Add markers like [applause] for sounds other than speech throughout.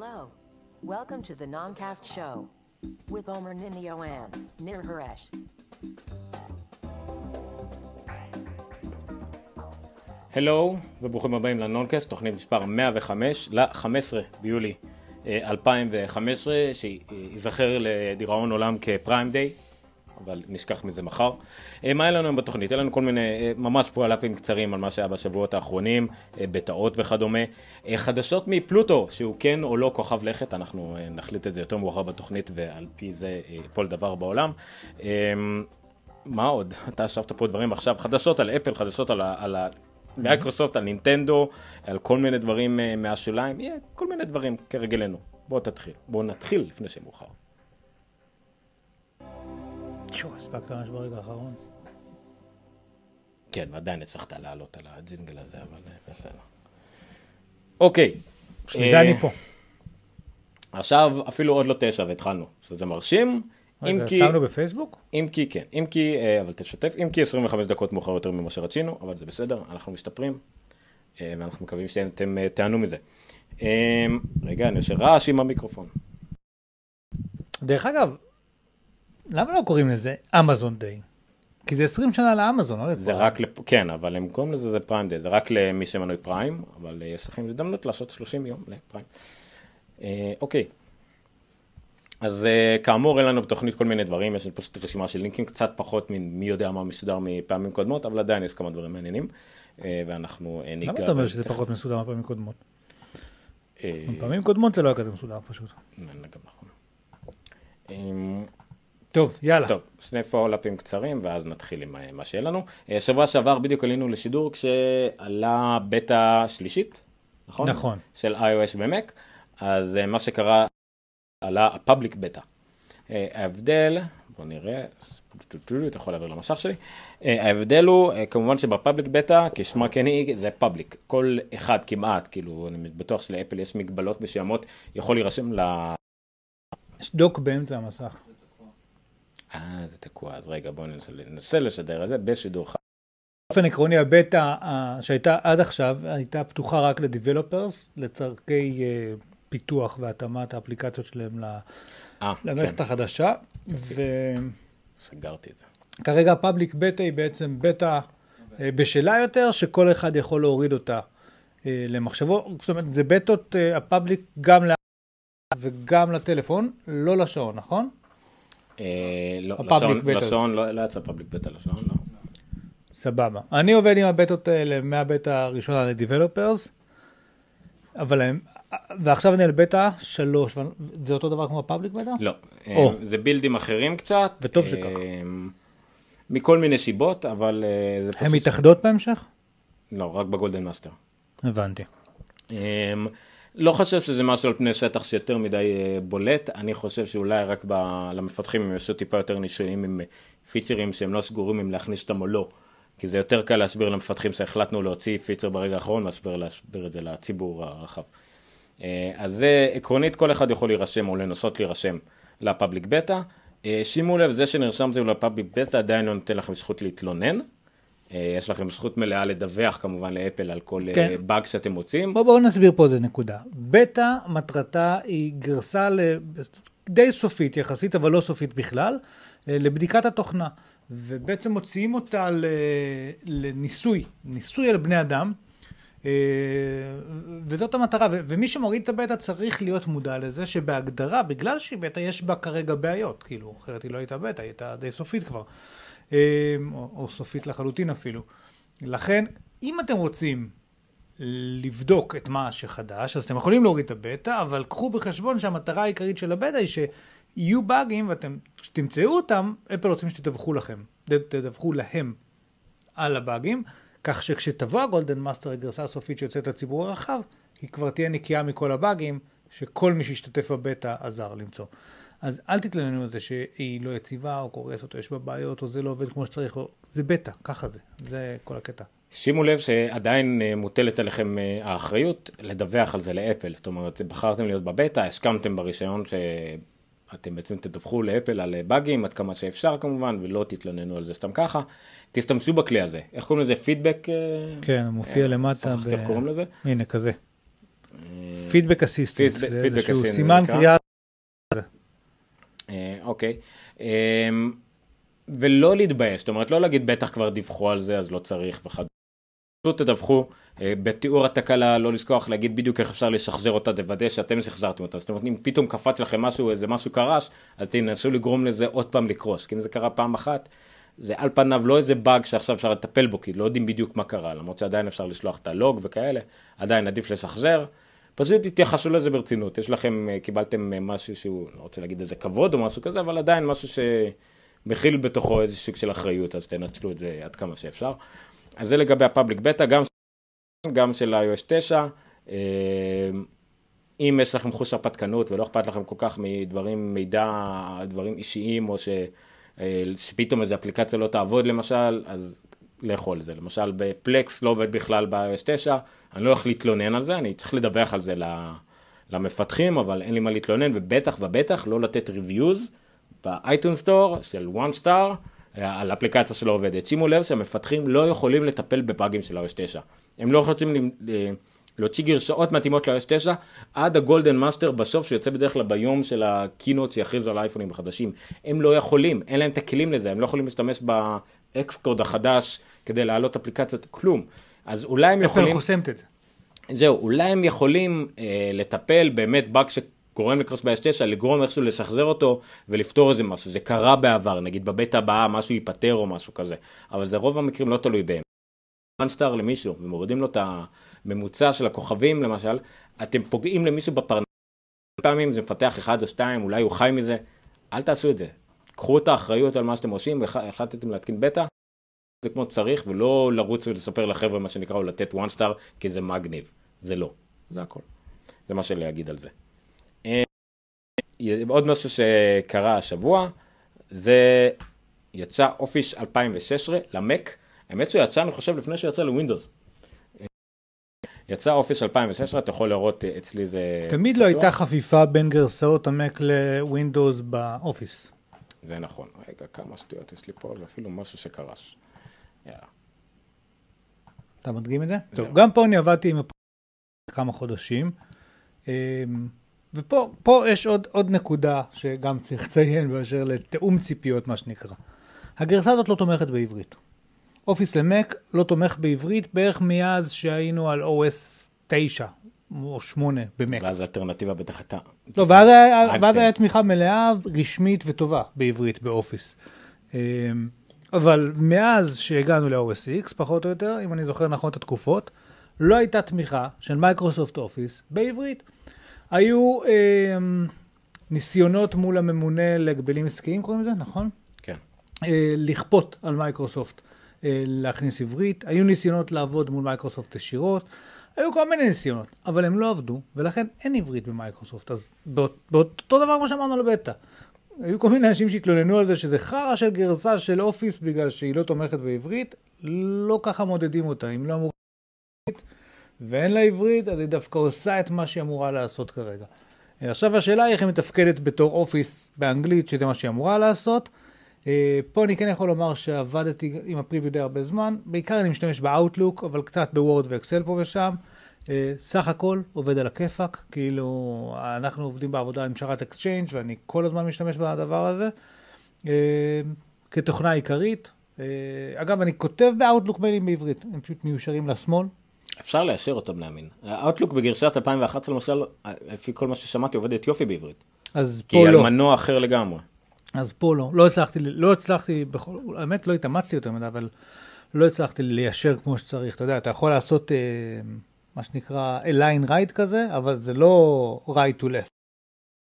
Hello. Welcome to the Noncast Show with Omer Ninio and Nir Haresh. הלו וברוכים הבאים לנונקאסט, תוכנית מספר 105 ל-15 ביולי אה, 2015, שייזכר לדיראון עולם כפריים דיי, אבל נשכח מזה מחר. אה, מה היה לנו היום בתוכנית? היה לנו כל מיני אה, ממש פועלאפים קצרים על מה שהיה בשבועות האחרונים, אה, בטאות וכדומה. חדשות מפלוטו, שהוא כן או לא כוכב לכת, אנחנו נחליט את זה יותר מאוחר בתוכנית ועל פי זה כל דבר בעולם. אה, מה עוד? [laughs] אתה ישבת פה דברים עכשיו, חדשות על אפל, חדשות על ה... על ה... מייקרוסופט, על נינטנדו, על כל מיני דברים מהשוליים, יהיה כל מיני דברים כרגלנו. בוא תתחיל, בוא נתחיל לפני שמאוחר. תשמע, הספקת ממש ברגע האחרון. כן, ועדיין הצלחת לעלות על הג'ינגל הזה, אבל אה, בסדר. אוקיי. שנייה, אה, אני פה. עכשיו אפילו עוד לא תשע והתחלנו, שזה מרשים. אם רגע, כי, שמנו בפייסבוק? אם כי כן, אם כי, אה, אבל תשתף, אם כי 25 דקות מאוחר יותר ממה שרצינו, אבל זה בסדר, אנחנו משתפרים, אה, ואנחנו מקווים שאתם אה, תיהנו מזה. אה, רגע, אני עושה רעש עם המיקרופון. דרך אגב, למה לא קוראים לזה אמזון דיי? כי זה 20 שנה לאמזון, לא זה לפריים. רק, לפ... כן, אבל הם קוראים לזה זה פריים דיי, זה רק למי שמנוי פריים, אבל אה, יש לכם הזדמנות לעשות 30 יום לפריים. אה, אוקיי. אז אה, כאמור, אין לנו בתוכנית כל מיני דברים, יש לנו פשוט רשימה של לינקים, קצת פחות ממי יודע מה מסודר מפעמים קודמות, אבל עדיין יש כמה דברים מעניינים, אה, ואנחנו אה, ניגע... למה אתה אומר שזה תכף. פחות מסודר מפעמים קודמות? פעמים קודמות זה לא היה כזה מסודר פשוט. גם נכון. טוב, יאללה. טוב, שני פולאפים קצרים, ואז נתחיל עם אה, מה שיהיה לנו. אה, שבוע שעבר בדיוק עלינו לשידור כשעלה בטא שלישית, נכון? נכון. של iOS ו-Mac, אז אה, מה שקרה, עלה הפאבליק בטא. ההבדל, בוא נראה, אתה יכול להעביר למסך שלי, ההבדל הוא כמובן שבפאבליק בטא, כשמה כן היא, זה פאבליק. כל אחד כמעט, כאילו, אני בטוח שלאפל יש מגבלות מסוימות, יכול להירשם ל... יש דוק באמצע המסך. אה, זה תקוע, אז רגע, בואו ננסה, ננסה לשדר את זה בשידור חי. באופן עקרוני הבטא אה, שהייתה עד עכשיו הייתה פתוחה רק לדיבלופרס, לצורכי אה, פיתוח והתאמת האפליקציות שלהם אה, למערכת כן, החדשה. וכרגע סגרתי את זה. הפאבליק בטא היא בעצם בטא אה, בשלה יותר, שכל אחד יכול להוריד אותה למחשבו. זאת אומרת, זה בטות ה public גם ל... וגם לטלפון, לא לשעון, נכון? אה, לא, ה public לשעון, בטא. לשעון, לא לא יצא public beta לשעון, לא. סבבה. אני עובד עם הבטות האלה מהבטא הראשונה ל developers, אבל הם... ועכשיו אני על בטא שלוש, זה אותו דבר כמו ה public beta? לא, או. אה, זה בילדים אחרים קצת. וטוב אה, שכך. מכל מיני סיבות, אבל אה, הן מתאחדות בהמשך? לא, רק ב golden master. הבנתי. לא חושב שזה משהו על פני שטח שיותר מדי אה, בולט, אני חושב שאולי רק ב- למפתחים הם יעשו טיפה יותר ניסויים עם אה, פיצ'רים שהם לא סגורים אם להכניס אותם או לא, כי זה יותר קל להסביר למפתחים שהחלטנו להוציא פיצ'ר ברגע האחרון, מאשר להסביר את זה לציבור הרחב. אה, אז זה עקרונית כל אחד יכול להירשם או לנסות להירשם ל public beta. שימו לב, זה שנרשמתם ל public beta עדיין לא נותן לכם זכות להתלונן. אה, יש לכם זכות מלאה לדווח כמובן לאפל על כל כן. כן. באג שאתם מוצאים. בואו בוא נסביר פה איזה נקודה. בטא, מטרתה היא גרסה. די סופית יחסית, אבל לא סופית בכלל, אה, לבדיקת התוכנה. ובעצם מוציאים אותה. לניסוי, ניסוי על בני אדם. אה, וזאת המטרה, ומי שמוריד את הבטא צריך להיות מודע לזה שבהגדרה, בגלל שהיא בטא, יש בה כרגע בעיות, כאילו, אחרת היא לא הייתה בטא, היא הייתה די סופית כבר, אה, או, או סופית לחלוטין אפילו. לכן, אם אתם רוצים לבדוק את מה שחדש, אז אתם יכולים להוריד את הבטא, אבל קחו בחשבון שהמטרה העיקרית של הבטא היא שיהיו באגים, ואתם, כשתמצאו אותם, אפל רוצים שתדווחו לכם, תדווחו להם על הבאגים, כך שכשתבוא ה golden master, הגרסה הסופית שיוצאת לציבור הרחב, היא כבר תהיה נקייה מכל הבאגים, שכל מי שהשתתף בבטא עזר למצוא. אז אל תתלוננו על זה שהיא לא יציבה, או קורסת, או יש בה בעיות, או זה לא עובד כמו שצריך, או... זה בטא, ככה זה, זה כל הקטע. שימו לב שעדיין אה, מוטלת עליכם אה, האחריות לדווח על זה לאפל, זאת אומרת, בחרתם להיות בבטא, הסכמתם ברישיון שאתם בעצם תדווחו לאפל על אה, באגים עד כמה שאפשר כמובן, ולא תתלוננו על זה סתם ככה. תשתמשו בכלי הזה, איך קוראים לזה? פידבק? כן, מופיע אה, למטה. שכחתי איך קוראים לזה? הנה, כזה. פידבק אסיסטנט, פידבק- זה איזשהו סימן. קריאה. אה, אוקיי. אה, ולא להתבייש, זאת אומרת, לא להגיד בטח כבר דיווחו על זה, אז לא צריך וכדומה. פשוט תדווחו, אה, בתיאור התקלה, לא לשכוח להגיד בדיוק איך אפשר לשחזר אותה, תוודא שאתם שחזרתם אותה. זאת אומרת, אם פתאום קפץ לכם משהו, איזה משהו קרש, אז תנסו לגרום לזה עוד פעם לקרוס. כי אם זה קרה פעם אחת, זה על פניו לא איזה באג שעכשיו אפשר לטפל בו, כי לא יודעים בדיוק מה קרה, למרות שעדיין אפשר לשלוח את הלוג וכאלה, עדיין עדיף לשחזר. פשוט תתייחסו לזה ברצינות, יש לכם, אה, קיבלתם אה, משהו שהוא, לא רוצה להגיד איזה כבוד או משהו כזה, אבל עדיין משהו שמכיל בתוכו איזה סוג של אחריות, אז תנצלו את זה עד כמה שאפשר. אז זה לגבי הפאבליק בטא, גם, גם של iOS 9. אה, אם יש לכם חוש הרפתקנות ולא אכפת לכם כל כך מדברים, מידע, דברים אישיים, או ש, שפתאום איזו אפליקציה לא תעבוד למשל, אז לאכול את זה. למשל ב Plex לא עובד בכלל ב-iOS 9, אני לא הולך להתלונן על זה, אני צריך לדווח על זה למפתחים, אבל אין לי מה להתלונן, ובטח ובטח לא לתת reviews ב iTunes Store של one star אה, על אפליקציה שלא עובדת. שימו לב שהמפתחים לא יכולים לטפל בבאגים של iOS 9. הם לא יכולים אה, להוציא גרסאות מתאימות ל-iOS 9 עד ה golden master בסוף שיוצא בדרך כלל ביום של ה keynote שיכריזו על האייפונים החדשים. הם לא יכולים, אין להם את הכלים לזה, הם לא יכולים להשתמש באקסקוד החדש כדי להעלות אפליקציות, כלום. אז אולי הם אפל יכולים... חוסמת את זה. זהו, אולי הם יכולים אה, לטפל באמת באג שגורם לקרוס ב 9 לגרום איכשהו לשחזר אותו ולפתור איזה משהו. זה קרה בעבר, נגיד בבית הבאה משהו ייפתר או משהו כזה, אבל זה רוב המקרים לא תלוי בהם. סטאר למישהו ומורידים לו את הממוצע של הכוכבים למשל, אתם פוגעים למישהו בפרנסה. פעמים זה מפתח אחד או שתיים, אולי הוא חי מזה, אל תעשו את זה. קחו את האחריות על מה שאתם עושים, והחלטתם להתקין בטא, זה כמו שצריך, ולא לרוץ ולספר לחבר'ה מה שנקרא, או לתת one star, כי זה מגניב. זה לא. זה הכל. זה מה שאני להגיד על זה. אה, עוד משהו שקרה השבוע, זה יצא אופיס 2016 למק. האמת שהוא יצא, אני חושב, לפני שהוא יצא לווינדוס. יצא אופיס 2016, אתה יכול לראות אה, אצלי זה... תמיד לא. הייתה חפיפה בין גרסאות המק לווינדוס באופיס. זה נכון. רגע, כמה שטויות יש לי פה, ואפילו משהו שקרש. יאללה. אתה מדגים את זה? טוב, גם פה אני עבדתי עם הפ... כמה חודשים. אמ, ופה פה יש עוד, עוד נקודה שגם צריך לציין באשר לתיאום ציפיות, מה שנקרא. הגרסה הזאת לא תומכת בעברית. Office למק לא תומך בעברית בערך מאז שהיינו על OS 9 או 8 במק. ואז האלטרנטיבה בטח הייתה... לא, ואז היה-. ואז היה תמיכה מלאה, רשמית וטובה בעברית ב Office. אמ, אבל מאז שהגענו ל-OS X, פחות או יותר, אם אני זוכר נכון את התקופות, לא הייתה תמיכה של Microsoft Office בעברית. היו אמ, ניסיונות מול הממונה להגבלים עסקיים, קוראים לזה, נכון? כן. אה, לכפות על מייקרוסופט אה, להכניס עברית, היו ניסיונות לעבוד מול מייקרוסופט ישירות, היו כל מיני ניסיונות, אבל הם לא עבדו, ולכן אין עברית במייקרוסופט. אז באות- באותו דבר כמו שאמרנו על בטא. היו כל מיני אנשים שהתלוננו על זה שזה חרא של גרסה של אופיס בגלל שהיא לא תומכת בעברית, לא ככה מודדים אותה, אם לא אמורה לעברית ואין לה עברית, אז היא דווקא עושה את מה שהיא אמורה לעשות כרגע. עכשיו השאלה היא איך היא מתפקדת בתור אופיס באנגלית, שזה מה שהיא אמורה לעשות. אה, פה אני כן יכול לומר שעבדתי עם ה-preview די הרבה זמן, בעיקר אני משתמש באאוטלוק, אבל קצת בוורד ואקסל פה ושם. אה, סך הכל עובד על הכיפאק, כאילו אנחנו עובדים בעבודה עם שרת Exchange ואני כל הזמן משתמש בדבר הזה. אה, כתוכנה עיקרית. אה, אגב, אני כותב באאוטלוק מיילים בעברית, הם פשוט מיושרים לשמאל. אפשר לאשר אותם להאמין. האוטלוק בגרשת 2011 למשל, לפי כל מה ששמעתי, עובדת יופי בעברית. אז כי פה היא על לא. מנוע אחר לגמרי. אז פה לא, לא הצלחתי, לא הצלחתי, בכל, האמת לא התאמצתי יותר מדי, אבל לא הצלחתי ליישר כמו שצריך. אתה יודע, אתה יכול לעשות אה, מה שנקרא align right כזה, אבל זה לא right to left.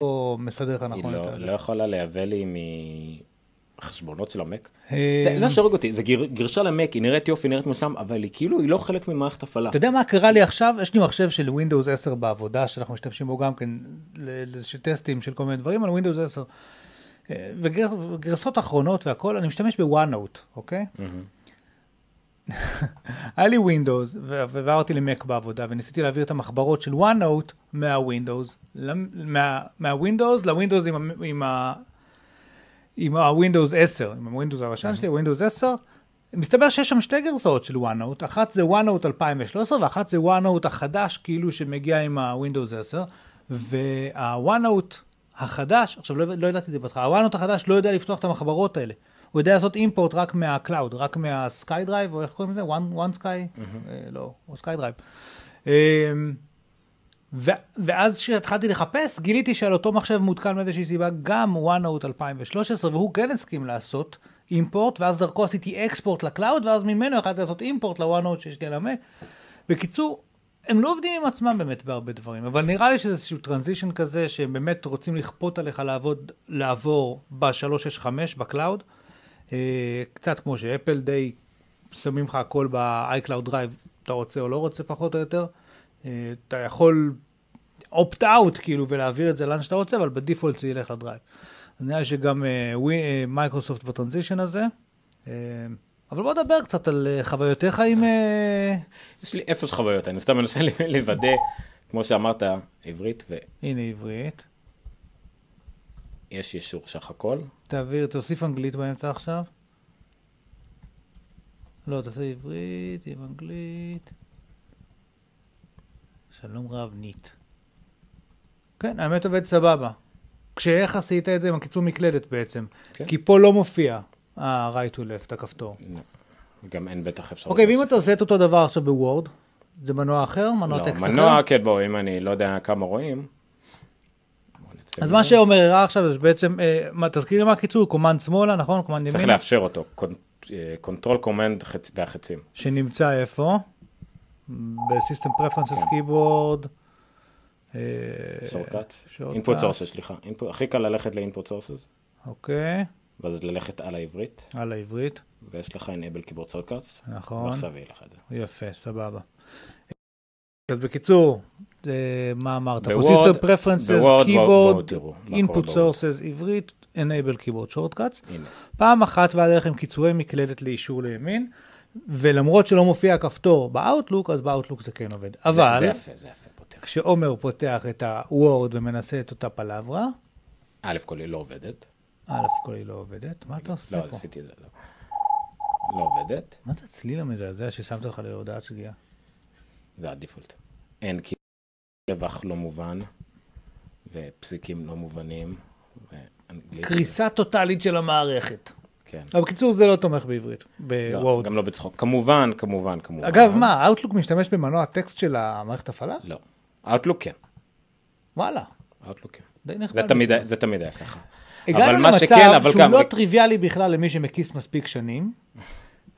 לא מסדר לך היא נכון לא- את ה... לא יכולה לייבא לי מחשבונות של המק. אה, זה לא שורג אותי, זה גר- גרשה למק, היא נראית יופי, נראית מושלם, אבל היא כאילו, היא לא חלק ממערכת הפעלה. אתה יודע מה קרה לי עכשיו? יש לי מחשב של Windows 10 בעבודה, שאנחנו משתמשים בו גם כן של טסטים של כל מיני דברים על Windows 10. וגר- וגרסות אחרונות והכל, אני משתמש ב-OneNote, אוקיי? [laughs] היה לי Windows, ו- ועברתי למק בעבודה, וניסיתי להעביר את המחברות של OneNote מה-Windows, למ- מה- מה-Windows ל-Windows עם ה- עם ה... עם ה-Windows 10, עם ה-Windows הראשון שלי, Windows 10, מסתבר שיש שם שתי גרסאות של OneNote, אחת זה OneNote 2013 ואחת זה OneNote החדש, כאילו שמגיע עם ה-Windows 10, וה-OneNote החדש, עכשיו לא, לא ידעתי את זה בהתחלה, ה-OneNote החדש לא יודע לפתוח את המחברות האלה. הוא יודע לעשות import רק מה-cloud, רק מה-SkyDrive, או איך קוראים לזה? One, one Sky? Mm-hmm. לא, או SkyDrive. אמ, ו- ואז כשהתחלתי לחפש, גיליתי שעל אותו מחשב מותקן מאיזושהי סיבה גם OneNote 2013, והוא כן הסכים לעשות import, ואז דרכו עשיתי export ל-cloud, ואז ממנו יכולתי לעשות import ל-OneNote שיש לי על המק. בקיצור, הם לא עובדים עם עצמם באמת בהרבה דברים, אבל נראה לי שזה איזשהו transition כזה, שהם באמת רוצים לכפות עליך לעבוד, לעבור ב-365 ב-cloud. אה, קצת כמו שאפל די שמים לך הכל ב-iCloud Drive, אתה רוצה או לא רוצה פחות או יותר. אה, אתה יכול opt out כאילו ולהעביר את זה לאן שאתה רוצה, אבל ב-default זה ילך ל-Drive. נראה לי שגם מייקרוסופט uh, ב-transition הזה. אבל בוא נדבר קצת על uh, חוויותיך עם... Uh... יש לי אפס חוויות, אני סתם מנסה לוודא, כמו שאמרת, עברית ו... הנה עברית. יישור סך הכל. תעביר, תוסיף אנגלית באמצע עכשיו. לא, תעשה עברית עם אנגלית. שלום רב, ניט. כן, האמת עובד סבבה. כשאיך עשית את זה עם הקיצור מקלדת בעצם? כן. כי פה לא מופיע ה-right to left, הכפתור. לא. גם אין בטח אפשרות. אוקיי, ואם אתה עושה את אותו דבר עכשיו בוורד, זה מנוע אחר? מנוע לא, טקסט אחר? מנוע, כן, בוא, אם אני לא יודע כמה רואים. אז מה שעומר הראה עכשיו זה בעצם, אה, תזכיר מה הקיצור, command שמאלה, נכון? command ימינה? צריך לאפשר אותו, control command והחצים. שנמצא איפה? ב-System Preferences keyboard. shortcut. input sources, סליחה. הכי קל ללכת ל-input sources. אוקיי. ואז ללכת על העברית. על העברית. ויש לך enable keyboard shortcuts. נכון. ועכשיו יהיה לך את זה. יפה, סבבה. אז בקיצור, מה אמרת? System Preferences, keyboard, input sources, עברית, enable keyboard shortcuts. פעם אחת ועד לכם קיצורי מקלדת ליישור לימין. ולמרות שלא מופיע הכפתור באאוטלוק, אז באאוטלוק זה כן עובד. אבל... זה יפה, זה יפה, פותח. כשעומר פותח את הוורד ומנסה את אותה פלברה... א' כל היא לא עובדת. א' כל היא לא עובדת. מה אתה עושה לא, פה? לא, עשיתי את זה, לא. לא עובדת. מה זה הצליל המזעזע ששמת לך להודעת שגיאה? זה הדיפולט. אין כי רווח לא מובן, ופסיקים לא מובנים, ואנגלית... קריסה טוטאלית של המערכת. כן. אבל בקיצור זה לא תומך בעברית, בוורד. לא, גם לא בצחוק. כמובן, כמובן, כמובן. אגב, מה, אאוטלוק משתמש במנוע טקסט של המערכת הפעלה? לא. אאוטלוק כן. וואלה. אאוטלוק כן. די נחמד. זה תמיד היה ככה. הגענו למצב שהוא לא טריוויאלי בכלל למי שמקיש מספיק שנים,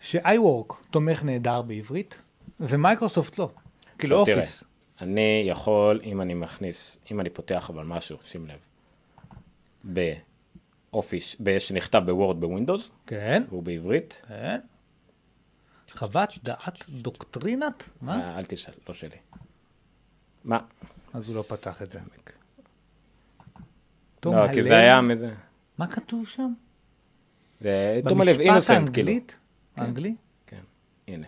ש-iWork תומך נהדר בעברית, ומייקרוסופט לא. כאילו אופיס. אני יכול, אם אני מכניס, אם אני פותח אבל משהו, שים לב, אופיס שנכתב בוורד בווינדוס. כן. והוא בעברית. כן. חוות דעת דוקטרינת? מה? אה, אל תשאל, לא שלי. מה? אז הוא לא פתח את זה. תום הלב. לא, כי זה היה מזה. מה כתוב שם? זה תום הלב אינוסנט, כאילו. במשפט האנגלי? כן, הנה.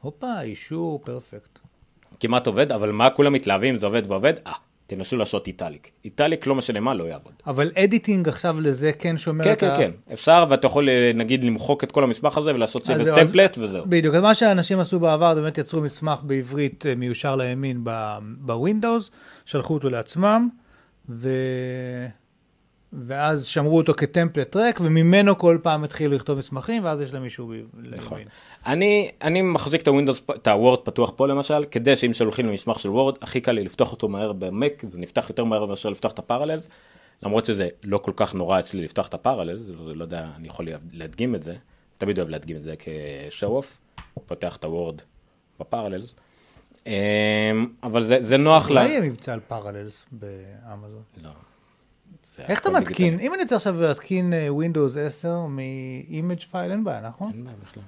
הופה, אישור פרפקט. כמעט עובד, אבל מה כולם מתלהבים, זה עובד ועובד? אה. תנסו לעשות italic. italic לא משנה מה, לא יעבוד. אבל editing עכשיו לזה כן שומר כן, את כן, ה... כן, כן, אפשר ואתה יכול אה, נגיד למחוק את כל המסמך הזה ולעשות save as template וזהו. בדיוק, אז מה שאנשים עשו בעבר, באמת יצרו מסמך בעברית אה, מיושר לימין בווינדוס, שלחו אותו לעצמם, ו... ואז שמרו אותו כ-template ריק, וממנו כל פעם התחילו לכתוב מסמכים, ואז יש להם מישהו נכון. אני, אני מחזיק את הווינדוס, את הוורד פתוח פה למשל, כדי שאם שולחים למסמך של וורד, הכי קל לי לפתוח אותו מהר במק, זה נפתח יותר מהר מאשר לפתוח את ה-Parallels, למרות שזה לא כל כך נורא אצלי לפתוח את ה-Parallels, לא יודע, אני יכול להדגים את זה, תמיד אוהב להדגים את זה כ-show off, פותח את הוורד ב-Parallels. אמ, אבל זה, זה נוח לה... אולי יהיה מבצע על Parallels באמזון. לא. איך אתה מתקין? אם אני צריך עכשיו להתקין אה, Windows 10 מ-image file, אין בעיה, נכון? אין בעיה בכלל.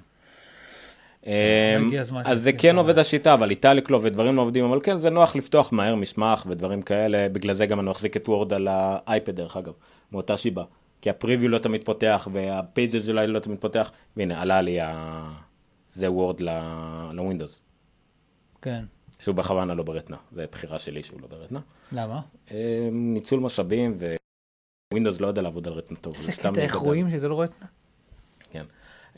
אמ, אז זה כן עובד השיטה, אבל italic לא ודברים לא עובדים, אבל כן, זה נוח לפתוח מהר מסמך ודברים כאלה, בגלל זה גם אני מחזיק את וורד על האייפד דרך אגב, מאותה סיבה. כי ה-Preview לא תמיד פותח וה-Pages אולי לא תמיד פותח, והנה עלה לי ה... זה וורד לווינדוס. כן. שהוא בכוונה לא ב-Retina, זה בחירה שלי שהוא לא ב-Retina. למה? אמ, ניצול משאבים. ווינדוס לא יודע לעבוד על Retina טוב. זה סתם... איך רואים שזה לא Retina? כן.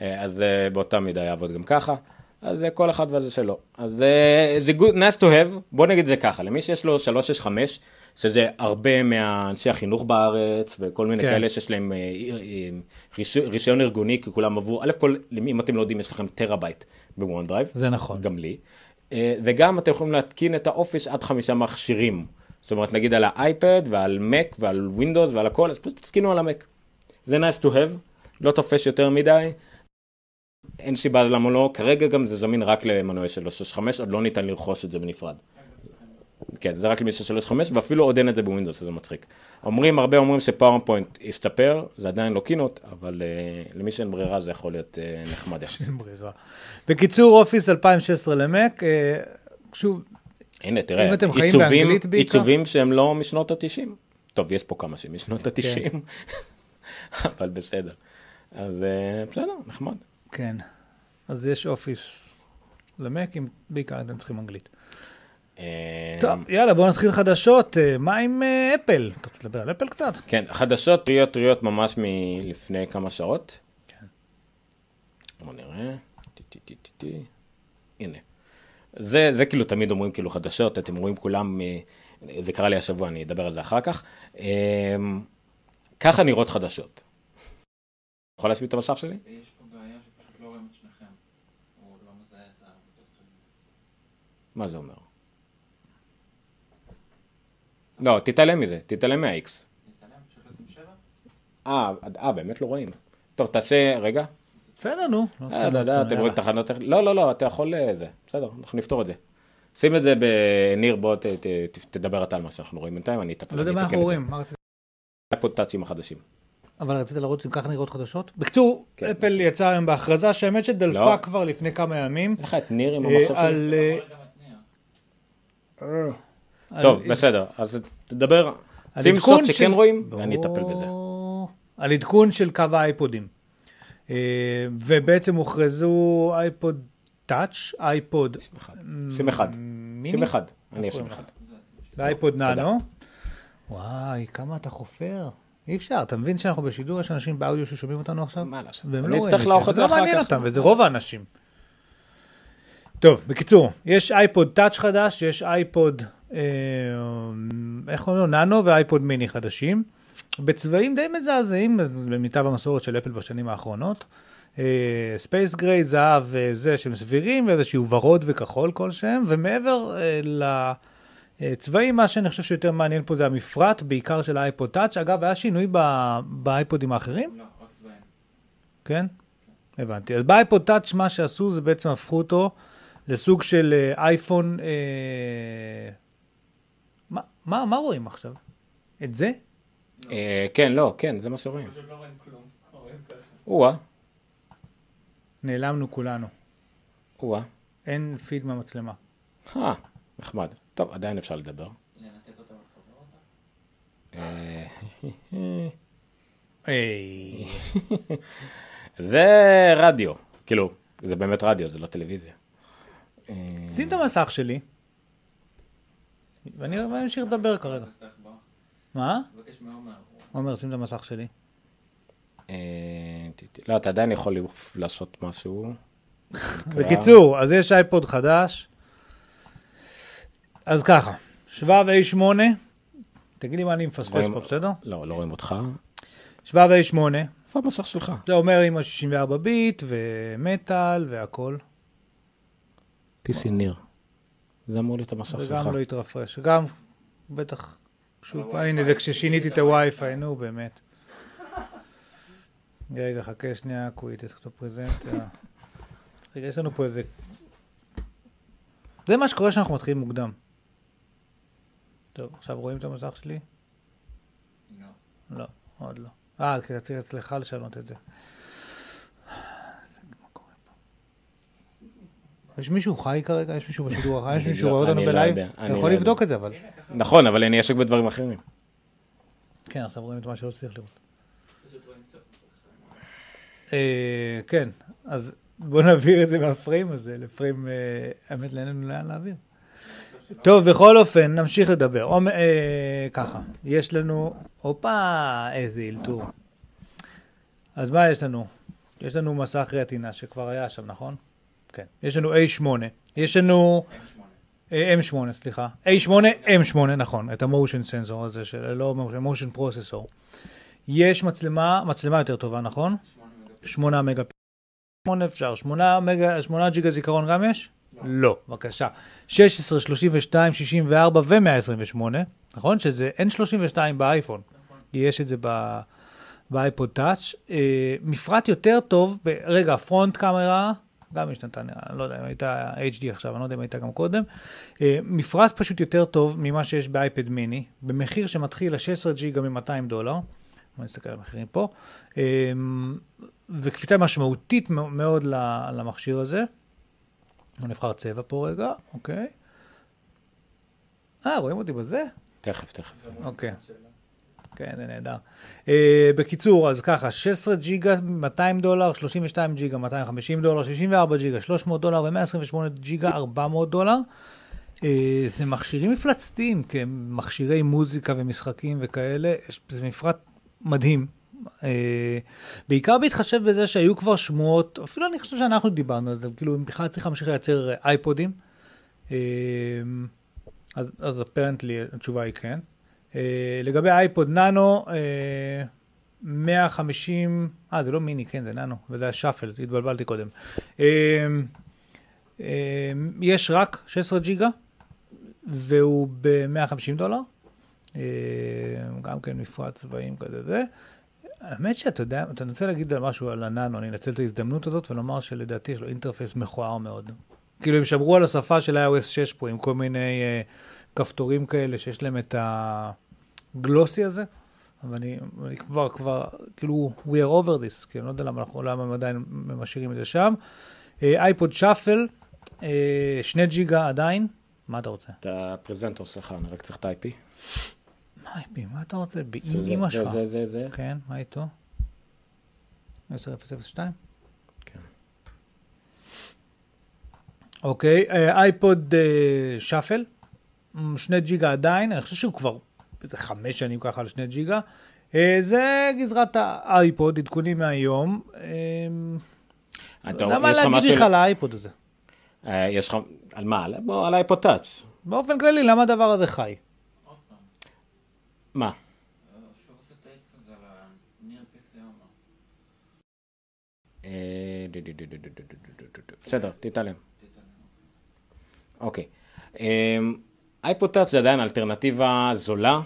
אה, אז אה, באותה מידה יעבוד גם ככה. אז אה, כל אחד וזה שלו. אז אה, זה good, nice to have, בוא נגיד זה ככה, למי שיש לו 365, שזה הרבה מהאנשי החינוך בארץ, וכל מיני כן. כן. כאלה שיש להם אה, אה, ריש- רישיון ארגוני, כי כולם עברו, א' כל, אם אתם לא יודעים, יש לכם טרהבייט ב OneDrive. זה נכון. גם לי. אה, וגם אתם יכולים להתקין את האופיס עד חמישה מכשירים. זאת אומרת, נגיד על האייפד ועל מק ועל ווינדוס ועל הכל, אז פשוט תתקינו על המק. זה nice to have, לא תופס יותר מדי. אין סיבה למה לא, כרגע גם זה זמין רק למנויי 365, עוד לא ניתן לרכוש את זה בנפרד. כן, זה רק למי ש-365, ואפילו עוד אין את זה בווינדוס, זה מצחיק. אומרים, הרבה אומרים ש PowerPoint השתפר, זה עדיין לא Keynote, אבל אה, למי שאין ברירה זה יכול להיות אה, נחמד. יחסית. אין ברירה. בקיצור, אופיס 2016 למק, אה, שוב, הנה, תראה, אם אתם חיים עיצובים, באנגלית בעיקר? עיצובים שהם לא משנות ה-90. טוב, יש פה כמה שהם משנות ה-90, כן. [laughs] אבל בסדר. אז אה, בסדר, נחמד. כן. אז יש אופיס למק, אם בעיקר אתם צריכים אנגלית. אה, טוב, יאללה, בואו נתחיל חדשות. אה, מה עם אה, אפל? אתה רוצה לדבר על אפל קצת? כן, חדשות טריות טריות ממש מלפני כמה שעות. כן. בוא נראה. הנה. זה, זה כאילו תמיד אומרים כאילו חדשות, אתם רואים כולם, זה קרה לי השבוע, אני אדבר על זה אחר כך. ככה נראות חדשות. יכול להשמיט את המסך שלי? יש פה בעיה שפשוט לא רואים את שניכם. הוא לא מזהה את העבודות. מה זה אומר? לא, תתעלם מזה, תתעלם מה-X. אה, אה, באמת לא רואים. טוב, תעשה, רגע. בסדר, נו. לא אה, יודע, לעדכן, אתם רואים. תחנות... לא, לא, לא, אתה יכול... אה, זה, בסדר, אנחנו נפתור את זה. שים את זה בניר, בוא תדבר אתה על מה שאנחנו רואים בינתיים, אני אטפל. לא יודע מה אנחנו רואים, מה רצית? טאצ'ים החדשים. אבל רצית להראות אם ככה נראות חדשות? בקיצור, כן. אפל יצא היום בהכרזה שהאמת שדלפה לא. כבר לפני כמה ימים. אין לך את ניר עם אה, המחשב שלי? טוב, על- בסדר, אז תדבר, שים שוט של- שכן רואים, ברור. ואני אטפל בזה. על עדכון של קו האייפודים. אה, ובעצם הוכרזו אייפוד טאץ', אייפוד שים אחד. שים אחד. אני אשים אחד. ואייפוד. ננו. וואי, כמה אתה חופר. אי אפשר, אתה מבין שאנחנו בשידור, יש אנשים באודיו ששומעים אותנו עכשיו? מה לעשות? והם אני לא רואים את זה, זה לא מעניין. אותם, וזה רוב האנשים. טוב, בקיצור, יש אייפוד טאץ' חדש, יש אייפוד, איך קוראים לו? ננו ואייפוד מיני חדשים, בצבעים די מזעזעים, במיטב המסורת של אפל בשנים האחרונות. space gray, זהב וזה שהם סבירים, ואיזשהו ורוד וכחול כלשהם, ומעבר אה, לצבעים, מה שאני חושב שיותר מעניין פה זה המפרט, בעיקר של האייפוד טאץ'. אגב, היה שינוי ב- באייפודים האחרים? לא, רק צבעים. כן? הבנתי. אז באייפוד טאץ' מה שעשו זה בעצם הפכו אותו לסוג של אה, אייפון... אה... מה, מה, רואים עכשיו? את זה? אה, כן, לא, כן, זה מה שרואים. לא רואים כלום. רואים ככה. או-אה, נעלמנו כולנו. או-אה. אין פיד מהמצלמה. אה, נחמד. טוב, עדיין אפשר לדבר. לנתק. אה. זה רדיו, כאילו, זה באמת רדיו, זה לא טלוויזיה. אה, שים את המסך שלי. ואני אמשיך לדבר כרגע. מה? עומר, שים את המסך שלי. אה, לא, אתה עדיין יכול לעשות משהו. [laughs] בקיצור, אז יש אייפוד חדש. אז ככה, שבב A8, תגיד לי מה אני מפספס פה, בסדר? לא, לא רואים אותך. שבב A8, איפה המסך שלך? זה אומר עם ה-64 ביט ומטאל והכל, PC ניר. זה אמור להיות המסך שלך. וגם לא התרפרש, גם בטח, שוב פעם, הנה זה כששיניתי את הווי-פיי, נו באמת. רגע, חכה שנייה, quit, איך אתה present. רגע, יש לנו פה איזה... זה מה שקורה כשאנחנו מתחילים מוקדם. טוב, עכשיו רואים את המסך שלי? לא. לא, עוד לא. אה, כי רציתי אצלך לשנות את זה. מה קורה פה? יש מישהו חי כרגע? יש מישהו בשידור החי? יש מישהו לא- רואה אותנו לא בלייב? אתה יכול לא לבדוק את זה, אבל... נכון, אבל אני עסק בדברים אחרים. כן, עכשיו רואים את מה שלא צריך לראות. אה, כן, אז בוא נעביר את זה מהפריים הזה לפריים, אה, האמת, אין לנו לאן להעביר. טוב, בכל אופן, נמשיך לדבר. אה, ככה, יש לנו, הופה, איזה אלתור. אז מה יש לנו? יש לנו מסך רטינה שכבר היה שם, נכון? כן. יש לנו A8. יש לנו... M8. אה, M8, סליחה. A8, M8, נכון. את ה motion sensor הזה, של, לא motion, motion processor. יש מצלמה, מצלמה יותר טובה, נכון? 8 מגה 8 מגה פיקסל. 8 אפשר. 8 מגה, 8 ג'יגה זיכרון גם יש? לא. בבקשה. 16, 32, 64 ו-128, נכון? שזה אין 32 באייפון. יש את זה ב- באייפוד טאץ'. אה, מפרט יותר טוב, ב- רגע, front camera, גם השתנתה, נראה, אני לא יודע אם הייתה HD עכשיו, אני לא יודע אם הייתה גם קודם. אה, מפרט פשוט יותר טוב ממה שיש באייפד מיני, במחיר שמתחיל ל-16 ג'יגה מ-200 דולר. בוא נסתכל על המחירים פה. אה, וקפיצה משמעותית מאו- מאוד למכשיר הזה. בוא נבחר צבע פה רגע, אוקיי. אה, רואים אותי בזה? תכף, תכף. אוקיי. כן, זה נהדר. Uh, בקיצור, אז ככה, 16 ג'יגה 200 דולר, 32 ג'יגה 250 דולר, 64 ג'יגה 300 דולר ו-128 ג'יגה 400 דולר. Uh, זה מכשירים מפלצתיים, כמכשירי מוזיקה ומשחקים וכאלה, זה מפרט מדהים. Uh, בעיקר בהתחשב בזה שהיו כבר שמועות, אפילו אני חושב שאנחנו דיברנו על זה, כאילו אם בכלל צריך להמשיך לייצר אייפודים. Uh, אז אפרנטלי התשובה היא כן. אה, לגבי אייפוד אה, 150, אה זה לא מיני, כן זה ננו, וזה השאפל, התבלבלתי קודם. אה, יש רק 16 ג'יגה, והוא ב-150 דולר. גם כן מפרט צבעים כזה זה. האמת שאתה יודע, אתה רוצה להגיד על משהו על הננו, אני אנצל את ההזדמנות הזאת ולומר שלדעתי יש לו interface מכוער מאוד. כאילו הם שמרו על השפה של iOS 6 פה עם כל מיני אה, כפתורים כאלה שיש להם את הגלוסי הזה, אבל אני, אני כבר, כבר, כאילו, we are over this, כי אני לא יודע למה, אנחנו, למה הם עדיין משאירים את זה שם. אייפוד שאפל, שני ג'יגה עדיין, מה אתה רוצה? את הפרזנטור שלך, אני רק צריך את ה-IP. מה IP? מה אתה רוצה? זה- שלך. זה, זה, זה. כן, מה איתו? 10002? כן. אוקיי, אה, אייפוד אה, שאפל, מ, שני ג'יגה עדיין, אני חושב שהוא כבר איזה חמש שנים ככה על שני ג'יגה. זה גזרת האייפוד, עדכונים מהיום. למה להגיד לך על האייפוד הזה? יש לך, על מה? על האייפוד טאץ. באופן כללי, למה הדבר הזה חי? מה? בסדר, תתעלם. אוקיי. אמ, אייפוד טאץ' זה עדיין אלטרנטיבה זולה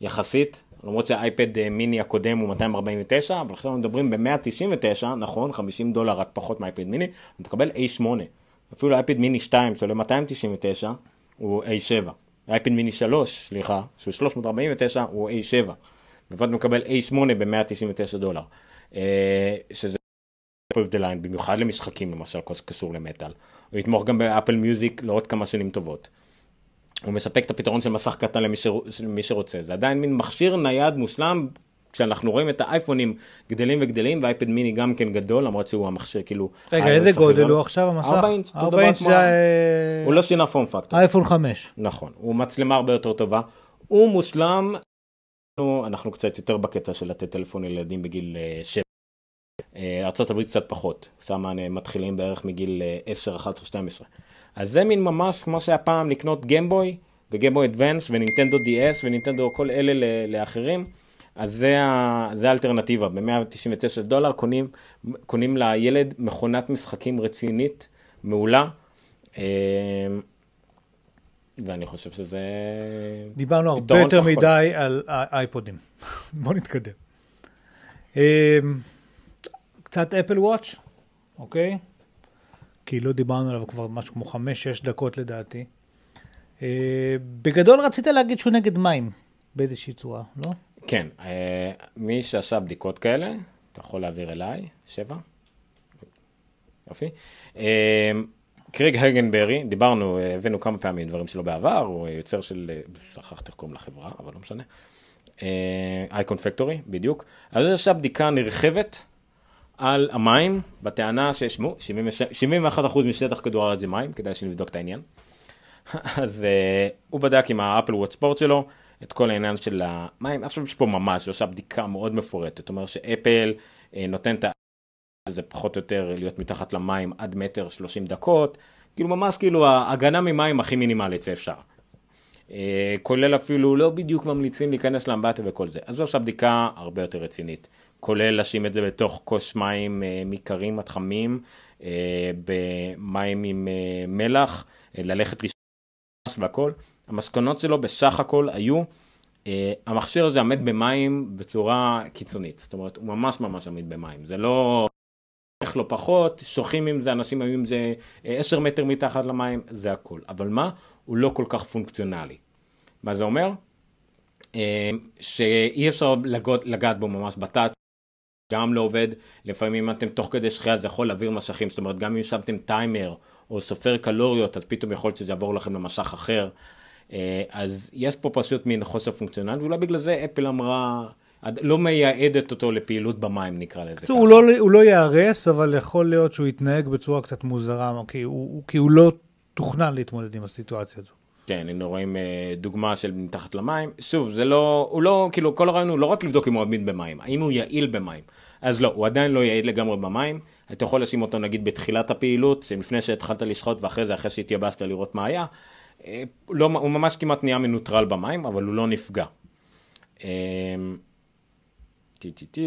יחסית, למרות שהאייפד אה, מיני הקודם הוא 249, אבל עכשיו מדברים ב-199, נכון, 50 דולר רק פחות מאייפד מיני, אתה תקבל A8. אפילו אייפד מיני 2 שעולה 299 הוא A7. אייפד מיני 3, סליחה, שהוא 349 הוא A7. ופה אתה מקבל A8 ב-199 דולר. אה, שזה במיוחד למשחקים למשל, כל שקשור למטאל. הוא יתמוך גם ב Apple Music לעוד כמה שנים טובות. הוא מספק את הפתרון של מסך קטן למי, שרוצ... למי שרוצה. זה עדיין מין מכשיר נייד מושלם, כשאנחנו רואים את האייפונים גדלים וגדלים, והאייפד מיני גם כן גדול, למרות שהוא המכשיר כאילו... רגע, איזה גודל. הוא עכשיו המסך? 4 אינץ', אותו 4 דבר כמו זה אה, הוא לא שינה form factor. אייפון 5. נכון, הוא מצלמה הרבה יותר טובה, הוא מושלם, אנחנו, קצת יותר בקטע של לתת טלפון לילדים בגיל 7. ארה"ב קצת פחות, שם מתחילים בערך מגיל אה, 10, 11, 12. אז זה מין ממש כמו שהיה פעם לקנות גמבוי וגמבוי אדוונס ונינטנדו DS ונינטנדו כל אלה לאחרים. אז זה, ה, זה האלטרנטיבה, ב-199 דולר קונים, קונים לילד מכונת משחקים רצינית, מעולה. אה, ואני חושב שזה... דיברנו הרבה יותר הכל. מדי על האייפודים. [laughs] בוא נתקדם. אמ, קצת אפל וואץ', אוקיי? כי לא דיברנו עליו כבר משהו כמו 5-6 דקות לדעתי. אה, בגדול רצית להגיד שהוא נגד מים, באיזושהי צורה, לא? כן, אה, מי שעשה בדיקות כאלה, אתה יכול להעביר אליי, שבע. יופי. אה, קריג הגנברי, דיברנו, הבאנו כמה פעמים דברים שלו בעבר, הוא יוצר של, שכחתי איך קוראים לחברה, אבל לא משנה. אייקון פקטורי, בדיוק. אז הוא עשה בדיקה נרחבת על המים, בטענה ששמעו, 71% משטח כדור הארץ זה מים, כדאי שנבדוק את העניין. [laughs] אז uh, הוא בדק עם האפל וואט ספורט שלו את כל העניין של המים, עכשיו יש פה ממש, הוא עושה בדיקה מאוד מפורטת, זאת אומרת שאפל uh, נותן את זה פחות או יותר להיות מתחת למים עד מטר 30 דקות, כאילו ממש כאילו ההגנה ממים הכי מינימלית שאפשר. אה, כולל אפילו לא בדיוק ממליצים להיכנס לאמבטיה וכל זה. אז זו עכשיו בדיקה הרבה יותר רצינית. כולל לשים את זה בתוך כוס מים אה, מקרים עד חמים, אה, במים עם מלח, ללכת לשמש והכל. המסקנות שלו בסך הכל היו, המכשיר הזה עמד במים בצורה קיצונית. זאת אומרת, הוא ממש ממש עמיד במים. זה לא... איך לא פחות, שוחים עם זה, אנשים היו עם זה 10 מטר מתחת למים, זה הכל. אבל מה? הוא לא כל כך פונקציונלי. מה זה אומר? אה, שאי אפשר לגעת, לגעת בו ממש בטאט, גם לא עובד, לפעמים אתם תוך כדי שחייה זה יכול להעביר משכים, זאת אומרת גם אם שמתם טיימר או סופר קלוריות, אז פתאום יכול להיות שזה יעבור לכם למשך אחר. אה, אז יש פה פשוט מין חוסר פונקציונל, ואולי בגלל זה אפל אמרה, לא מייעדת אותו לפעילות במים נקרא לזה בקיצור, הוא לא- הוא לא ייהרס, אבל יכול להיות שהוא יתנהג בצורה קצת מוזרה, כי הוא- כי הוא לא תוכנן להתמודד עם הסיטואציה הזו. כן, הנה רואים אה, דוגמה של מתחת למים. שוב, זה לא, הוא לא, כאילו, כל הרעיון הוא לא רק לבדוק אם הוא עמיד במים, האם הוא יעיל במים. אז לא, הוא עדיין לא יעיל לגמרי במים. אתה יכול לשים אותו נגיד בתחילת הפעילות, שלפני שהתחלת לשחוט ואחרי זה, אחרי שהתייבשת לראות מה היה. אה, לא, הוא ממש כמעט נהיה מנוטרל במים, אבל הוא לא נפגע. אה,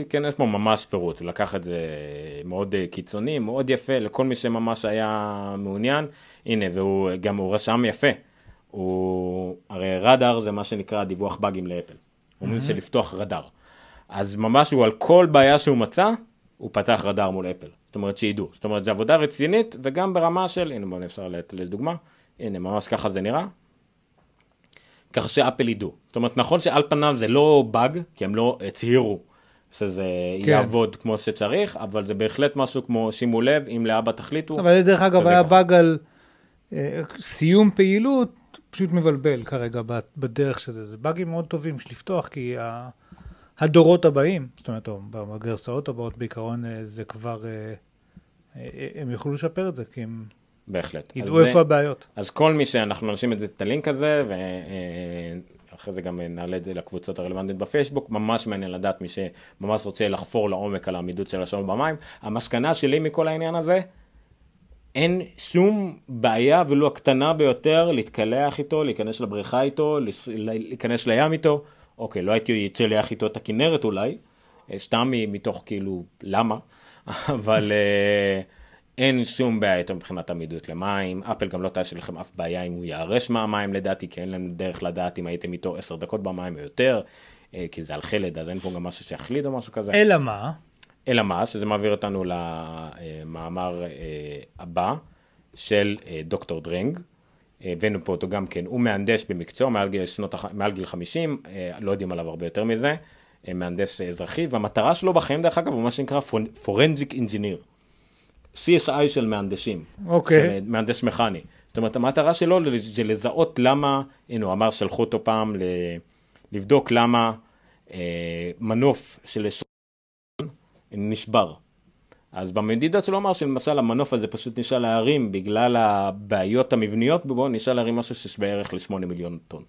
כן, יש פה ממש פירוט, לקח את זה מאוד קיצוני, מאוד יפה, לכל מי שממש היה מעוניין. הנה, והוא גם, הוא רשם יפה. הוא, הרי רדאר זה מה שנקרא דיווח באגים לאפל. הוא אומר שלפתוח רדאר. אז ממש הוא על כל בעיה שהוא מצא, הוא פתח רדאר מול אפל. זאת אומרת שידעו. זאת אומרת, זו עבודה רצינית, וגם ברמה של, הנה בואו אפשר לתת לדוגמה, הנה ממש ככה זה נראה. ככה שאפל ידעו. זאת אומרת, נכון שעל פניו זה לא באג, כי הם לא הצהירו שזה כן. יעבוד כמו שצריך, אבל זה בהחלט משהו כמו, שימו לב, אם לאבא תחליטו. אבל דרך אגב, היה. באג על סיום פעילות, פשוט מבלבל כרגע בדרך שזה. זה באגים מאוד טובים של לפתוח, כי הדורות הבאים, זאת אומרת, או בגרסאות הבאות בעיקרון, אה, זה כבר, אה, אה, הם יוכלו לשפר את זה, כי הם בהחלט. ידעו זה- איפה הבעיות. אז כל מי שאנחנו נשים את, את הלינק הזה, ואחרי זה גם נעלה את זה לקבוצות הרלוונטיות בפייסבוק, ממש מעניין לדעת מי שממש רוצה לחפור לעומק על העמידות של השעון במים. המסקנה שלי מכל העניין הזה, אין שום בעיה ולו הקטנה ביותר להתקלח איתו, להיכנס לבריכה איתו, להיכנס לים איתו. אוקיי, לא הייתי אצלח איתו את הכנרת אולי, אה, סתם מתוך כאילו, למה? [laughs] אבל אה, אין שום בעיה איתו מבחינת עמידות למים. אפל גם לא תעשה לכם אף בעיה אם הוא ייהרס מהמים לדעתי, כי אין לנו דרך לדעת אם הייתם איתו עשר דקות במים או יותר, אה, כי זה על חלד, אז אין פה גם משהו שיחליד או משהו כזה. אלא מה? אלא מה, שזה מעביר אותנו למאמר אה, הבא של אה, דוקטור דרנג. אה, הבאנו פה אותו גם כן, הוא מהנדס במקצוע מעל גיל, שנות, מעל גיל 50, אה, לא יודעים עליו הרבה יותר מזה, מהנדס אזרחי, והמטרה שלו בחיים דרך אגב הוא מה שנקרא forensic engineer. CSI של מהנדסים. אוקיי. של מהנדס מכני. זאת אומרת, המטרה שלו זה לזהות למה, הנה הוא אמר, שלחו אותו פעם ל- לבדוק למה אה, מנוף של נשבר. אז במדידות שלו אמר שלמשל המנוף הזה פשוט נדרש להרים בגלל הבעיות המבניות בו, נדרש להרים משהו ששווה ערך ל-8 מיליון טון.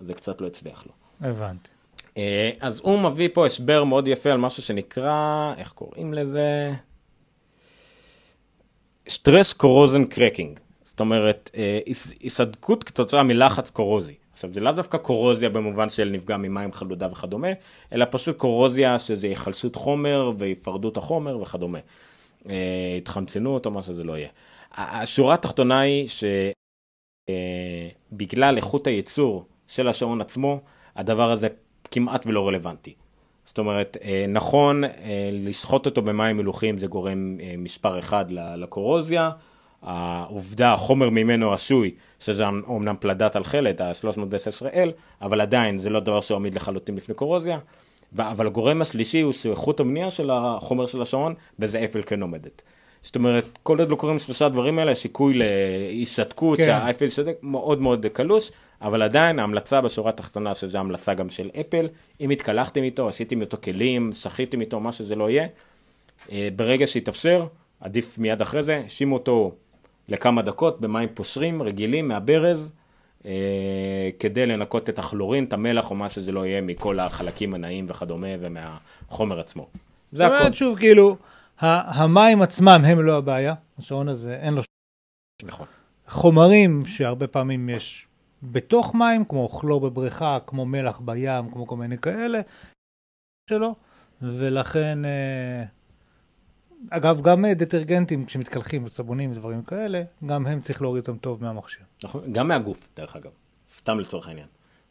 אז זה קצת לא הצליח לו. הבנתי. אה, אז הוא מביא פה הסבר מאוד יפה על משהו שנקרא, איך קוראים לזה? stress corrosion cracking. זאת אומרת, אה, היס- היסדקות כתוצאה מלחץ קורוזי. עכשיו, זה לאו דווקא קורוזיה במובן של נפגע ממים חלודה וכדומה, אלא פשוט קורוזיה שזה היחלשות חומר והיפרדות החומר וכדומה. אה, התחמצנות או מה שזה לא יהיה. השורה התחתונה היא שבגלל איכות הייצור של השעון עצמו, הדבר הזה כמעט ולא רלוונטי. זאת אומרת, אה, נכון, אה, לשחוט אותו במים מלוחים זה גורם אה, מספר אחד לקורוזיה. העובדה, החומר ממנו עשוי, שזה אומנם פלדת על חלד, ה-310L, אבל עדיין זה לא דבר שעמיד לחלוטין לפני קורוזיה. אבל הגורם השלישי הוא שאיכות הבנייה של החומר של השעון, בזה אפל כן עומדת. זאת אומרת, כל עוד לא קורים שלושה דברים האלה, הסיכוי להישתקות, כן. כן. שהאפל ישתק, מאוד מאוד קלוש, אבל עדיין ההמלצה בשורה התחתונה, שזו המלצה גם של אפל, אם התקלחתם איתו, עשיתם איתו כלים, שחיתם איתו, מה שזה לא יהיה, אה, ברגע שיתאפשר, עדיף מיד אחרי זה, שימו אותו לכמה דקות במים פושרים, רגילים, מהברז, אה, כדי לנקות את הכלורין, את המלח או מה שזה לא יהיה מכל החלקים הנעים וכדומה ומהחומר עצמו. זה זאת הכל. אומרת, שוב, כאילו, המים עצמם הם לא הבעיה, השעון הזה אין לו נכון. חומרים שהרבה פעמים יש בתוך מים, כמו כלור בבריכה, כמו מלח בים, כמו כל מיני כאלה, שלו, ולכן, אה, אגב, גם אה, דטרגנטים, כשמתקלחים, סבונים ודברים כאלה, גם הם צריך להוריד אותם טוב מהמכשיר, נכון. גם מהגוף, דרך אגב. סתם לצורך העניין.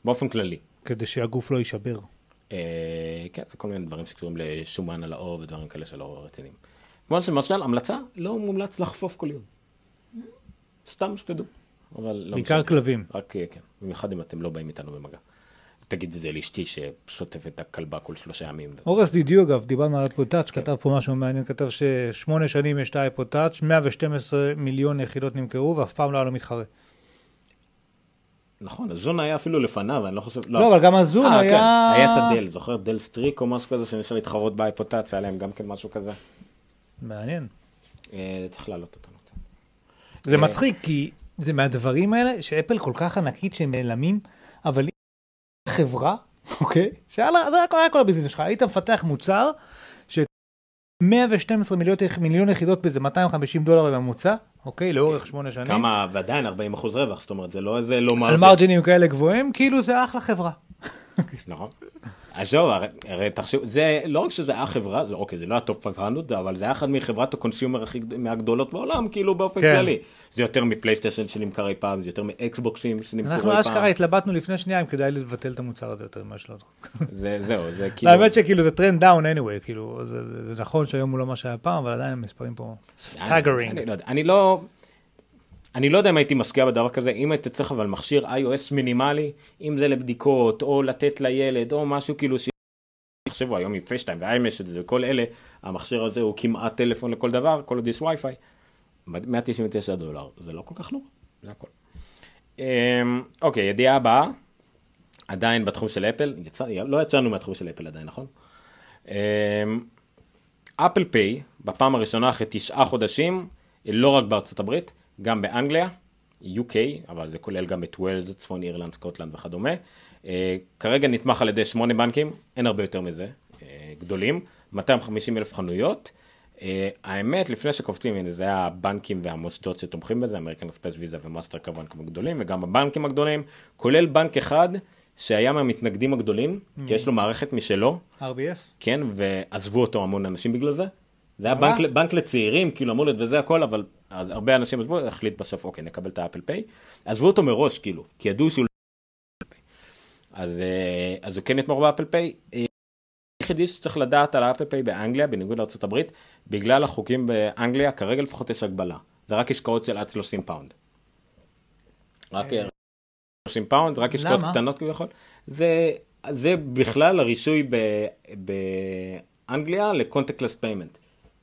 באופן כללי. כדי שהגוף לא יישבר. אה, כן, זה כל מיני דברים שקשורים לשומן על העור ודברים כאלה שלא רציניים. כמו למשל, המלצה, לא מומלץ לחפוף כל יום. סתם שתדעו. אבל לא בעיקר משנה. כלבים. רק, אה, כן, במיוחד אם אתם לא באים איתנו במגע. תגיד את זה לאשתי ששוטפת את הכלבה כל שלושה ימים. אורס דידיו, אגב, דיברנו על אייפוד טאץ', כתב פה משהו מעניין, כתב ששמונה שנים יש את האייפוד טאץ', 112 מיליון יחידות נמכרו, ואף פעם לא היה לו מתחרה. נכון, ה Zune היה אפילו לפניו, אני לא חושב... לא, אבל גם ה Zune אה, היה... כן, היה את ה Dell, זוכר Dell Streak או משהו כזה שניסה להתחרות באייפוטציה, היה להם גם כן משהו כזה. מעניין. אה, צריך להעלות אותנו. זה אה, מצחיק, כי זה מהדברים האלה שאפל כל כך ענקית שהם נעלמים, אבל חברה, אוקיי? שהיה זה היה כל- הביזנס שלך, היית מפתח מוצר ש... 112 מיליון, מיליון יחידות באיזה 250 דולר בממוצע, אוקיי? לאורך שמונה שנים. כמה, ועדיין 40 אחוז רווח, זאת אומרת, זה לא איזה לא על margin. margin ים כאלה גבוהים, כאילו זה אחלה חברה. נכון. אז זהו, הרי, תחשב, זה לא רק שזה היה חברה, זה אוקיי, זה לא הטופ 500, אבל זה היה אחד מחברת ה consumer הכי גד- מהגדולות בעולם, כאילו באופן כן. כללי. זה יותר מ PlayStation שנמכר אי פעם, זה יותר מ Xbox ים שנמכרו אנחנו אי פעם. אשכרה התלבטנו לפני שנייה אם כדאי לבטל את המוצר הזה יותר ממה שלא. זה, זהו, זה [laughs] כאילו... האמת שכאילו זה trend down anyway, כאילו זה- נכון שהיום הוא לא מה שהיה פעם, אבל עדיין המספרים פה staggering. אני, אני, לא יודע, אני לא... אני לא יודע אם הייתי משקיע בדבר כזה, אם היית צריך אבל מכשיר iOS מינימלי, אם זה לבדיקות, או לתת לילד, או משהו כאילו ש... תחשבו, היום עם FaceTime ו iMessage וכל אלה, המכשיר הזה הוא כמעט טלפון לכל דבר, כל עוד יש וי-פיי. 199 דולר, זה לא כל כך נורא, זה הכל. אמ, אוקיי, ידיעה הבאה, עדיין בתחום של אפל, יצא, לא יצאנו מהתחום של אפל עדיין, נכון? אמ, Apple Pay, בפעם הראשונה אחרי תשעה חודשים, לא רק בארצות הברית, גם באנגליה, UK, אבל זה כולל גם את ווילס, צפון אירלנד, סקוטלנד וכדומה. אה, כרגע נתמך על ידי שמונה בנקים, אין הרבה יותר מזה, אה, גדולים, 250 אלף חנויות. אה, האמת, לפני שקופצים, הנה, זה הבנקים והמוסדות שתומכים בזה, American Express ויזה ומאסטר כמובן כמו גדולים, וגם הבנקים הגדולים, כולל בנק אחד שהיה מהמתנגדים הגדולים, כי יש לו מערכת משלו, RBS? כן, ועזבו אותו המון אנשים בגלל זה. זה היה? בנק, בנק לצעירים, כאילו אמור להיות וזה הכל, אבל אז הרבה אנשים עזבו, החליט בסוף, אוקיי, נקבל את ה Apple Pay. עזבו אותו מראש, כאילו, כי ידעו שהוא לא... אז, אה, אז הוא כן יתמוך ב Apple Pay. אה, היחידי שצריך לדעת על ה Apple Pay באנגליה, בניגוד לארה"ב, בגלל החוקים באנגליה, כרגע לפחות יש הגבלה. זה רק השקעות של עד 30 pound. רק אה, 30 pound, זה רק השקעות? קטנות כביכול. זה, זה בכלל הרישוי באנגליה ל contactless payment.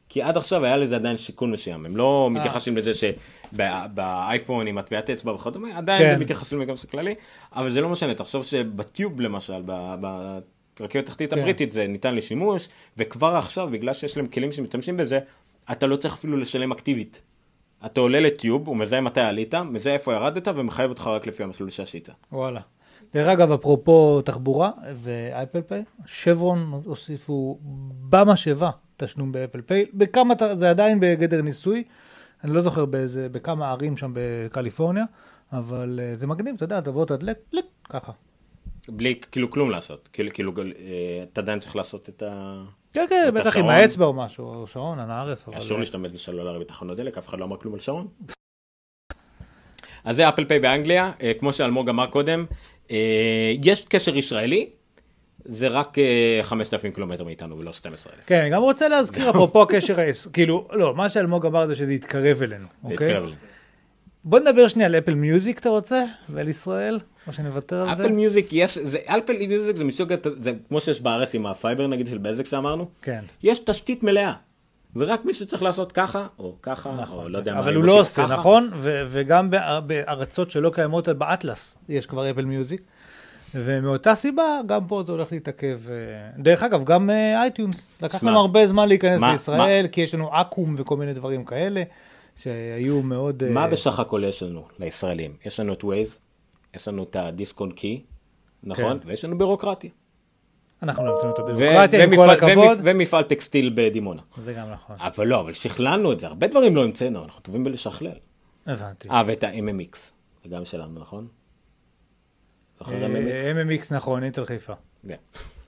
כי עד עכשיו היה לזה עדיין שיקול מסוים, הם לא מתייחסים לזה שבאייפון עם הטביעת אצבע וכדומה, עדיין כן. הם מתייחסים לגמרי כללי, אבל זה לא משנה, תחשוב שב Tube למשל, ברכבת התחתית כן. הבריטית זה ניתן לשימוש, וכבר עכשיו, בגלל שיש להם כלים שמשתמשים בזה, אתה לא צריך אפילו לשלם אקטיבית. אתה עולה ל Tube, הוא מזהה מתי עלית, מזהה איפה ירדת, ומחייב אותך רק לפי המסלול שעשית. וואלה. דרך אגב, אפרופו תחבורה ו Apple Pay, Chevron הוסיפו במשאבה תשלום ב Apple Pay, בכמה, זה עדיין בגדר ניסוי, אני לא זוכר באיזה, בכמה ערים שם בקליפורניה, אבל אה, זה מגניב, אתה יודע, תבוא, תדלק, קליק, ככה. בלי כאילו כלום לעשות, כאילו, כאילו אה, אתה עדיין צריך לעשות את ה... כן, כן, בטח עם. האצבע או משהו, או שעון, אנא ערף. אסור להשתמש בסלולרי בתחנות דלק, אף אחד לא אמר כלום על שעון. אז זה אפל פיי באנגליה, אה, כמו שאלמוג אמר קודם, אה, יש קשר ישראלי, זה רק אה, 5,000 קילומטר מאיתנו ולא 12,000. כן, אני גם רוצה להזכיר, אפרופו הקשר היש... כאילו, לא, מה שאלמוג אמר זה שזה יתקרב אלינו, אוקיי? יתקרב לי. בוא נדבר שנייה על אפל מיוזיק, אתה רוצה? ועל ישראל? או שנוותר על זה? אפל Music יש, זה- Apple Music זה מסוג, זה כמו שיש בארץ עם ה fiber נגיד של בזק שאמרנו, כן. יש תשתית מלאה. ורק מי שצריך לעשות ככה, או ככה, או לא יודע מה. אבל הוא לא עושה, ככה. נכון? ו- וגם בא- בארצות שלא קיימות באטלס, יש כבר Apple Music. ומאותה סיבה, גם פה זה הולך להתעכב. אה, דרך אגב, גם אה, iTunes. לקח שמע, לנו הרבה זמן להיכנס מה- לישראל, כי יש לנו אקו"ם וכל מיני דברים כאלה, שהיו מאוד... אה, מה בסך הכל יש לנו לישראלים? יש לנו את ווייז, יש לנו את הדיסקון קי, נכון? כן. ויש לנו בירוקרטיה. אנחנו לא המצאנו את הביורוקרטיה, עם כל הכבוד. ומפ- ומפעל טקסטיל בדימונה. זה גם נכון, אבל לא, אבל שכללנו את זה, הרבה דברים לא המצאנו, אנחנו טובים בלשכלל. הבנתי. אה, ואת ה-MMX, זה גם שלנו, נכון? זוכר אה, MMX? MMX נכון, אינטל חיפה. כן.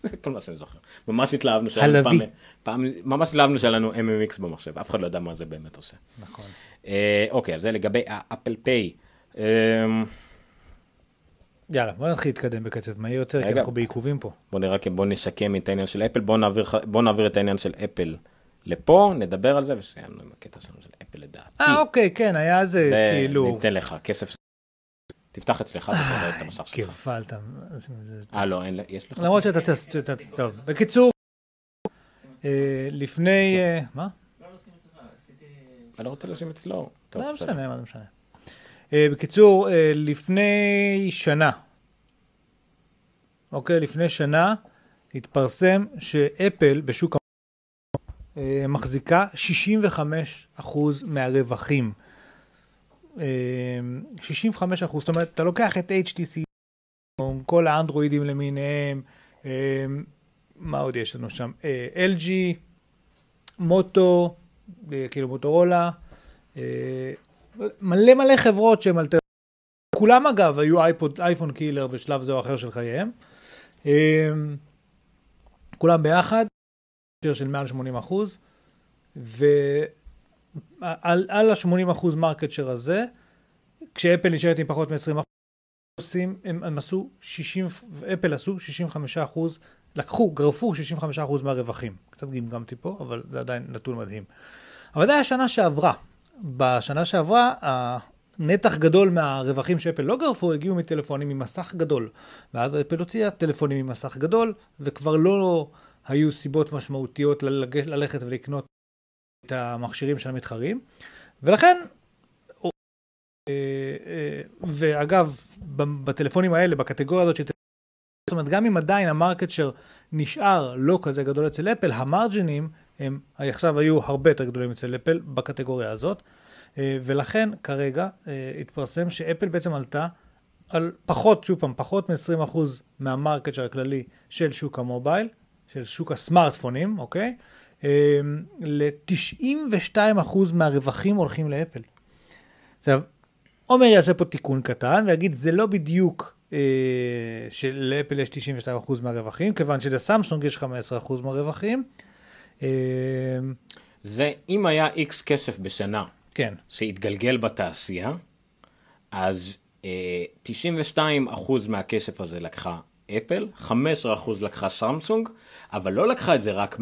זה [laughs] כל מה שאני זוכר. ממש התלהבנו שהיה הלוי. לנו פעם, ממש התלהבנו שהיה לנו MMX במחשב, אף אחד לא יודע מה זה באמת עושה. נכון. אה, אוקיי, אז זה לגבי האפל פיי. אה, יאללה, בוא נתחיל להתקדם בקצב מהיר יותר, כי. אנחנו בעיכובים פה. בוא נראה, בוא נשקם את העניין של אפל, בוא נעביר, את העניין של אפל לפה, נדבר על זה וסיימנו עם הקטע שלנו של אפל לדעתי. אה, אוקיי, כן, היה זה כאילו... ניתן לך, כסף. תפתח אצלך ותראה את המסך שלך. קירפלת. אה, לא, אין, יש לך. למרות שאתה... ת- טוב, בקיצור, אה, לפני... אה, מה? אני לא רוצה לשים אצלו. לא. משנה, מה זה משנה. אה, בקיצור, לפני שנה, אוקיי, לפני שנה התפרסם שאפל בשוק המ- אה, מחזיקה 65% מהרווחים. אה, 65%, זאת אומרת, אתה לוקח את HTC, כל האנדרואידים למיניהם, אה, מה עוד יש לנו שם? אה, LG, מוטו, כאילו מוטורולה, מלא מלא חברות שהן אלטר... כולם אגב היו אייפוד, אייפון killer בשלב זה או אחר של חייהם. כולם ביחד, של מעל 80 אחוז, על ה-80 אחוז market share הזה, כשאפל נשארת עם פחות מ-20 אחוז, עושים, הם, הם עשו 60, אפל עשו 65 אחוז, לקחו, גרפו 65 אחוז מהרווחים. קצת גמגמתי פה, אבל זה עדיין נתון מדהים. אבל זה היה שנה שעברה. בשנה שעברה, נתח גדול מהרווחים שאפל לא גרפו הגיעו מטלפונים עם מסך גדול. ואז אפל הוציאה טלפונים עם מסך גדול, וכבר לא היו סיבות משמעותיות ללכת ולקנות את המכשירים של המתחרים. ולכן, אה, אה, ואגב, בטלפונים האלה, בקטגוריה הזאת, זאת אומרת, גם אם עדיין ה market share נשאר לא כזה גדול אצל אפל, ה margin ים הם עכשיו היו הרבה יותר גדולים אצל אפל בקטגוריה הזאת. אה, ולכן כרגע התפרסם שאפל בעצם עלתה על פחות, שוב פעם, פחות מ-20% מה market של הכללי של שוק ה mobile, של שוק הסמארטפונים, אוקיי? אה, ל-92% מהרווחים הולכים לאפל. עכשיו, עומר יעשה פה תיקון קטן ויגיד, זה לא בדיוק אה, שלאפל יש 92% מהרווחים, כיוון שלסמסונג יש 15% מהרווחים. אה, זה, אם היה איקס כסף בשנה כן, שהתגלגל בתעשייה, אז אה, 92% מהכסף הזה לקחה אפל, 15% לקחה סמסונג, אבל לא לקחה את זה רק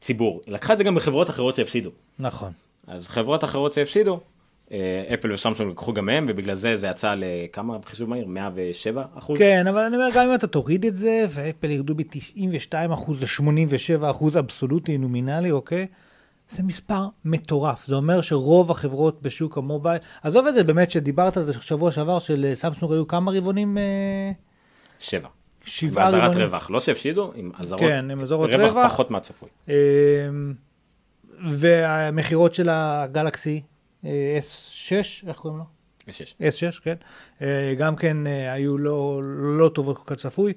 מהציבור, היא לקחה את זה גם מחברות אחרות שהפסידו. נכון. אז חברות אחרות שהפסידו, אה, אפל וסמסונג לקחו גם מהם, ובגלל זה זה יצא לכמה בחישוב מהיר? 107 אחוז? כן, אבל אני אומר, גם אם אתה תוריד את זה, ואפל ירדו ב-92% ל-87% אבסולוטי נומינלי, אוקיי? זה מספר מטורף. זה אומר שרוב החברות בשוק המובייל, עזוב את זה באמת שדיברת על זה שבוע שעבר, שלסמסונג היו כמה רבעונים? אה, שבע. שבעה באזהרת רבעונים. רווח, לא שהפסידו, עם אזהרות כן, עם אזהרות רווח רווח. פחות מהצפוי. אה, והמכירות של הגלקסי אה, S6, איך קוראים לו? ושש. S6, כן, אה, גם כן אה, היו לא, לא טובות כל כך צפוי,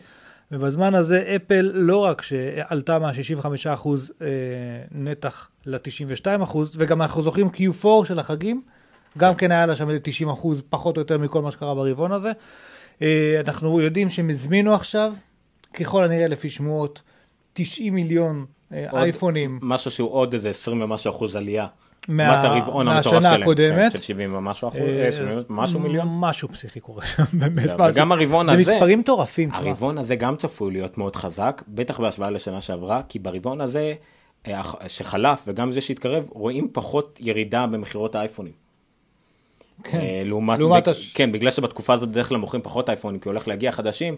ובזמן הזה אפל לא רק שעלתה מה-65% אה, נתח ל-92%, וגם אנחנו זוכרים Q4 של החגים, גם כן היה לה שם איזה 90% פחות או יותר מכל מה שקרה ברבעון הזה. אה, אנחנו יודעים שהם הזמינו עכשיו, ככל הנראה לפי שמועות, 90 מיליון אה, עוד אייפונים. משהו שהוא עוד איזה 20 ומשהו אחוז עלייה. מה- לעומת הרבעון המטורף מהשנה שלהם. הקודמת. כן, של 70 ומשהו אחוז, אה, 70 משהו מיליון. משהו פסיכי קורה שם, [laughs] באמת. משהו. וגם הרבעון זה הזה- מספרים מטורפים. הרבעון הזה גם צפוי להיות מאוד חזק, בטח בהשוואה לשנה שעברה, כי ברבעון הזה שחלף וגם זה שהתקרב, רואים פחות ירידה במכירות האייפונים. כן. אה, לעומת, לעומת הש- כן, בגלל שבתקופה הזאת בדרך כלל מוכרים פחות אייפונים, כי הולך להגיע חדשים,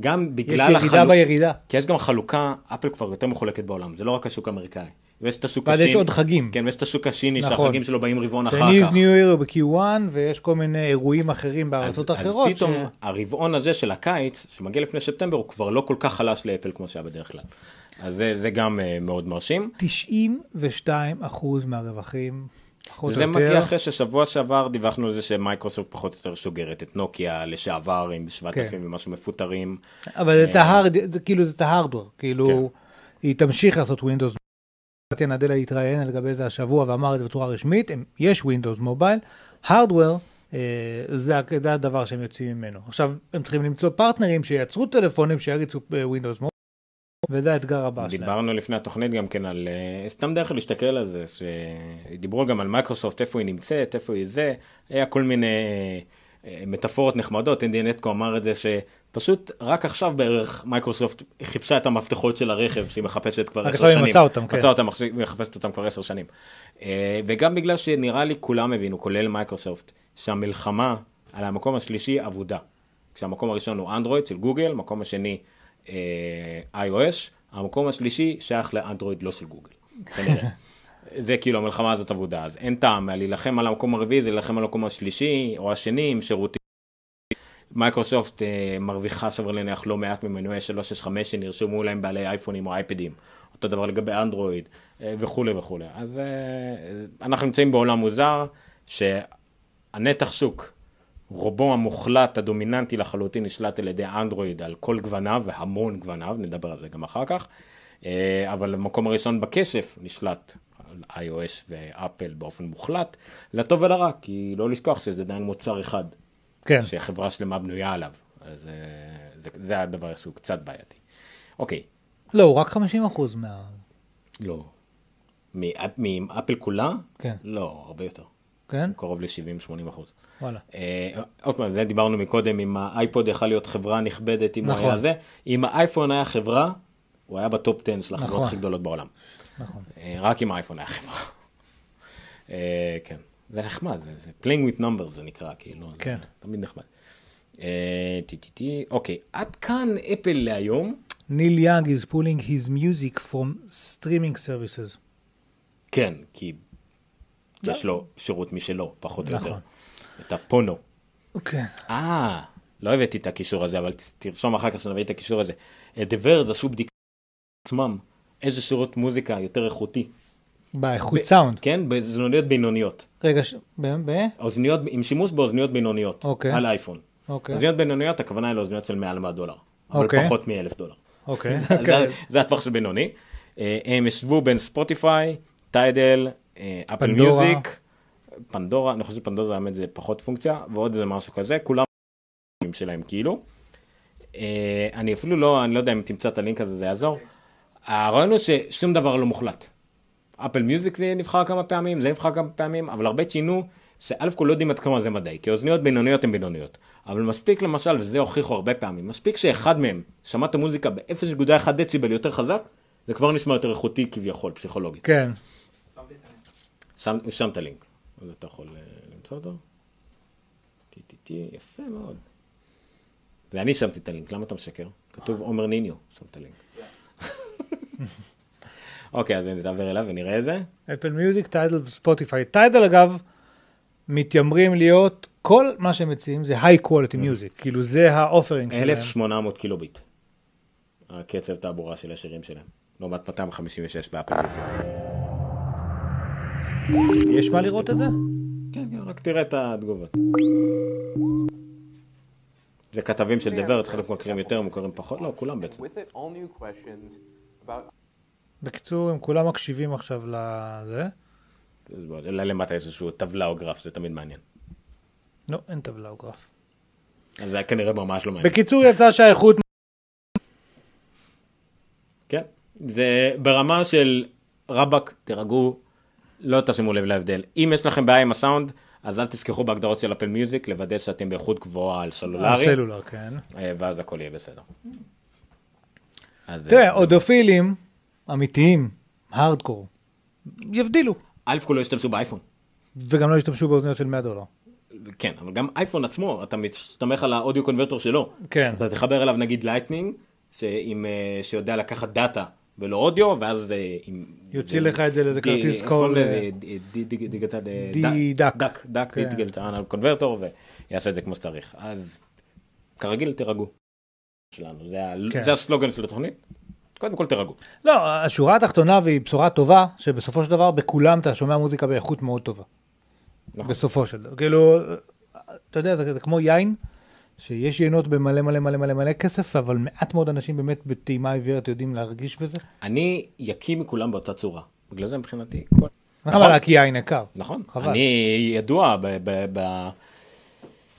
גם יש בגלל ירידה בירידה. כי יש גם חלוקה, אפל כבר יותר מחולקת בעולם, זה לא רק השוק האמריקאי. ויש את השוק ואז יש הסיני, עוד חגים. כן, ויש את השוק הסיני, נכון. שהחגים שלו באים רבעון אחר כך. ניו ייר הוא ב-Q1 ויש כל מיני אירועים אחרים אז, בארצות אז אחרות. פתאום ש- הרבעון הזה של הקיץ, שמגיע לפני ספטמבר, הוא כבר לא כל כך חלש לאפל כמו שהיה בדרך כלל. אז זה, זה גם uh, מאוד מרשים. 92 אחוז מהרווחים, פחות או זה יותר. מגיע אחרי ששבוע שעבר דיווחנו על זה שמייקרוסופט פחות או יותר סוגרת את נוקיה לשעבר עם 7,000 כן. ומשהו מפוטרים. אבל את ה hard, זה כאילו זה את ה hardware, כאילו, כן. היא תמשיך לעשות Windows. סאטיה נאדלה התראיין לגבי זה השבוע ואמר את זה בצורה רשמית, יש Windows Mobile, hardware, זה הדבר שהם יוצאים ממנו. עכשיו, הם צריכים למצוא פרטנרים שייצרו טלפונים שיריצו Windows Mobile, וזה האתגר הבא שלהם. דיברנו לפני התוכנית גם כן על, אה, סתם דרך להסתכל על זה, שדיברו גם על מייקרוסופט, איפה היא נמצאת, איפה היא זה, היה כל מיני אה, מטאפורות נחמדות, אינדי נטקו אמר את זה, שפשוט רק עכשיו בערך מייקרוסופט חיפשה את המפתחות של הרכב שהיא מחפשת כבר עשר שנים. מצאה אותם, כן. מצאה אותם, מחפשת אותם כבר עשר שנים. אה, וגם בגלל שנראה לי כולם הבינו, כולל מייקרוסופט, שהמלחמה על המקום השלישי אבודה. כשהמקום הראשון הוא אנדרואיד של גוגל, המקום השני אה, iOS, המקום השלישי שייך לאנדרואיד לא של גוגל. [laughs] זה כאילו המלחמה הזאת אבודה, אז אין טעם להילחם על המקום הרביעי, זה להילחם על המקום השלישי או השני עם שירותים. מייקרוסופט אה, מרוויחה שווה להניח לא מעט ממנויי 365 שנרשמו להם בעלי אייפונים או אייפדים. אותו דבר לגבי אנדרואיד אה, וכולי וכולי. אז אה, אנחנו נמצאים בעולם מוזר שהנתח שוק, רובו המוחלט, הדומיננטי לחלוטין, נשלט על ידי אנדרואיד על כל גווניו והמון גווניו, נדבר על זה גם אחר כך. אה, אבל המקום הראשון בכסף נשלט על iOS ואפל באופן מוחלט, לטוב ולרע, כי לא לשכוח שזה עדיין מוצר אחד. כן, שחברה שלמה בנויה עליו. אז אה, זה, זה הדבר שהוא קצת בעייתי. אוקיי, לא, הוא רק 50 אחוז מה... לא. מאפ- מאפל כולה? כן. לא, הרבה יותר. כן? קרוב ל-70-80 אחוז. וואלה. אה, עוד פעם, זה דיברנו מקודם, אם האייפוד יכל להיות חברה נכבדת, אם הוא נכון. היה זה. אם האייפון היה חברה, הוא היה בטופ 10 של החברות נכון. הכי גדולות בעולם. נכון. אה, רק אם האייפון היה חברה. אה, כן, זה נחמד, זה, זה playing with numbers זה נקרא, כאילו, כן. זה תמיד נחמד. אוקיי, עד כאן אפל להיום. ניל יאנג is pulling his music from streaming services. כן, כי יש לו שירות משלו, פחות או נכון. יותר. את הפונו. אוקיי. אה, לא הבאתי את הקישור הזה, אבל תרשום אחר כך שנביא את הקישור הזה. אה, The Verge עשו בדיקה עצמם, איזה שירות מוזיקה יותר איכותי. באיכות סאונד. כן, באוזניות בינוניות. רגע, ב... אוזניות, עם שימוש באוזניות בינוניות. אוקיי. על אייפון. אוקיי. אוזניות בינוניות, הכוונה היא לאוזניות של מעל 100 דולר. אבל אוקיי. פחות מ-1,000 דולר. אוקיי. [laughs] זה- הטווח של בינוני. אה, הם ישבו בין ספוטיפיי, טיידל, אפל פנדורה. מיוזיק, פנדורה, אני חושב שפנדורה האמת זה פחות פונקציה, ועוד איזה משהו כזה, כולם שלהם כאילו. אה, אני אפילו לא, אני לא יודע אם תמצא את הלינק הזה, זה יעזור. הרעיון הוא ששום דבר לא מוחלט. אפל מיוזיק זה נבחר כמה פעמים, זה נבחר כמה פעמים, אבל הרבה ציינו שא' כל לא יודעים עד כמה זה מדעי, כי אוזניות בינוניות הן בינוניות. אבל מספיק למשל, וזה הוכיחו הרבה פעמים, מספיק שאחד מהם שמע את המוזיקה ב-0.1 דציבל יותר חזק, זה כבר נשמע יותר איכותי כביכול, פסיכולוגית. כן. שם, שם את הלינק, אז אתה יכול אה, למצוא אותו. טי טי טי, יפה מאוד. ואני שמתי את הלינק, למה אתה משקר? כתוב עומר ניניו, שם את הלינק. [laughs] אוקיי, אז נדבר אליו ונראה את זה. Apple Music, Tidal וספוטיפיי. Tidal אגב, מתיימרים להיות, כל מה שהם מציעים זה high quality music, כאילו זה ה offering שלהם. 1800 קילו ביט. הקצב תעבורה של השירים שלהם. לעומת 256 באפל מיוזיק. יש מה לראות את זה? כן, כן, רק תראה את התגובות. זה כתבים של דברת, חלק מוכרים יותר, מוכרים פחות, לא, כולם בעצם. בקיצור, הם כולם מקשיבים עכשיו לזה. אולי למטה יש איזשהו טבלה או גרף, זה תמיד מעניין. לא, אין טבלה או גרף. אז זה היה כנראה ממש לא מעניין. בקיצור, יצא שהאיכות... כן, זה ברמה של רבאק, תירגעו, לא תשימו לב להבדל. אם יש לכם בעיה עם הסאונד, אז אל תזכחו בהגדרות של אפל מיוזיק, לוודא שאתם באיכות גבוהה על סלולרי, הסלולר, כן. אה, ואז הכל יהיה בסדר. תראה, אה, אודופילים אמיתיים, הארדקור, יבדילו. א' כל לא ישתמשו באייפון. וגם לא ישתמשו באוזניות של 100 דולר. כן, אבל גם אייפון עצמו, אתה מסתמך על ה audio converter שלו. כן. אתה תחבר אליו נגיד Lightning, אה, שיודע לקחת דאטה ולא אודיו, ואז אה, עם... יוציא זה- לך את זה לאיזה כרטיס קול, digital... די- DAC. DAC. DAC, DAC, כן. digital converter, ויעשה את זה כמו שצריך. אז כרגיל תירגעו. שלנו, זה כן. זה הסלוגן של התוכנית. קודם כל תירגעו. לא, השורה התחתונה והיא בשורה טובה, שבסופו של דבר בכולם אתה שומע מוזיקה באיכות מאוד טובה. נכון. בסופו של דבר. כאילו, אתה יודע, זה, זה כמו יין, שיש יינות במלא מלא מלא מלא מלא כסף, אבל מעט מאוד אנשים באמת בטעימה עיוורת יודעים להרגיש בזה. אני יקיא מכולם באותה צורה. בגלל זה מבחינתי, כל... נכון. אבל כי יין יקר. נכון. חבל. אני ידוע ב- ב- ב-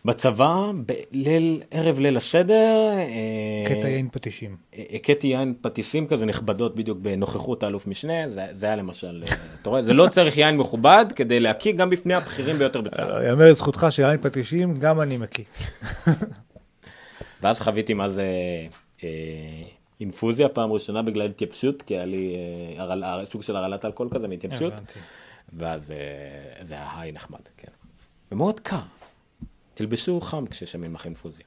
בצבא, בליל, ערב ליל הסדר. אה, קטע יין פטישים. הכיתי יין פטיסים כזה נכבדות בדיוק בנוכחות האלוף משנה, זה, זה היה למשל, אה, אתה רואה, זה לא צריך יין מכובד כדי להקיא גם בפני הבכירים ביותר בצה"ל. יאמר לזכותך שיין פטישים, גם אני מקיא. ואז חוויתי מה זה אה, אינפוזיה פעם ראשונה בגלל התייבשות, כי היה לי אה, הרעל- הר- סוג של הרעלת אלכוהול כזה מהתייבשות. ואז אה, זה היה היי נחמד, כן. ומאוד קר. תלבשו חם כששמים לך אינפוזיה.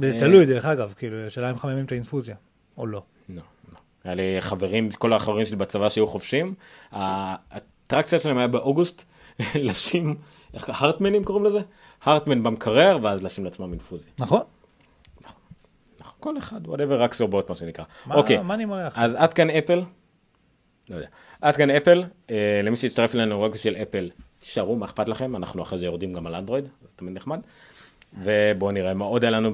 זה תלוי, דרך אגב, כאילו, השאלה אם מחממים את האינפוזיה, או לא. לא, לא. היה לי חברים, כל החברים שלי בצבא שהיו חופשים, האטרקציה שלהם היה באוגוסט, [laughs] לשים, איך הרטמנים קוראים לזה? הרטמן במקרר, ואז לשים לעצמם אינפוזיה. נכון? נכון, כל אחד, whatever, רק סובות מה שנקרא. מה- אוקיי, מה אני מריח? אז עד כאן אפל. לא יודע. עד כאן אפל, אה, למי שהצטרף אלינו רק של אפל, תשארו, מה אכפת לכם? אנחנו אחרי זה יורדים גם על אנדרואיד, אז תמיד נחמד. ובואו נראה מה עוד היה לנו,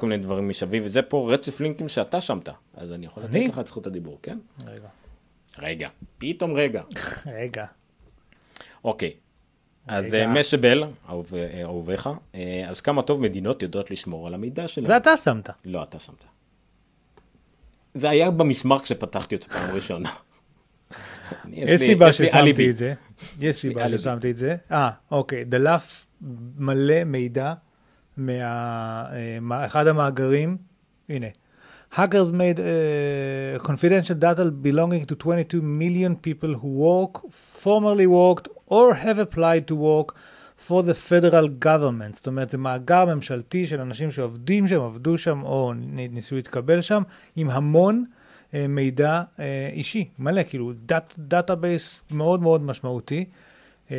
כל מיני דברים משאבי, וזה פה רצף לינקים שאתה שמת, אז אני יכול לתת? לך את זכות הדיבור, כן? רגע. רגע, פתאום רגע. [laughs] רגע. אוקיי. אז. אה, משבל, אה, אהוביך, אה, אז כמה טוב מדינות יודעות לשמור על המידע שלנו. זה אתה שמת. לא, אתה שמת. זה היה במסמר כשפתחתי אותו פעם ראשונה. [laughs] יש סיבה ששמתי. את זה. יש סיבה. ששמתי את זה. אה, אוקיי. דלף מלא מידע מאחד המאגרים. הנה. Hackers made uh, confidential data belonging to 22 million people who work, formerly worked, or have applied to work for the federal government. זאת אומרת, זה מאגר ממשלתי של אנשים שעובדים שם, עבדו שם, או ניסו להתקבל שם, עם המון uh, מידע אה, אישי, מלא, כאילו, data, database מאוד מאוד משמעותי. אמ,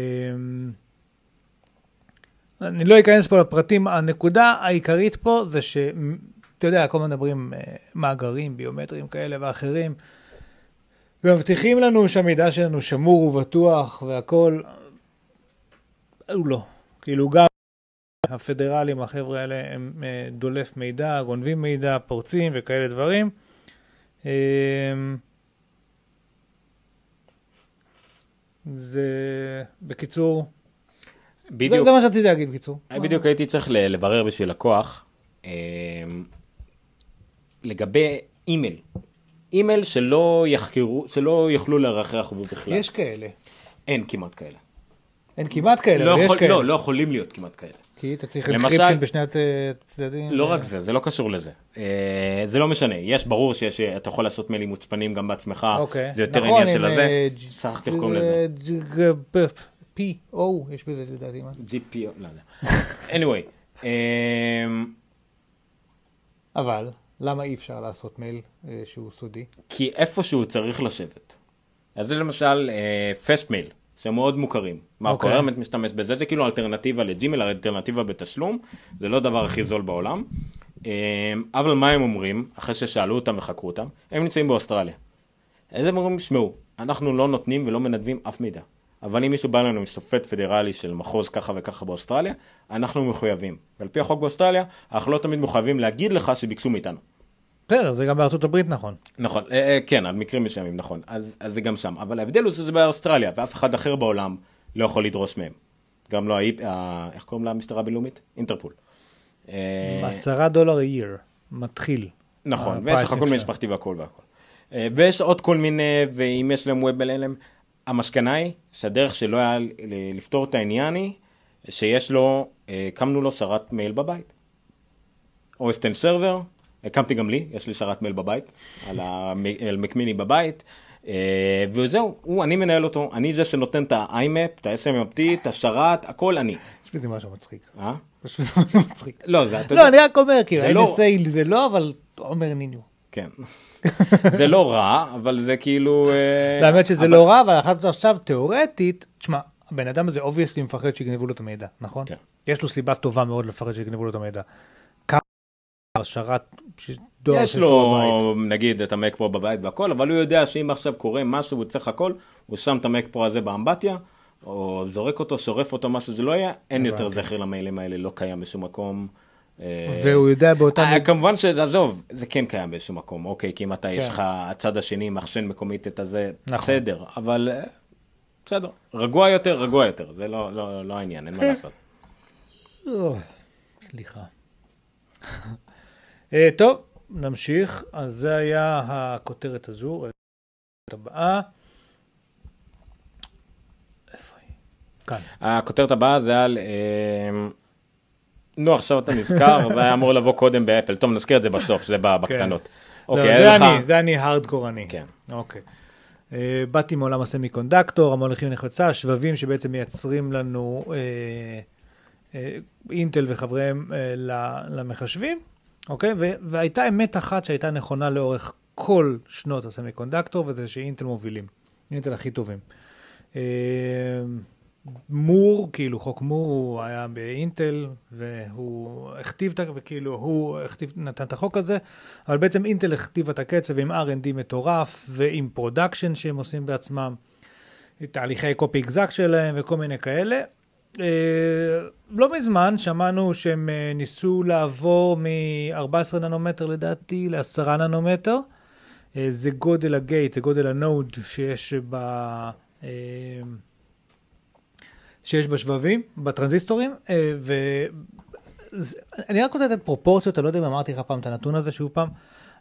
אני לא אכנס פה לפרטים, הנקודה העיקרית פה זה ש... אתה יודע, כל הזמן מדברים אה, מאגרים ביומטריים כאלה ואחרים, ומבטיחים לנו שהמידע שלנו שמור ובטוח והכול, הוא לא. כאילו גם הפדרלים, החבר'ה האלה, הם אה, דולף מידע, גונבים מידע, פורצים וכאלה דברים. אה, זה, בקיצור, זה, בדיוק, זה מה שרציתי להגיד בקיצור. בדיוק הייתי צריך לברר בשביל לקוח, אה, לגבי אימייל. אימייל שלא יחקרו, שלא יוכלו לרחח בו בכלל. יש כאלה. אין כמעט כאלה. אין כמעט כאלה, לא אבל יש יכול- כאלה. לא, לא יכולים להיות כמעט כאלה. כי אתה צריך למשל- בשני הצ- הצדדים. לא ו- רק זה, זה לא קשור לזה. אה, זה לא משנה, יש ברור שיש, אתה יכול לעשות מיילים מוצפנים גם בעצמך, אוקיי. זה יותר נכון, עניין של הזה, אה, שכחתי איך קוראים לזה. ג'- ג'- ב- P, O, יש בזה לדעתי, מה? GPO, לא יודע. [laughs] anyway, אמ, אבל, למה אי אפשר לעשות מייל אה, שהוא סודי? כי איפשהו צריך לשבת. אז זה למשל פסט מייל, שהם מאוד מוכרים. מה, אוקיי. okay. באמת משתמש בזה, זה כאילו אלטרנטיבה לג'ימל, אלטרנטיבה בתשלום, זה לא הדבר הכי זול בעולם. אמ, אבל מה הם אומרים, אחרי ששאלו אותם וחקרו אותם, הם נמצאים באוסטרליה. אז הם אומרים, שמעו, אנחנו לא נותנים ולא מנדבים אף מידע. אבל אם מישהו בא לנו עם שופט פדרלי של מחוז ככה וככה באוסטרליה, אנחנו מחויבים. ועל פי החוק באוסטרליה, אנחנו לא תמיד מחויבים להגיד לך שביקשו מאיתנו. בסדר, זה גם בארצות הברית נכון. נכון, אה, אה, כן, על מקרים מסוימים, נכון. אז, אז זה גם שם. אבל ההבדל הוא שזה באוסטרליה, ואף אחד אחר בעולם לא יכול לדרוש מהם. גם לא, ה- איך קוראים למשטרה הבינלאומית? אינטרפול. אה, עשרה דולר year, מתחיל. נכון, ויש לך כל מיני. משפחתי והכל והכל. ויש עוד כל מיני, ואם יש להם ווב אין להם, המסקנה היא שהדרך שלו היה לפתור את העניין היא שיש לו, הקמנו לו שרת מייל בבית. OSTN סרבר, הקמתי גם לי, יש לי שרת מייל בבית, על המקמיני בבית, אה, וזהו, הוא, אני מנהל אותו, אני זה שנותן את ה-IMAP, את ה- SMTP, את השרת, הכל אני. יש בזה משהו מצחיק. אה? יש בזה משהו מצחיק. לא, זה, אתה לא, יודע, אני רק אומר, כאילו, זה לא- NSA זה לא, אבל עומר ניניו. כן. זה לא רע, אבל זה כאילו... אה, [laughs] האמת שזה לא רע, אבל אחת עכשיו, תיאורטית, תשמע, הבן אדם הזה obviously מפחד שיגנבו לו את המידע, נכון? כן. יש לו סיבה טובה מאוד לפחד שיגנבו לו את המידע. ש- דואר יש לו בבית. נגיד, את המק פרו בבית והכל, אבל הוא יודע שאם עכשיו קורה משהו והוא צריך הכל, הוא שם את המק פרו הזה באמבטיה, או זורק אותו, שורף אותו, מה שזה לא יהיה, אין יותר זכר למיילים האלה, לא קיים בשום מקום. אה, והוא יודע באותה אה, מידה... כמובן שעזוב, זה כן קיים באיזשהו מקום, אוקיי, כי אם אתה, יש כן. לך הצד השני, מחשן מקומית את הזה, נכון. בסדר, אבל אה, בסדר, רגוע יותר, רגוע יותר, זה לא, לא, לא העניין, אין מה [laughs] לעשות. סליחה. אה, טוב, נמשיך. אז זה היה הכותרת הזו. הבאה. כאן. הכותרת הבאה זה על... אה, נו, עכשיו אתה נזכר, [laughs] זה היה אמור לבוא קודם באפל. טוב, נזכיר את זה בסוף, זה ב- בקטנות. לא, אוקיי, זה היה לך... אני, זה אני הארדקור אני. כן. אוקיי. אה, באתי מעולם הסמי קונדקטור, המוליכים לנחוצה, שבבים שבעצם מייצרים לנו אה, אה, אינטל וחבריהם אה, למחשבים, אוקיי? ו- והייתה אמת אחת שהייתה נכונה לאורך כל שנות ה semiconductor, וזה שאינטל מובילים. אינטל הכי טובים. אה, מור, כאילו חוק מור, הוא היה באינטל, והוא הכתיב. וכאילו, הוא הכתיב, נתן את החוק הזה, אבל בעצם אינטל הכתיבה את הקצב עם R&D מטורף, ועם production שהם עושים בעצמם, תהליכי copy exact שלהם וכל מיני כאלה. אה, לא מזמן שמענו שהם אה, ניסו לעבור מ-14 ננומטר לדעתי ל-10 ננומטר. אה, זה גודל ה gate, זה גודל ה node שיש ב... שיש בשבבים, בטרנזיסטורים, אה, ו... זה- אני רק רוצה לתת פרופורציות, אני לא יודע אם אמרתי לך פעם את הנתון הזה שוב פעם.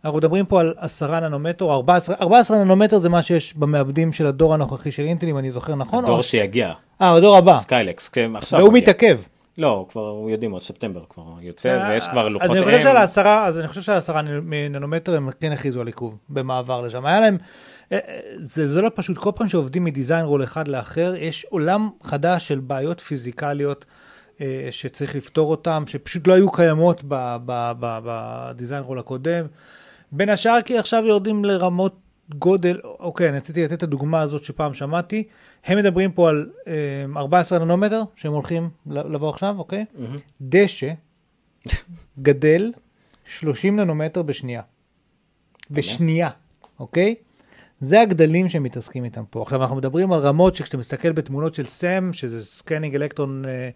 אנחנו מדברים פה על 10 ננומטר, או 14, 14 ננומטר זה מה שיש במעבדים של הדור הנוכחי של אינטל, אם אני זוכר נכון. הדור או- שיגיע, אה, הדור הבא. Skylake, כן, עכשיו. והוא מגיע. מתעכב. לא, כבר הוא יודעים, עוד ספטמבר כבר יוצא, ויש כבר לוחות אז אני חושב שעל. העשרה, אז אני חושב שעל עשרה ננומטר הם כן הכריזו על עיכוב במעבר לשם. היה להם, אה, אה, זה, זה לא פשוט, כל פעם שעובדים מדיזיין רול אחד לאחר, יש עולם חדש של בעיות פיזיקליות אה, שצריך לפתור אותן, שפשוט לא היו קיימות ב design rule הקודם. בין השאר כי עכשיו יורדים לרמות גודל, אוקיי, אני רציתי לתת את הדוגמה הזאת שפעם שמעתי, הם מדברים פה על אה, 14 ננומטר שהם הולכים לבוא עכשיו, אוקיי? דשא גדל 30 ננומטר בשנייה. בשנייה, אוקיי? זה הגדלים שהם מתעסקים איתם פה. עכשיו אנחנו מדברים על רמות שכשאתה מסתכל בתמונות של SEM, שזה scanning electron אה,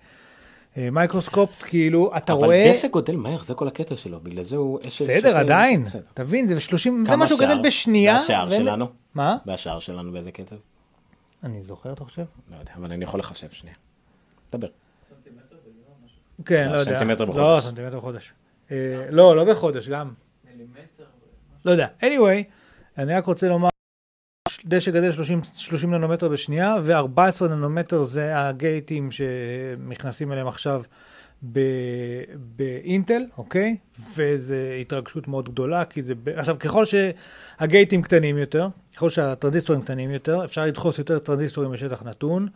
microscope, כאילו, אתה אבל רואה... דשא גודל מהר, זה כל הקטע שלו, בגלל זה הוא... בסדר, שקל. עדיין, בסדר. תבין, זה 30, זה כמה משהו גדל? בשנייה. והשיער שלנו? מה? והשער שלנו באיזה קצב? אני זוכר, אתה חושב? לא יודע, אבל אני יכול לחשב שנייה. דבר. כן, לא, לא יודע. סנטימטר לא, בחודש. סנטימטר בחודש. אה, לא, לא בחודש, גם. מילימטר. לא יודע. anyway, אני רק רוצה לומר, דשא גדל 30, 30 ננומטר בשנייה, ו-14 ננומטר זה הגייטים שנכנסים אליהם עכשיו באינטל, אוקיי? וזו התרגשות מאוד גדולה, כי זה... עכשיו, ככל שהגייטים קטנים יותר, ככל שהטרנזיסטורים קטנים יותר, אפשר לדחוס יותר טרנזיסטורים בשטח נתון,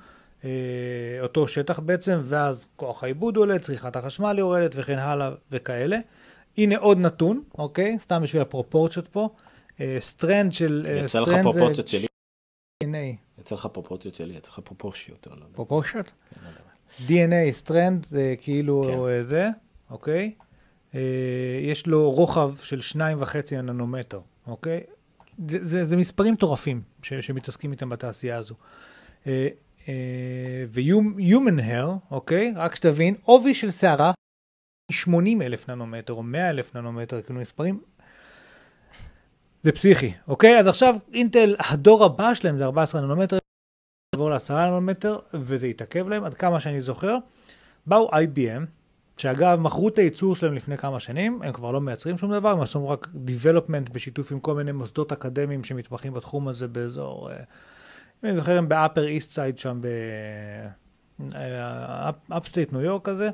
אה, אותו שטח בעצם, ואז כוח העיבוד עולה, צריכת החשמל יורדת וכן הלאה וכאלה. הנה עוד נתון, אוקיי? סתם בשביל הפרופורציות פה. אה, strand של... אה, יצא לך פרופורציות שלי? DNA. יצא לך פרופורציות שלי, יצא לך פרופורציות. לא יודע. פרופורציות? כן, לא. DNA, strand, זה כאילו כן. אה, זה, אוקיי? אה, יש לו רוחב של שניים וחצי ננומטר, אוקיי? זה, זה, זה מספרים מטורפים ש, שמתעסקים איתם בתעשייה הזו. אה, אה, ו-human hair, אוקיי? רק שתבין, עובי של שערה 80 אלף ננומטר או 100 אלף ננומטר, כאילו מספרים זה פסיכי, אוקיי? אז עכשיו אינטל, הדור הבא שלהם זה 14 ננומטר, לעבור ל-10 ננומטר, וזה התעכב להם, עד כמה שאני זוכר. באו IBM, שאגב, מכרו את הייצור שלהם לפני כמה שנים, הם כבר לא מייצרים שום דבר, הם עשו רק development בשיתוף עם כל מיני מוסדות אקדמיים שמתמחים בתחום הזה באזור, אה, אם אני זוכר, הם ב upper east side שם, ב upstate ניו יורק כזה.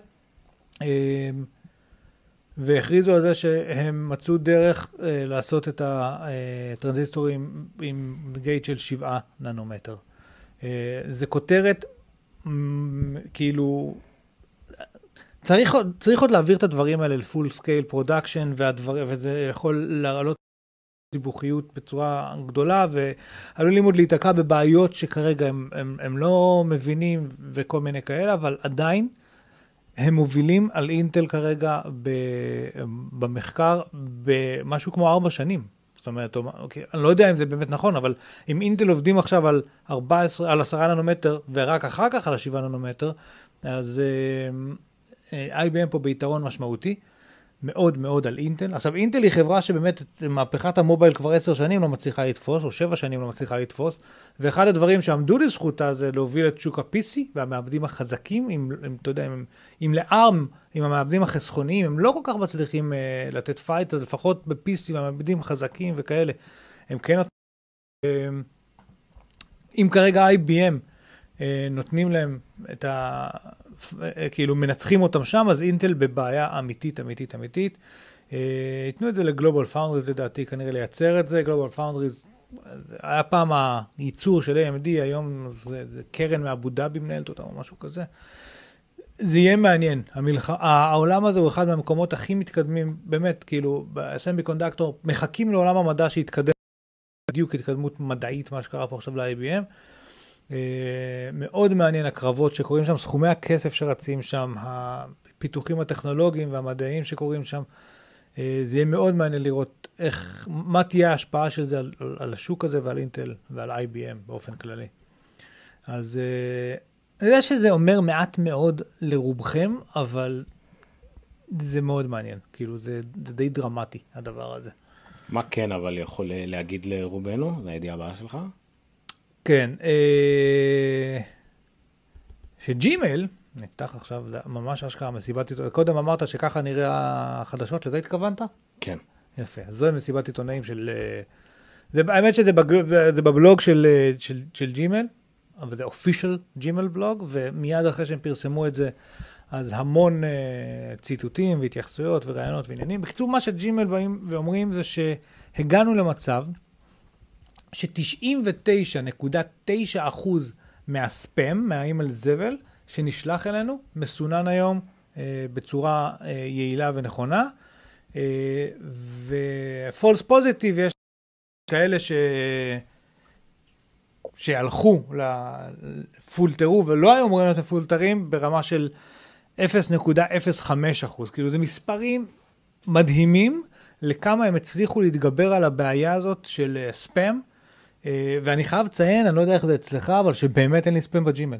אה, והכריזו על זה שהם מצאו דרך אה, לעשות את הטרנזיסטורים עם gate של 7 ננומטר. אה, זה כותרת, מ, כאילו, צריך, צריך עוד להעביר את הדברים האלה ל full scale production, וזה יכול לעלות דיווחיות בצורה גדולה, ועלולים עוד להיתקע בבעיות שכרגע הם, הם, הם לא מבינים וכל מיני כאלה, אבל עדיין, הם מובילים על אינטל כרגע ב, במחקר במשהו כמו ארבע שנים. זאת אומרת, או- אוקיי, אני לא יודע אם זה באמת נכון, אבל אם אינטל עובדים עכשיו על 14, על 10 ננומטר, ורק אחר כך על ה-7 ננומטר, אז אה, אה, IBM פה ביתרון משמעותי. מאוד מאוד על אינטל. עכשיו, אינטל היא חברה שבאמת את מהפכת ה mobile כבר עשר שנים לא מצליחה לתפוס, או שבע שנים לא מצליחה לתפוס, ואחד הדברים שעמדו לזכותה זה להוביל את שוק ה-PC והמעבדים החזקים, עם, עם, אתה יודע, עם, עם ל-ARM, עם המעבדים החסכוניים, הם לא כל כך מצליחים uh, לתת fight, אז לפחות ב-PC והמעבדים חזקים וכאלה, הם כן נותנים. אה, אם כרגע IBM אה, נותנים להם את ה... כאילו מנצחים אותם שם, אז אינטל בבעיה אמיתית, אמיתית, אמיתית. אה, ייתנו את זה לגלובל פאונדריז לדעתי, כנראה לייצר את זה. גלובל פאונדריז, היה פעם הייצור של AMD, היום זה, זה קרן מאבו דאבי מנהלת אותם או משהו כזה. זה יהיה מעניין. המלח... העולם הזה הוא אחד מהמקומות הכי מתקדמים, באמת, כאילו, ב semiconductor, מחכים לעולם המדע שיתקדם, בדיוק התקדמות מדעית, מה שקרה פה עכשיו ל-IBM. Uh, מאוד מעניין הקרבות שקורים שם, סכומי הכסף שרצים שם, הפיתוחים הטכנולוגיים והמדעיים שקורים שם. Uh, זה יהיה מאוד מעניין לראות איך, מה תהיה ההשפעה של זה על, על, השוק הזה ועל אינטל ועל IBM באופן כללי. אז uh, אני יודע שזה אומר מעט מאוד לרובכם, אבל זה מאוד מעניין. כאילו, זה, זה די דרמטי, הדבר הזה. מה כן אבל יכול להגיד לרובנו? זו הידיעה הבאה שלך? כן, אה, שג'ימייל, נפתח עכשיו, זה ממש אשכרה מסיבת עיתונאים, קודם אמרת שככה נראה החדשות, לזה התכוונת? כן. יפה, אז זוהי מסיבת עיתונאים של... אה, זה, האמת שזה בגל, זה בבלוג של, אה, של, של ג'ימייל, אבל זה official Gmail blog, ומיד אחרי שהם פרסמו את זה, אז המון uh, ציטוטים והתייחסויות וראיונות ועניינים. בקיצור, מה שג'ימייל באים ואומרים זה שהגענו למצב ש-99.9% מהספאם, מהאימייל זבל, שנשלח אלינו, מסונן היום uh, בצורה uh, יעילה ונכונה. Uh, ו-false positive יש כאלה ש... שהלכו, פולטרו ולא היו אמורים להיות מפולטרים ברמה של 0.05 אחוז. כאילו זה מספרים מדהימים לכמה הם הצליחו להתגבר על הבעיה הזאת של ספאם. ואני חייב לציין, אני לא יודע איך זה אצלך, אבל שבאמת אין לי ספאם בג'ימל.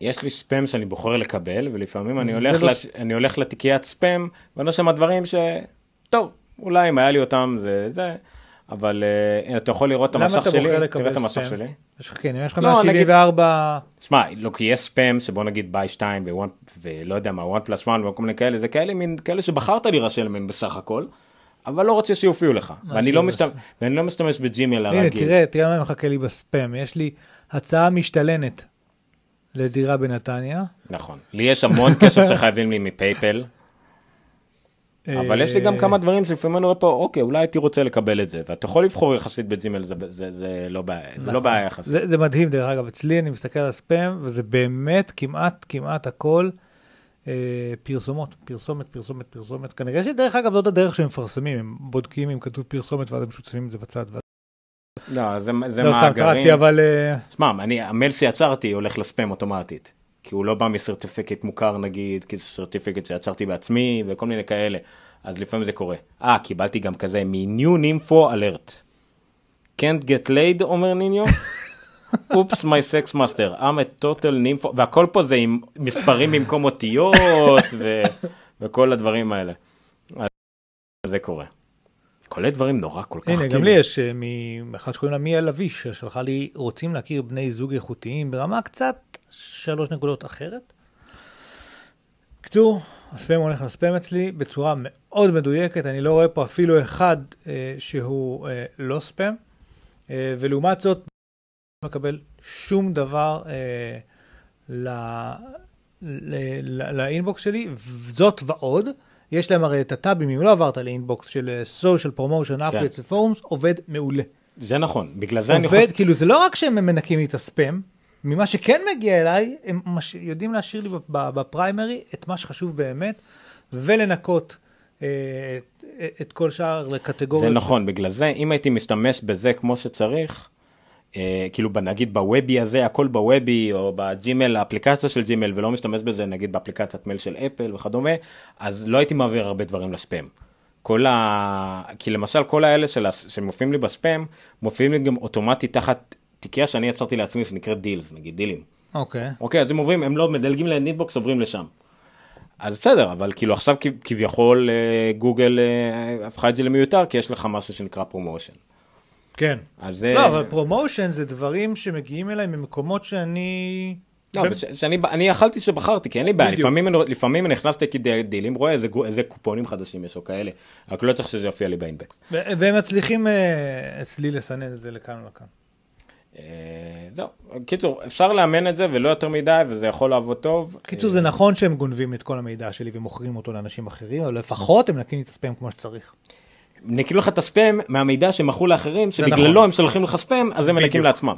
יש לי ספאם שאני בוחר לקבל, ולפעמים אני הולך, לא... לש... אני הולך לתיקיית ספאם, ואני שם דברים ש... טוב, אולי אם היה לי אותם זה זה, אבל uh, אתה יכול לראות את המסך שלי, תראה את המסך שלי. יש לך, כן, יש לך 174... שמע, לא, כי יש ספאם שבוא נגיד buy 2 ולא יודע מה, 1 פלוס 1 וכל מיני כאלה, זה כאלה מין כאלה שבחרת להירשם מהם בסך הכל. אבל לא רוצה שיופיעו לך, ואני לא, משתמש, ואני לא משתמש בג'ימייל הרגיל. הנה, תראה, תראה מה מחכה לי בספאם, יש לי הצעה משתלמת לדירה בנתניה. נכון, לי יש המון [laughs] כסף שחייבים לי מ-PayPal, אבל יש לי גם כמה דברים שלפעמים אני רואה פה, אוקיי, אולי הייתי רוצה לקבל את זה, ואתה יכול לבחור יחסית בג'ימייל, זה, זה, זה לא בעיה, זה לא בעיה יחסית. זה, זה מדהים, דרך אגב, אצלי אני מסתכל על הספאם, וזה באמת כמעט, כמעט הכל. אה, פרסומות, פרסומת, פרסומת, פרסומת. כנראה שדרך אגב זאת הדרך שהם מפרסמים, הם בודקים אם כתוב פרסומת ואז הם פשוט שמים את זה בצד. לא, זה, זה לא, מאגרים. סתם צחקתי, אבל... שמע, אני, המייל שיצרתי הולך לספאם אוטומטית. כי הוא לא בא מסרטיפיקט מוכר נגיד, כי זה סרטיפיקט שיצרתי בעצמי וכל מיני כאלה. אז לפעמים זה קורה. אה, קיבלתי גם כזה מ-new info alert. can't get laid, אומר ניניו. [laughs] אופס, my sex master, I'm a total nympho, והכל פה זה עם מספרים במקום אותיות ו... וכל הדברים האלה. אז זה קורה. כל מיני דברים נורא כל כך... הנה, גם לי יש מאחד שקוראים לה מיה לביא, ששלחה לי, רוצים להכיר בני זוג איכותיים ברמה קצת שלוש נקודות אחרת. קצור, הספאם הולך לספאם אצלי בצורה מאוד מדויקת, אני לא רואה פה אפילו אחד אה, שהוא אה, לא ספאם, אה, ולעומת זאת, מקבל שום דבר אה, לאינבוקס שלי, זאת ועוד, יש להם הרי את הטאבים, אם לא עברת לאינבוקס של social promotion updates ופורומס, עובד מעולה. זה נכון, בגלל זה עובד, אני חושב... כאילו זה לא רק שהם מנקים לי את הספאם, ממה שכן מגיע אליי, הם. יודעים להשאיר לי בפריימרי את מה שחשוב באמת, ולנקות אה, את כל שאר לקטגוריות. זה נכון, בגלל זה, אם הייתי משתמש בזה כמו שצריך, כאילו ב- נגיד בוובי הזה, הכל בוובי, או בג'ימל, האפליקציה של ג'ימל, ולא משתמש בזה נגיד באפליקציית מייל של אפל וכדומה, אז לא הייתי מעביר הרבה דברים לספאם. כל ה... כי למשל כל האלה של... שמופיעים לי בספאם, מופיעים לי גם אוטומטית תחת תיקייה שאני יצרתי לעצמי שנקראת deals, נגיד דילים. אוקיי. אוקיי, אז הם עוברים, הם לא מדלגים ל inbox, עוברים לשם. אז בסדר, אבל כאילו עכשיו כביכול אה, גוגל אה, הפכה את זה למיותר, כי יש לך משהו שנקרא promotion. כן. אז זה... לא, אבל promotion זה דברים שמגיעים אליי ממקומות שאני... לא, ש- שאני אני יכלתי שבחרתי, כי אין לי בעיה. לפעמים לפעמים אני נכנס לדילים, רואה איזה איזה קופונים חדשים יש או כאלה, רק לא צריך שזה יופיע לי באינבקס. ו- והם מצליחים אה, אצלי לסנן את זה לכאן ולכאן. אה, זהו, קיצור, אפשר לאמן את זה ולא יותר מדי, וזה יכול לעבוד טוב. קיצור, אה, זה נכון שהם גונבים את כל המידע שלי ומוכרים אותו לאנשים אחרים, אבל לפחות הם נקים את הספאם כמו שצריך. נקילו לך את הספאם מהמידע שמכרו לאחרים, שבגללו נכון. הם שולחים לך ספאם, אז הם מנקים. לעצמם.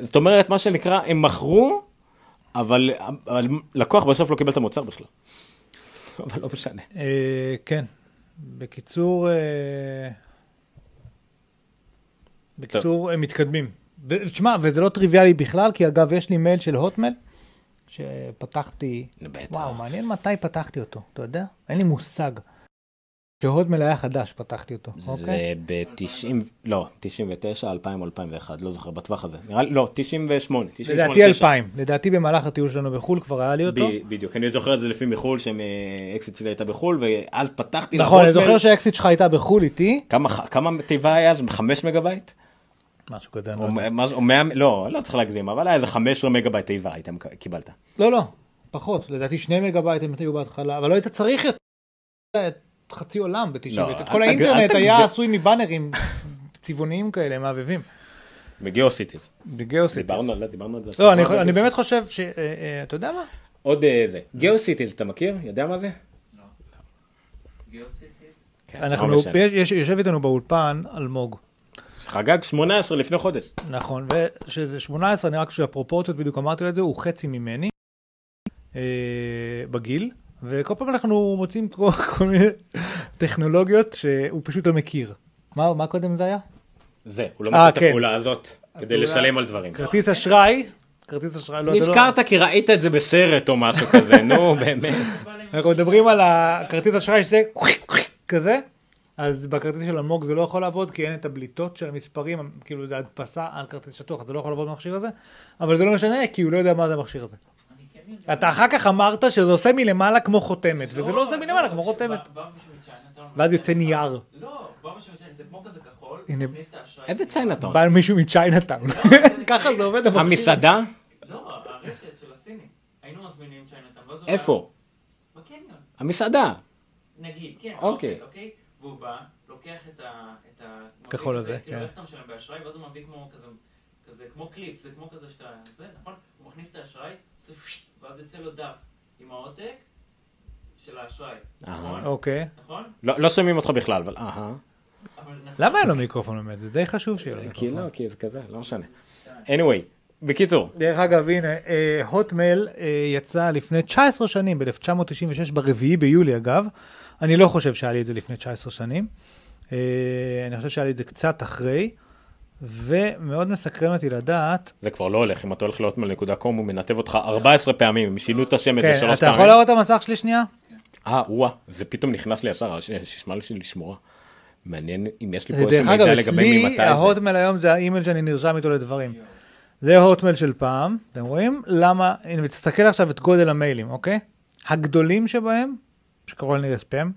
זאת אומרת, מה שנקרא, הם מכרו, אבל אבל לקוח בסוף לא קיבל את המוצר בכלל. [laughs] אבל לא משנה. אה, כן. בקיצור, אה, בקיצור, הם מתקדמים. ותשמע, וזה לא טריוויאלי בכלל, כי אגב, יש לי מייל של הוטמייל, שפתחתי. וואו, מעניין מתי פתחתי אותו, אתה יודע? אין לי מושג. כשהוטמייל היה חדש, פתחתי אותו, אוקיי? זה ב-90, לא, 99, 2000 או 2001, לא זוכר, בטווח הזה. נראה לי, לא, 98. 98, לדעתי 9. 2000, לדעתי במהלך הטיול שלנו בחו"ל כבר היה לי אותו. בדיוק, אני זוכר את זה לפי מחו"ל, שאקסיט שלי הייתה בחו"ל, ואז פתחתי נכון, אני. זוכר שהאקסיט שלך הייתה בחו"ל איתי, כמה כמה תיבה היה אז? 5 מגבייט? משהו כזה, אני לא או יודע. או 100, לא, לא צריך להגזים, אבל היה איזה 15 מגבייט תיבה היית מק- קיבלת. לא, לא, פחות, לדעתי שני מגבייט הם היו בהתחלה, אבל לא היית צריך יותר. חצי עולם ב-99, לא, את כל האינטרנט היה. עשוי מבאנרים צבעוניים כאלה, מעבבים, בגיאוסיטיז. בגיאוסיטיז. דיברנו על זה, דיברנו על זה. לא, אני-. באמת חושב ש... אה, אה, אתה יודע מה? עוד אה, זה. גיאוסיטיז, אתה מכיר? יודע מה זה? גיאוסיטיז? כן, לא אנחנו. יש- יש- יושב איתנו באולפן אלמוג, חגג 18 לפני חודש. נכון, ושזה 18, אני רק בשביל הפרופורציות בדיוק אמרתי לו את זה, הוא חצי ממני אה, בגיל, וכל פעם אנחנו מוצאים כל [laughs] כל מיני טכנולוגיות שהוא פשוט לא מכיר. מה מה קודם זה היה? זה, הוא לא אה, מכיר את כן. הפעולה הזאת, כדי הפעולה- לשלם על דברים. כרטיס אשראי, כרטיס אשראי, לא, לא- נזכרת כי ראית את זה בסרט או משהו כזה, נו [laughs] באמת. אנחנו מדברים על הכרטיס אשראי שזה כזה, אז בכרטיס של אלמוג זה לא יכול לעבוד, כי אין את הבליטות של המספרים, כאילו זה הדפסה על כרטיס שטוח, זה לא יכול לעבוד במכשיר הזה, אבל זה לא משנה, כי הוא לא יודע מה זה המכשיר הזה. כן. אתה אחר כך אמרת שזה עושה מלמעלה כמו חותמת, וזה לא עושה מלמעלה כמו חותמת. ואז יוצא נייר. לא, בא מישהו מצ'יינאטאון, זה כמו כזה כחול, הנה. מכניס את האשראי. איזה צ'יינאטון? בא מישהו מצ'יינאטאון. ככה זה עובד. המסעדה? לא, הרשת של הסינים. היינו מזמינים צ'יינאטאון. איפה? בקניון. המסעדה. נגיד, כן. אוקיי. אוקיי. והוא בא, לוקח את ה... כחול הזה, כאילו כן. איך אתה משלם באשראי, ואז הוא מביא כמו כזה, כמו קליפ, זה כמו כזה שאתה... זה, נכון? הוא מכניס את האשראי, פשט, ואז יוצא לו דף עם העותק של האשראי. אהה. נכון? אוקיי. נכון? לא לא שומעים אותך בכלל, אבל אהה. נכון. למה אין לו מיקרופון באמת? זה די חשוב שיהיה לו כי מיקרופון. לא, כי זה כזה, לא משנה. anyway, בקיצור, דרך אגב, הנה, אה, הוטמייל אה, יצא לפני 19 שנים, ב-1996, ברביעי ביולי אגב. אני לא חושב שהיה לי את זה לפני 19 שנים. אה, אני חושב שהיה לי את זה קצת אחרי, ומאוד מסקרן אותי לדעת, זה כבר לא הולך, אם אתה הולך להוטמייל.קום הוא מנתב אותך 14 פעמים, הם שינו את השם איזה כן, שלוש אתה יכול פעמים. להראות את המסך שלי שנייה? אה, וואה, זה פתאום נכנס לי ישר, ש- שישמע לי לשמוע. מעניין אם יש לי פה דרך איזה אגב, מידע לגבי ממתי זה. ההוטמייל היום זה האימייל שאני נרשם איתו לדברים. זה ההוטמייל של פעם, אתם רואים? למה, הנה, תסתכל עכשיו את גודל המיילים, אוקיי? הגדולים שבהם, שקרוב לוודאי ספאם,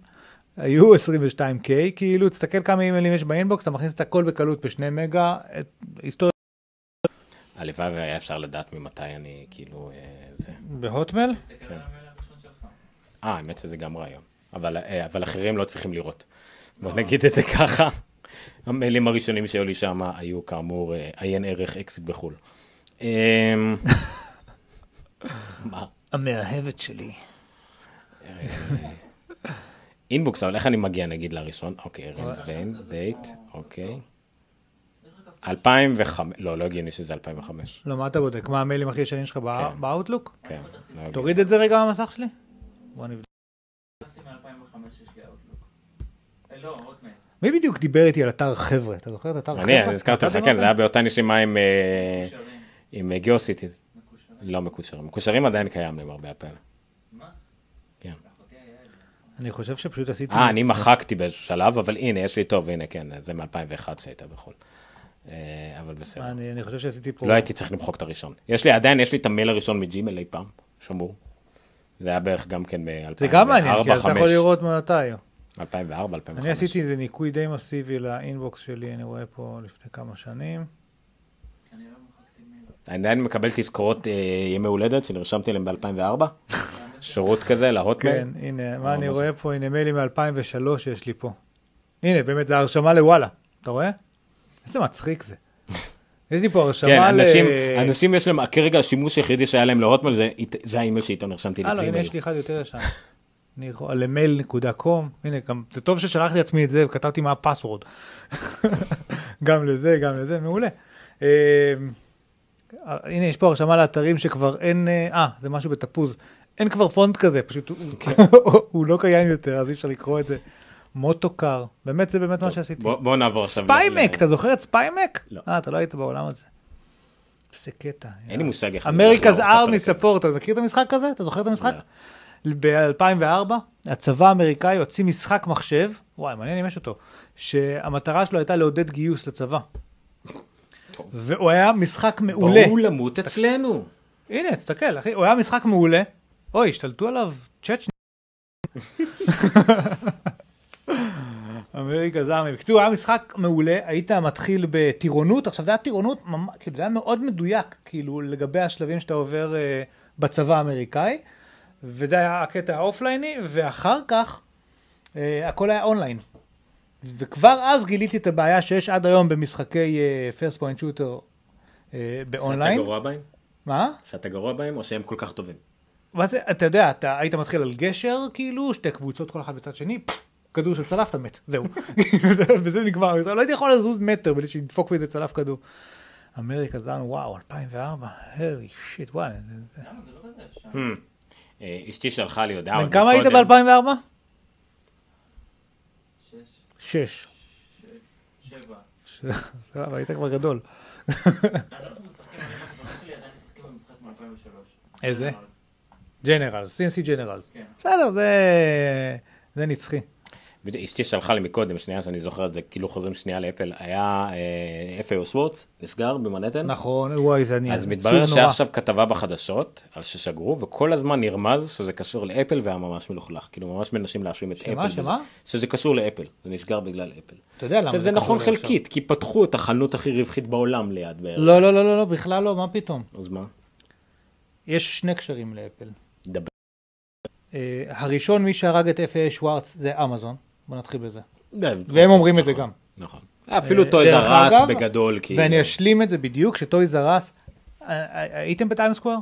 היו 22K, כאילו, תסתכל כמה אימיילים יש ב inbox, אתה מכניס את הכל בקלות בשני מגה, את היסטוריה הלוואי והיה אפשר לדעת ממתי אני כאילו אה, זה. הראשון שלך. אה, האמת שזה גם רעיון. אבל, אה, אבל אחרים לא צריכים לראות. בוא נגיד את זה ככה. המיילים הראשונים שהיו לי שם היו כאמור אה, עיין ערך אקזיט בחו"ל. אמ, [laughs] מה? המאהבת שלי. אינבוקס, אבל איך אני מגיע נגיד לראשון? אוקיי, רנז ביין, דייט, אוקיי. 2005, לא, לא הגיוני שזה 2005. לא, מה אתה בודק? מה המיילים הכי ישנים שלך כן. באאוטלוק? כן, לא. תוריד את זה רגע מהמסך שלי. בוא נבדוק. לקחתי מ-2005 יש לי אאוטלוק. אה, לא. מי בדיוק דיבר איתי על אתר חבר'ה? אתה זוכר את אתר חבר'ה? אני, אני הזכרתי לך? כן, זה היה באותה נשימה עם, אה, מקושרים, עם גיאוסיטיז. מקושרים. לא מקושרים. מקושרים עדיין קיים למרבה הפלא. מה? כן. אני חושב שפשוט עשיתי... אה, אני מחקתי באיזשהו שלב, אבל הנה, יש לי טוב, הנה, כן, זה מ-2001 שהייתה בחו"ל. אה, אבל בסדר. אני אני חושב שעשיתי פה... לא הייתי צריך למחוק את הראשון. יש לי, עדיין יש לי את המייל הראשון מג'ימל אי פעם, שמור. זה היה בערך גם כן ב-2004, זה גם מעניין, כי אתה יכול לראות מתי. 2004, 2005. אני עשיתי איזה ניקוי די מסיבי לאינבוקס שלי, אני רואה פה לפני כמה שנים. אני לא עדיין מקבל תזכורות אה, ימי הולדת שנרשמתי להם ב-2004, שירות כזה להוטמייל. כן, הנה, מה אה, אני רואה פה? הנה מיילים מ-2003 יש לי פה. הנה, באמת, זה הרשמה לוואלה. אתה רואה? איזה מצחיק זה. [laughs] יש לי פה הרשמה כן, ל... אנשים, אנשים יש להם, כרגע השימוש היחידי שהיה להם להוטמייל זה, זה האימייל שאיתו נרשמתי אה, לא, הנה לצימייל. יש לי אחד יותר ישן. אני יכול, למייל.קום, הנה, גם, זה טוב ששלחתי לעצמי את זה וכתבתי מה הפסוורד. [laughs] גם לזה, גם לזה, מעולה. אה, הנה, יש פה הרשמה לאתרים שכבר אין, אה, אה, זה משהו בתפוז. אין כבר פונט כזה, פשוט הוא, [laughs] הוא לא קיים יותר, אז אי אפשר לקרוא את זה. מוטוקר, באמת, זה באמת מה שעשיתי. בוא, נעבור עכשיו. Spymac, אתה זוכר את Spymac? לא. אה, אתה לא היית בעולם הזה. איזה קטע. אין לי מושג איך... America's Army. ספורט, אתה מכיר את המשחק הזה? אתה זוכר את המשחק? ב-2004, הצבא האמריקאי הוציא משחק מחשב, וואי, מעניין אם יש אותו, שהמטרה שלו הייתה לעודד גיוס לצבא. והוא היה משחק מעולה. בואו למות אצלנו. הנה, תסתכל, אחי, הוא היה משחק מעולה. אוי, השתלטו עליו צ'צ'ני. אמריקה זעמי. בקיצור, היה משחק מעולה, היית מתחיל בטירונות, עכשיו זה היה טירונות, כאילו זה היה מאוד מדויק, כאילו לגבי השלבים שאתה עובר אה, בצבא האמריקאי, וזה היה הקטע האופלייני, ואחר כך אה, הכל היה אונליין. וכבר אז גיליתי את הבעיה שיש עד היום במשחקי point shooter אה, באונליין. שאתה גרוע בהם? מה? שאתה גרוע בהם או שהם כל כך טובים? מה זה, אתה יודע, אתה היית מתחיל על גשר, כאילו, שתי קבוצות, כל אחת בצד שני, כדור של צלף, אתה מת, זהו. [laughs] וזה- נגמר, לא הייתי יכול לזוז מטר בלי שידפוק בי איזה צלף כדור. אמריקה זן, וואו, 2004, הרי שיט, וואי. למה? זה לא כזה. Hmm. אה, אשתי שלחה לי הודעה. בן כמה היית מקודם. ב-2004? שש, שש. שבע. סבבה, היית כבר גדול. אנחנו משחקים, אני והחברים שלי עדיין משחקים במשחק מ-2003. איזה? ג'נרלס, CNC ג'נרלס. כן. בסדר, זה... זה נצחי. אשתי שלחה לי מקודם, שנייה שאני זוכר את זה, כאילו חוזרים שנייה לאפל, היה FAO סוורטס, נסגר במנהטן. נכון, וואי, זה אני... אז מתברר. שהיה עכשיו כתבה בחדשות על שסגרו, וכל הזמן נרמז שזה קשור לאפל והיה ממש מלוכלך. כאילו ממש מנסים להאשים את שמה, אפל. בזה. שמה? שזה קשור לאפל, זה נסגר בגלל אפל. אתה יודע למה שזה זה נכון קשור לעכשיו. חלקית, כי פתחו את החנות הכי רווחית בעולם ליד בערך. לא, לא, לא, לא, לא, בכלל לא, מה פתאום? אז מה? יש שני קשרים לאפל. אה, הראשון, מי שהרג את FA שוורץ זה אמזון, בוא נתחיל בזה. והם והם אומרים את זה גם. נכון. אפילו אה, Toys R Us בגדול, כאילו. ואני אשלים את זה בדיוק, ש Toys R Us, הייתם ב Times Square?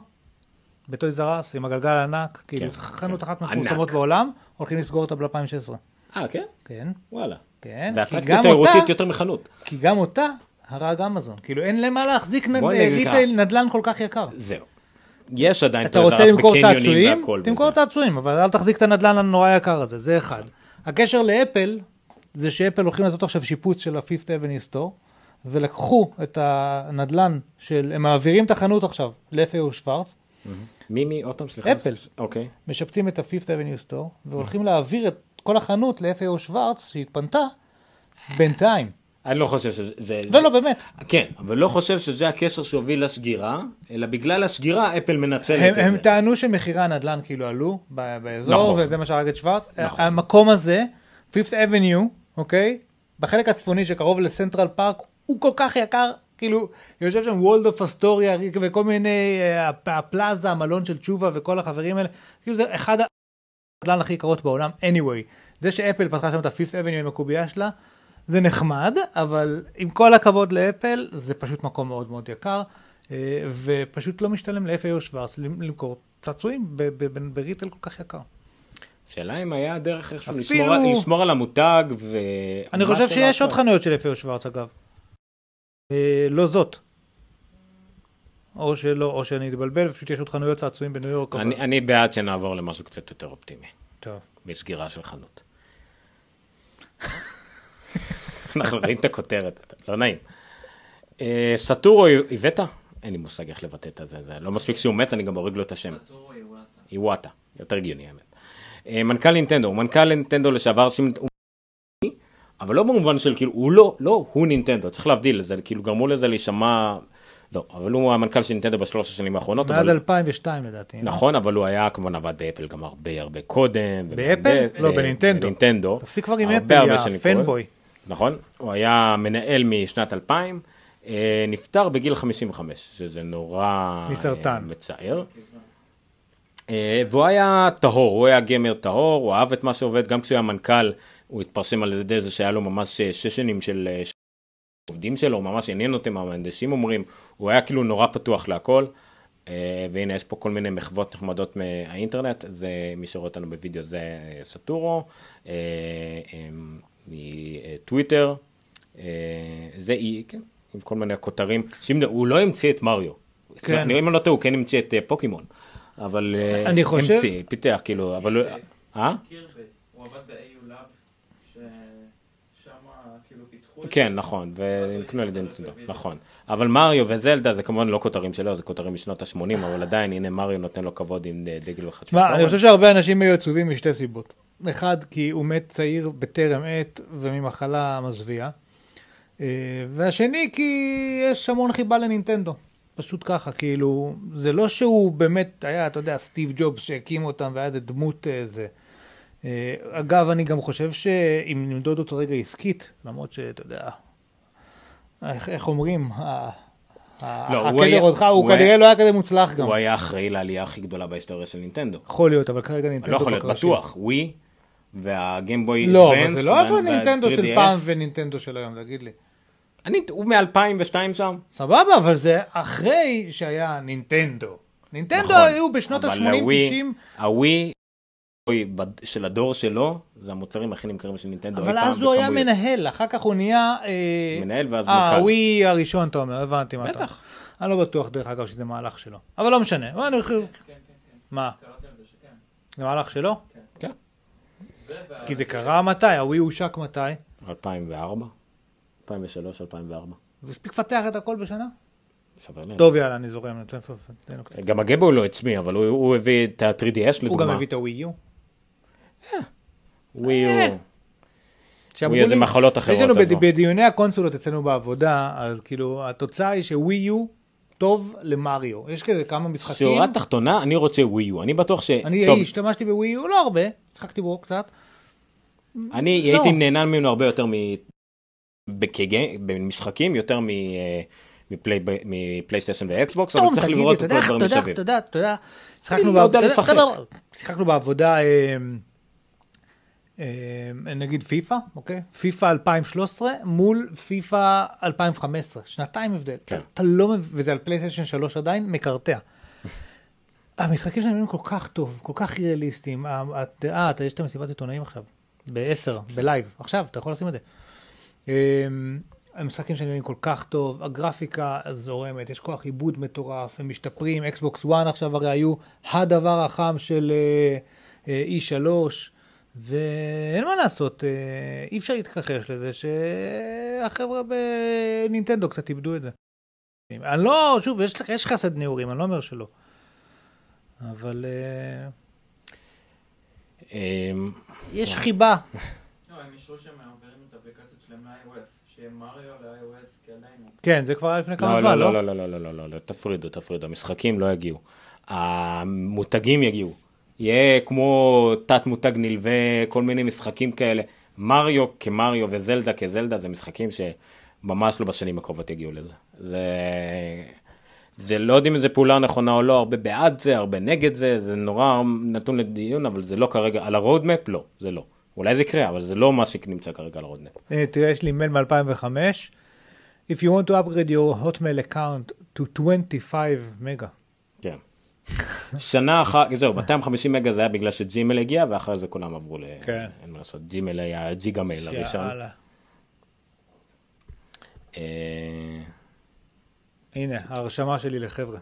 ב Toys R Us, עם הגלגל הענק, כאילו כן, חנות כן. אחת. מפורסמות בעולם, הולכים לסגור אותה ב-2016. אה, כן? כן, וואלה. כן, זה אטרקציה תיירותית יותר מחנות. כי גם אותה הרג אמזון. כאילו אין להחזיק בוא נגיד ככה. retail נדל"ן כל כך יקר. זהו. יש עדיין אתה רוצה למכור צעצועים? תמכור. צעצועים, אבל אל תחזיק את הנדל"ן הנורא יקר הזה, זה אחד. הקשר לאפל, זה שאפל הולכים לעשות עכשיו שיפוץ של ה-Fifth Avenue Store, ולקחו את הנדל"ן של, הם מעבירים את החנות עכשיו ל-FAO שוורץ, מי מי? עוד פעם, סליחה. אפל. אוקיי. משפצים את ה-Fifth Avenue Store, והולכים להעביר את כל החנות ל-FAO שוורץ, שהתפנתה, בינתיים. אני לא חושב שזה... זה- לא, לא, באמת. כן, אבל לא חושב שזה הקשר שהוביל לסגירה, אלא בגלל הסגירה אפל מנצלת הם, את הם זה. טענו שמחירי הנדל"ן כאילו עלו באזור, נכון. וזה מה שהרג את שוורץ. נכון. המקום הזה, Fifth Avenue, אוקיי? בחלק הצפוני שקרוב לסנטרל פארק, הוא כל כך יקר, כאילו, יושב שם Waldorf Astoria וכל מיני, אה, הפ- הפלאזה, המלון של תשובה וכל החברים האלה, כאילו זה אחד הנדל"ן הכי יקרות בעולם, anyway. זה שאפל פתחה שם את ה-Fifth Avenue עם הקובייה שלה, זה נחמד, אבל עם כל הכבוד לאפל, זה פשוט מקום מאוד מאוד יקר, אה, ופשוט לא משתלם ל-FAO שוורץ למכור צעצועים בריטל כל כך יקר. שאלה אם היה דרך איכשהו אפילו- לשמור לשמור על המותג ו... אני חושב שיש עוד? חנויות של FAO שוורץ אגב. אה, לא זאת. או שלא, או שאני אתבלבל, ופשוט יש עוד חנויות צעצועים בניו יורק. אבל- אני- אני בעד שנעבור למשהו קצת יותר אופטימי, טוב. מסגירה של חנות. אנחנו רואים את הכותרת, לא נעים. אה, סטורו איווטה? אין לי מושג איך לבטא את זה, זה לא מספיק שהוא מת, אני גם הורג לו את השם. טורו איוואטה. איוואטה, יותר הגיוני האמת. אה, מנכ"ל נינטנדו, הוא מנכ"ל נינטנדו לשעבר, אבל לא במובן של כאילו, הוא לא, לא, הוא נינטנדו, צריך להבדיל, זה כאילו גרמו לזה להישמע, לא, אבל הוא המנכ"ל של נינטנדו בשלוש השנים האחרונות, מאז אבל, 2002 לדעתי. נכון, אבל הוא היה כמובן עבד באפל גם הרבה הרבה קודם. באפל? לא, אה, בנינטנדו. בנינטנדו. תפסיק כבר עם אפל, יא. fanboy. נכון, הוא היה מנהל משנת 2000, אה, נפטר בגיל 55, שזה נורא מסרטן. אה, מצער. אה, והוא היה טהור, הוא היה גמר טהור, הוא אהב את מה שעובד, גם כשהוא היה מנכ"ל, הוא התפרסם על ידי זה שהיה לו ממש שש שנים של עובדים שלו, ממש עניין אותם, מה המהנדסים אומרים, הוא היה כאילו נורא פתוח להכל. והנה יש פה כל מיני מחוות נחמדות מהאינטרנט, זה מי שרואה אותנו בווידאו זה סטורו, אה, מטוויטר, אה, זה אי, כן, עם כל מיני כותרים, שימנה, הוא לא המציא את מריו, כן. אם אני לא טועה הוא כן המציא את אה, פוקימון, אבל אה, אני חושב- המציא, פיתח כאילו, אבל אה? הוא עבד ב-AU Labs, ששם כאילו פיתחו את זה. כן, נכון, ונקנו על ידי נצדו, נכון. אבל מריו וזלדה זה כמובן לא כותרים שלו, זה כותרים משנות ה-80, אבל עדיין, הנה מריו נותן לו כבוד עם דגל וחצי. מה, אני חושב שהרבה אנשים היו עצובים משתי סיבות. אחד, כי הוא מת צעיר בטרם עת וממחלה מזוויעה. אה, והשני, כי יש המון חיבה לנינטנדו. פשוט ככה, כאילו, זה לא שהוא באמת היה, אתה יודע, סטיב ג'ובס שהקים אותם והיה איזה דמות איזה. אה, אגב, אני גם חושב שאם נמדוד אותו רגע עסקית, למרות שאתה יודע, איך, איך אומרים, לא, היה- אותך, הוא הוא כנראה לא היה כזה מוצלח גם. הוא היה אחראי לעלייה הכי גדולה בהיסטוריה של נינטנדו. יכול להיות, אבל כרגע נינטנדו לא יכול להיות. בטוח, ווי והגיימבוי לא, אבל זה לא אבל נינטנדו של 3DS. פעם ונינטנדו של היום, תגיד לי. אני, הוא מ-2002 שם. סבבה, אבל זה אחרי שהיה נינטנדו. נינטנדו נכון, היו בשנות אבל ה-80-90, הווי- הווי הווי של הדור שלו, זה המוצרים הכי נמכרים של נינטנדו. אבל אז הוא היה בכמויות. מנהל, אחר כך הוא נהיה... אה, מנהל ואז אה, מנכ"ל. ווי הראשון, אתה אומר, הבנתי מה אתה אומר. בטח. אני לא בטוח, דרך אגב, שזה מהלך שלו. אבל לא משנה. כן, כן, כן. מה, זה מהלך שלו? כן, כי זה קרה מתי? הווי הושק מתי? 2004, 2003, 2004. הוא הספיק לפתח את הכל בשנה? טוב, יאללה, אני זורם. נותן סוף- תן לו קצת. גם הגבו לא הצמיא, אבל הוא- הוא הביא את ה-3DS לדוגמה. הוא גם הביא את הווי יו. ווי הוא... שאמרו איזה לי- מחלות אחרות, יש לנו בדיוני הקונסולות אצלנו בעבודה, אז כאילו, התוצאה היא שווי יו טוב למריו. יש כזה כמה משחקים. שורה תחתונה, אני רוצה ווי יו. אני בטוח ש... אני טוב, השתמשתי בווי יו, לא הרבה, שיחקתי בו קצת. אני לא. הייתי נהנה ממנו הרבה יותר מ... במשחקים, יותר מ... אה, מפליי- מפלייסטיישן ואקסבוקס, אבל צריך לראות את הדברים אתה יודע, מסביב. אתה יודע, אתה יודע, שיחקנו לא יודע בעבודה, לשחק. אתה יודע, שיחקנו בעבודה, אה, אה, נגיד פיפא, אוקיי? פיפא 2013 מול פיפא 2015, שנתיים הבדל. כן. אתה לא מבין, וזה על פלייסטיישן 3 עדיין, מקרטע. [laughs] המשחקים שלהם כל כך טוב, כל כך ריאליסטיים. אה, אתה יש את המסיבת עיתונאים עכשיו, ב-10, בלייב, עכשיו, אתה יכול לשים את זה. אמ, המשחקים שלהם נראים כל כך טוב, הגרפיקה זורמת, יש כוח עיבוד מטורף, הם משתפרים, אקסבוקס 1 עכשיו הרי היו הדבר החם של אה, אה, E3, ואין מה לעשות, אה, אי אפשר להתכחש לזה שהחבר'ה בנינטנדו קצת איבדו את זה. אני לא, שוב, יש, לך- יש חסד נעורים, אני לא אומר שלא. אבל אה, אמ, יש חיבה. [laughs] לא, כן, זה כבר היה לפני כמה לא, זמן, לא, לא? לא, לא, לא, לא, לא, לא, לא, תפרידו, תפרידו, המשחקים לא יגיעו. המותגים יגיעו. יהיה כמו תת מותג נלווה, כל מיני משחקים כאלה. מריו כמריו וזלדה כזלדה זה משחקים שממש לא בשנים הקרובות יגיעו לזה. זה... זה לא יודעים אם זו פעולה נכונה או לא, הרבה בעד זה, הרבה נגד זה, זה נורא נתון לדיון, אבל זה לא כרגע, על ה roadmap לא, זה לא. אולי זה יקרה, אבל זה לא מה שנמצא כרגע על ה roadmap. אה, תראה, יש לי מייל מ-2005. If you want to upgrade your hotmail account to 25 מגה. שנה אחת, זהו, 250 מגה זה היה בגלל שג'ימל הגיע, ואחרי זה כולם עברו ל... כן. אין מה לעשות, ג'ימל היה ג'יגה מייל הראשון. אה, הנה, ההרשמה שלי לחבר'ה.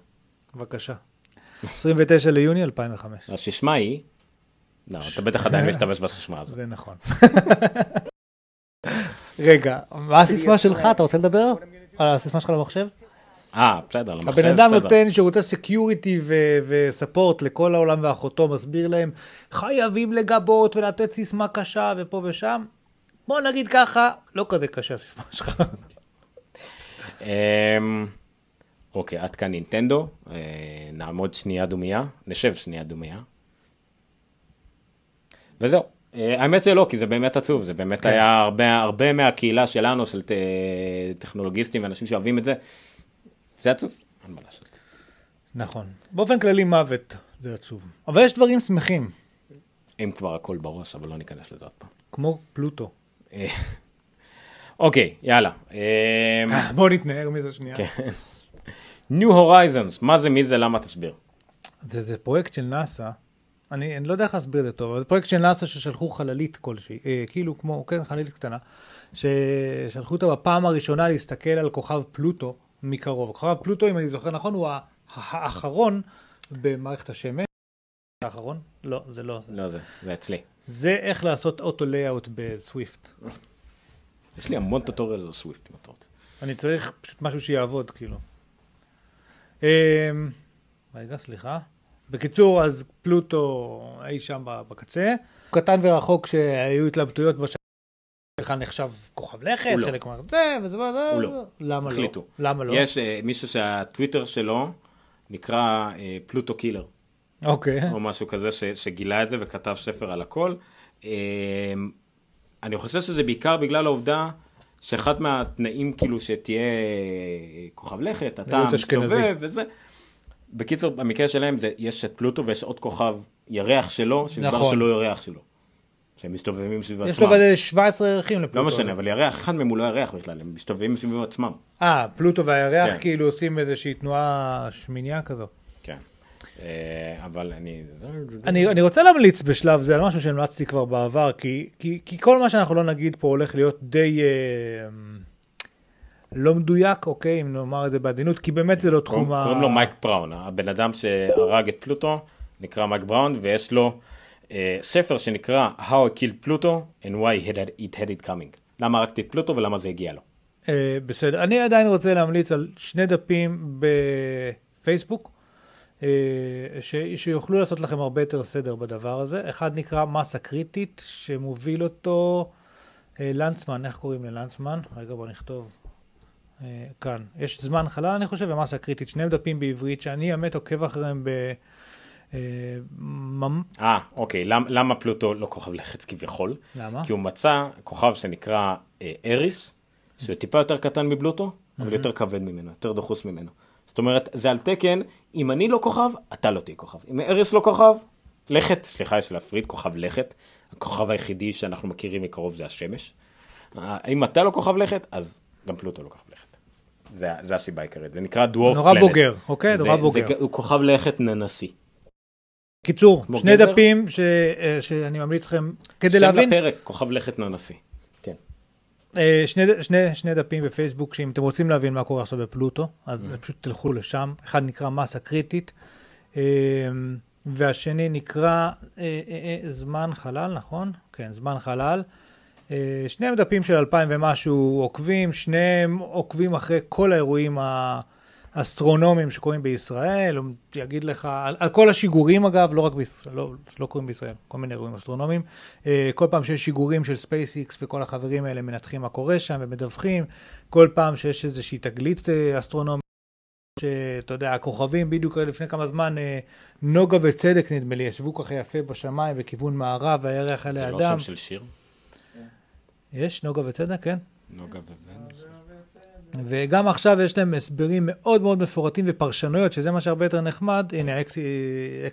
בבקשה. 29 ליוני 2005. הסיסמה היא, לא, אתה בטח עדיין [laughs] משתמש בסיסמה הזאת. זה נכון. [laughs] רגע, מה הסיסמה שלך? אתה רוצה לדבר? על הסיסמה שלך למחשב? אה, בסדר, למחשב, הבן אדם בסדר. נותן שירותי security ו support לכל העולם ואחותו, מסביר להם, חייבים לגבות ולתת סיסמה קשה ופה ושם. בוא נגיד ככה, לא כזה קשה הסיסמה שלך. אמ, אוקיי, עד כאן נינטנדו. אה, נעמוד שנייה דומייה, נשב שנייה דומייה. וזהו. אה, האמת שלא, כי זה באמת עצוב, זה באמת כן. היה הרבה, הרבה מהקהילה שלנו, של ט- טכנולוגיסטים ואנשים שאוהבים את זה, זה עצוב, אין מה לעשות. נכון. באופן כללי מוות, זה עצוב. אבל יש דברים שמחים, אם כבר הכל בראש, אבל לא ניכנס לזה עוד פעם. כמו פלוטו. אה, אוקיי, יאללה. אמ, אה, בוא נתנער מזה שנייה. כן. New Horizons, מה זה, מי זה, למה תסביר. זה, זה פרויקט של נאסא, אני, אני לא יודע איך להסביר את זה טוב, אבל זה פרויקט של נאסא ששלחו חללית כלשהי, אה, כאילו כמו, כן, חללית קטנה, ששלחו אותה בפעם הראשונה להסתכל על כוכב פלוטו מקרוב. כוכב פלוטו, אם אני זוכר נכון, הוא האחרון במערכת השמש. האחרון? לא, זה לא. לא זה, זה אצלי. זה איך לעשות auto layout ב Swift. יש לי המון tutorial על Swift, אם אתה רוצה. אני צריך פשוט משהו שיעבוד, כאילו. אמ, רגע, סליחה. בקיצור, אז פלוטו אי שם בקצה. הוא קטן ורחוק שהיו התלבטויות בשנה. בכלל נחשב כוכב לכת, הוא לא. חלק מה... זה וזה וזה. הוא לא. למה לא? החליטו. למה לא? יש אה, מישהו שהטוויטר שלו נקרא אה, פלוטו קילר, אוקיי. או משהו כזה ש- שגילה את זה וכתב ספר על הכל. אה, אני חושב שזה בעיקר בגלל העובדה שאחד מהתנאים כאילו שתהיה אה, כוכב לכת, אתה. מסתובב וזה. בקיצור, במקרה שלהם זה, יש את פלוטו ויש עוד כוכב ירח שלו, שמדבר נכון. שלא ירח שלו. שהם מסתובבים סביב עצמם. יש לו ודאי 17 ירחים לפלוטו. לא משנה, אבל ירח, אחד מהם הוא לא ירח בכלל, הם מסתובבים סביב עצמם. אה, פלוטו והירח כן. כאילו עושים איזושהי תנועה שמיניה כזו. כן. אה, אבל אני... אני, אני רוצה להמליץ בשלב זה על משהו שהמלצתי כבר בעבר, כי, כי, כי כל מה שאנחנו לא נגיד פה הולך להיות די אה, לא מדויק, אוקיי, אם נאמר את זה בעדינות, כי באמת זה לא תחום ה... קוראים לו מייק בראון, הבן אדם שהרג את פלוטו נקרא מייק בראון, ויש לו ספר שנקרא How I Killed Pluto and Why it had, it coming. למה הרגתי את פלוטו ולמה זה הגיע לו. אה, בסדר. אני עדיין רוצה להמליץ על שני דפים בפייסבוק, אה, ש, שיוכלו לעשות לכם הרבה יותר סדר בדבר הזה. אחד נקרא מסה קריטית, שמוביל אותו אה, לנצמן, איך קוראים ללנצמן? רגע, בוא נכתוב. כאן. יש זמן חלל, אני חושב, ומסה קריטית. שני דפים בעברית, שאני האמת עוקב אחריהם ב... אה, אה, אוקיי, למ, למה פלוטו לא כוכב לחץ כביכול? למה? כי הוא מצא כוכב שנקרא אה, אריס, שהוא טיפה יותר קטן מבלוטו, אבל יותר כבד ממנו, יותר דחוס ממנו. זאת אומרת, זה על תקן, אם אני לא כוכב, אתה לא תהיה כוכב. אם אריס לא כוכב, לכת, סליחה, יש להפריד, כוכב לכת. הכוכב היחידי שאנחנו מכירים מקרוב זה השמש. אה, אם אתה לא כוכב לכת, אז גם פלוטו לא כוכב לכת. זה, זה הסיבה העיקרית, זה נקרא דוורף נורא פלנט. בוגר, אוקיי? זה- נורא זה בוגר. ג- הוא כוכב לכת ננסי. קיצור, שני גזר? דפים ש, אה, שאני ממליץ לכם, כדי שם להבין, לפרק, כוכב לכת ננסי. כן. אה, שני, שני, שני דפים בפייסבוק, שאם אתם רוצים להבין מה קורה עכשיו בפלוטו, אז פשוט תלכו לשם. אחד נקרא מסה קריטית, אה, והשני נקרא זמן חלל, נכון? כן, זמן חלל. שניהם דפים של אלפיים ומשהו עוקבים, שניהם עוקבים אחרי כל האירועים האסטרונומיים שקורים בישראל, הוא יגיד לך, על, על כל השיגורים אגב, לא רק בישראל, לא, לא קורים בישראל, כל מיני אירועים אסטרונומיים. אה, כל פעם שיש שיגורים של SpaceX וכל החברים האלה מנתחים מה קורה שם ומדווחים, כל פעם שיש איזושהי תגלית אה, אסטרונומית. שאתה יודע, הכוכבים בדיוק לפני כמה זמן, אה, נוגה וצדק נדמה לי, ישבו ככה יפה בשמיים בכיוון מערב, והירח זה עלי לא אדם. שם של שיר? יש נוגה וצדק, כן. נוגה ובן. וגם עכשיו יש להם הסברים מאוד מאוד מפורטים ופרשנויות, שזה מה שהרבה יותר נחמד. הנה,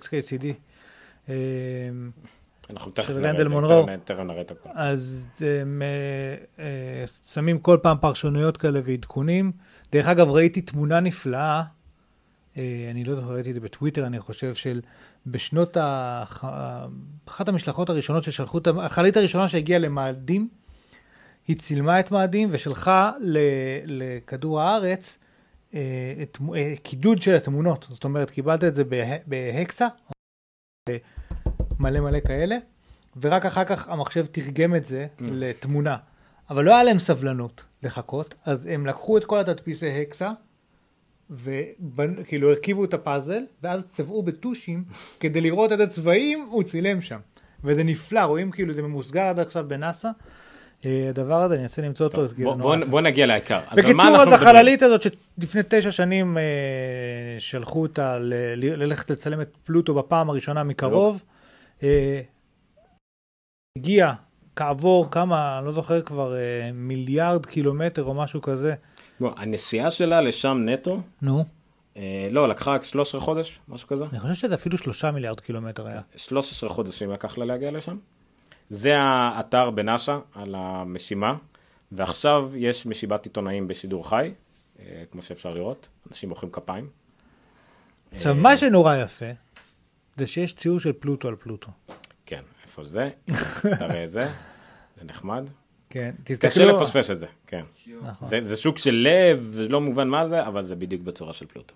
XKCD. אנחנו תכף נראה את מונרו. תכף- נראה את הכל. אז הם אה, אה, שמים כל פעם פרשנויות כאלה ועדכונים. דרך אגב, ראיתי תמונה נפלאה, אה, אני לא זוכר, ראיתי את זה בטוויטר, אני חושב, של בשנות ה... אחת המשלחות הראשונות ששלחו, החללית הראשונה שהגיעה למאדים, היא צילמה את מאדים ושלחה ל- לכדור הארץ אה, את, אה, קידוד של התמונות. זאת אומרת, קיבלת את זה בה- בהקסה, מלא מלא כאלה, ורק אחר כך המחשב תרגם את זה Mm. לתמונה. אבל לא היה להם סבלנות לחכות, אז הם לקחו את כל התדפיסי הקסה, וכאילו הרכיבו את הפאזל, ואז צבעו בטושים, כדי לראות את הצבעים, הוא צילם שם. וזה נפלא, רואים כאילו זה ממוסגר עד עכשיו בנאסא. אה, הדבר הזה, אני אנסה למצוא אותו. בוא, בוא, יפה. בוא נגיע לעיקר. בקיצור, אז? החללית הזאת שלפני תשע שנים אה, שלחו אותה ל- ל- ללכת לצלם את פלוטו בפעם הראשונה מקרוב, אה, הגיע כעבור כמה, אני לא זוכר כבר, אה, מיליארד קילומטר או משהו כזה. בוא, הנסיעה שלה לשם נטו, נו, אה, לא, לקחה רק 13 חודש, משהו כזה. אני חושב שזה אפילו שלושה מיליארד קילומטר היה. 13 חודשים לקח לה להגיע לשם. זה האתר בנאסא על המשימה, ועכשיו יש מסיבת עיתונאים בשידור חי, אה, כמו שאפשר לראות, אנשים מוחאים כפיים. עכשיו, מה שנורא יפה, זה שיש ציור של פלוטו על פלוטו. כן, איפה זה? [laughs] תראה את זה, זה נחמד. כן, קשה תסתכלו, לפספס את זה, כן. נכון. זה, זה סוג של לב, לא מובן מה זה, אבל זה בדיוק בצורה של פלוטו.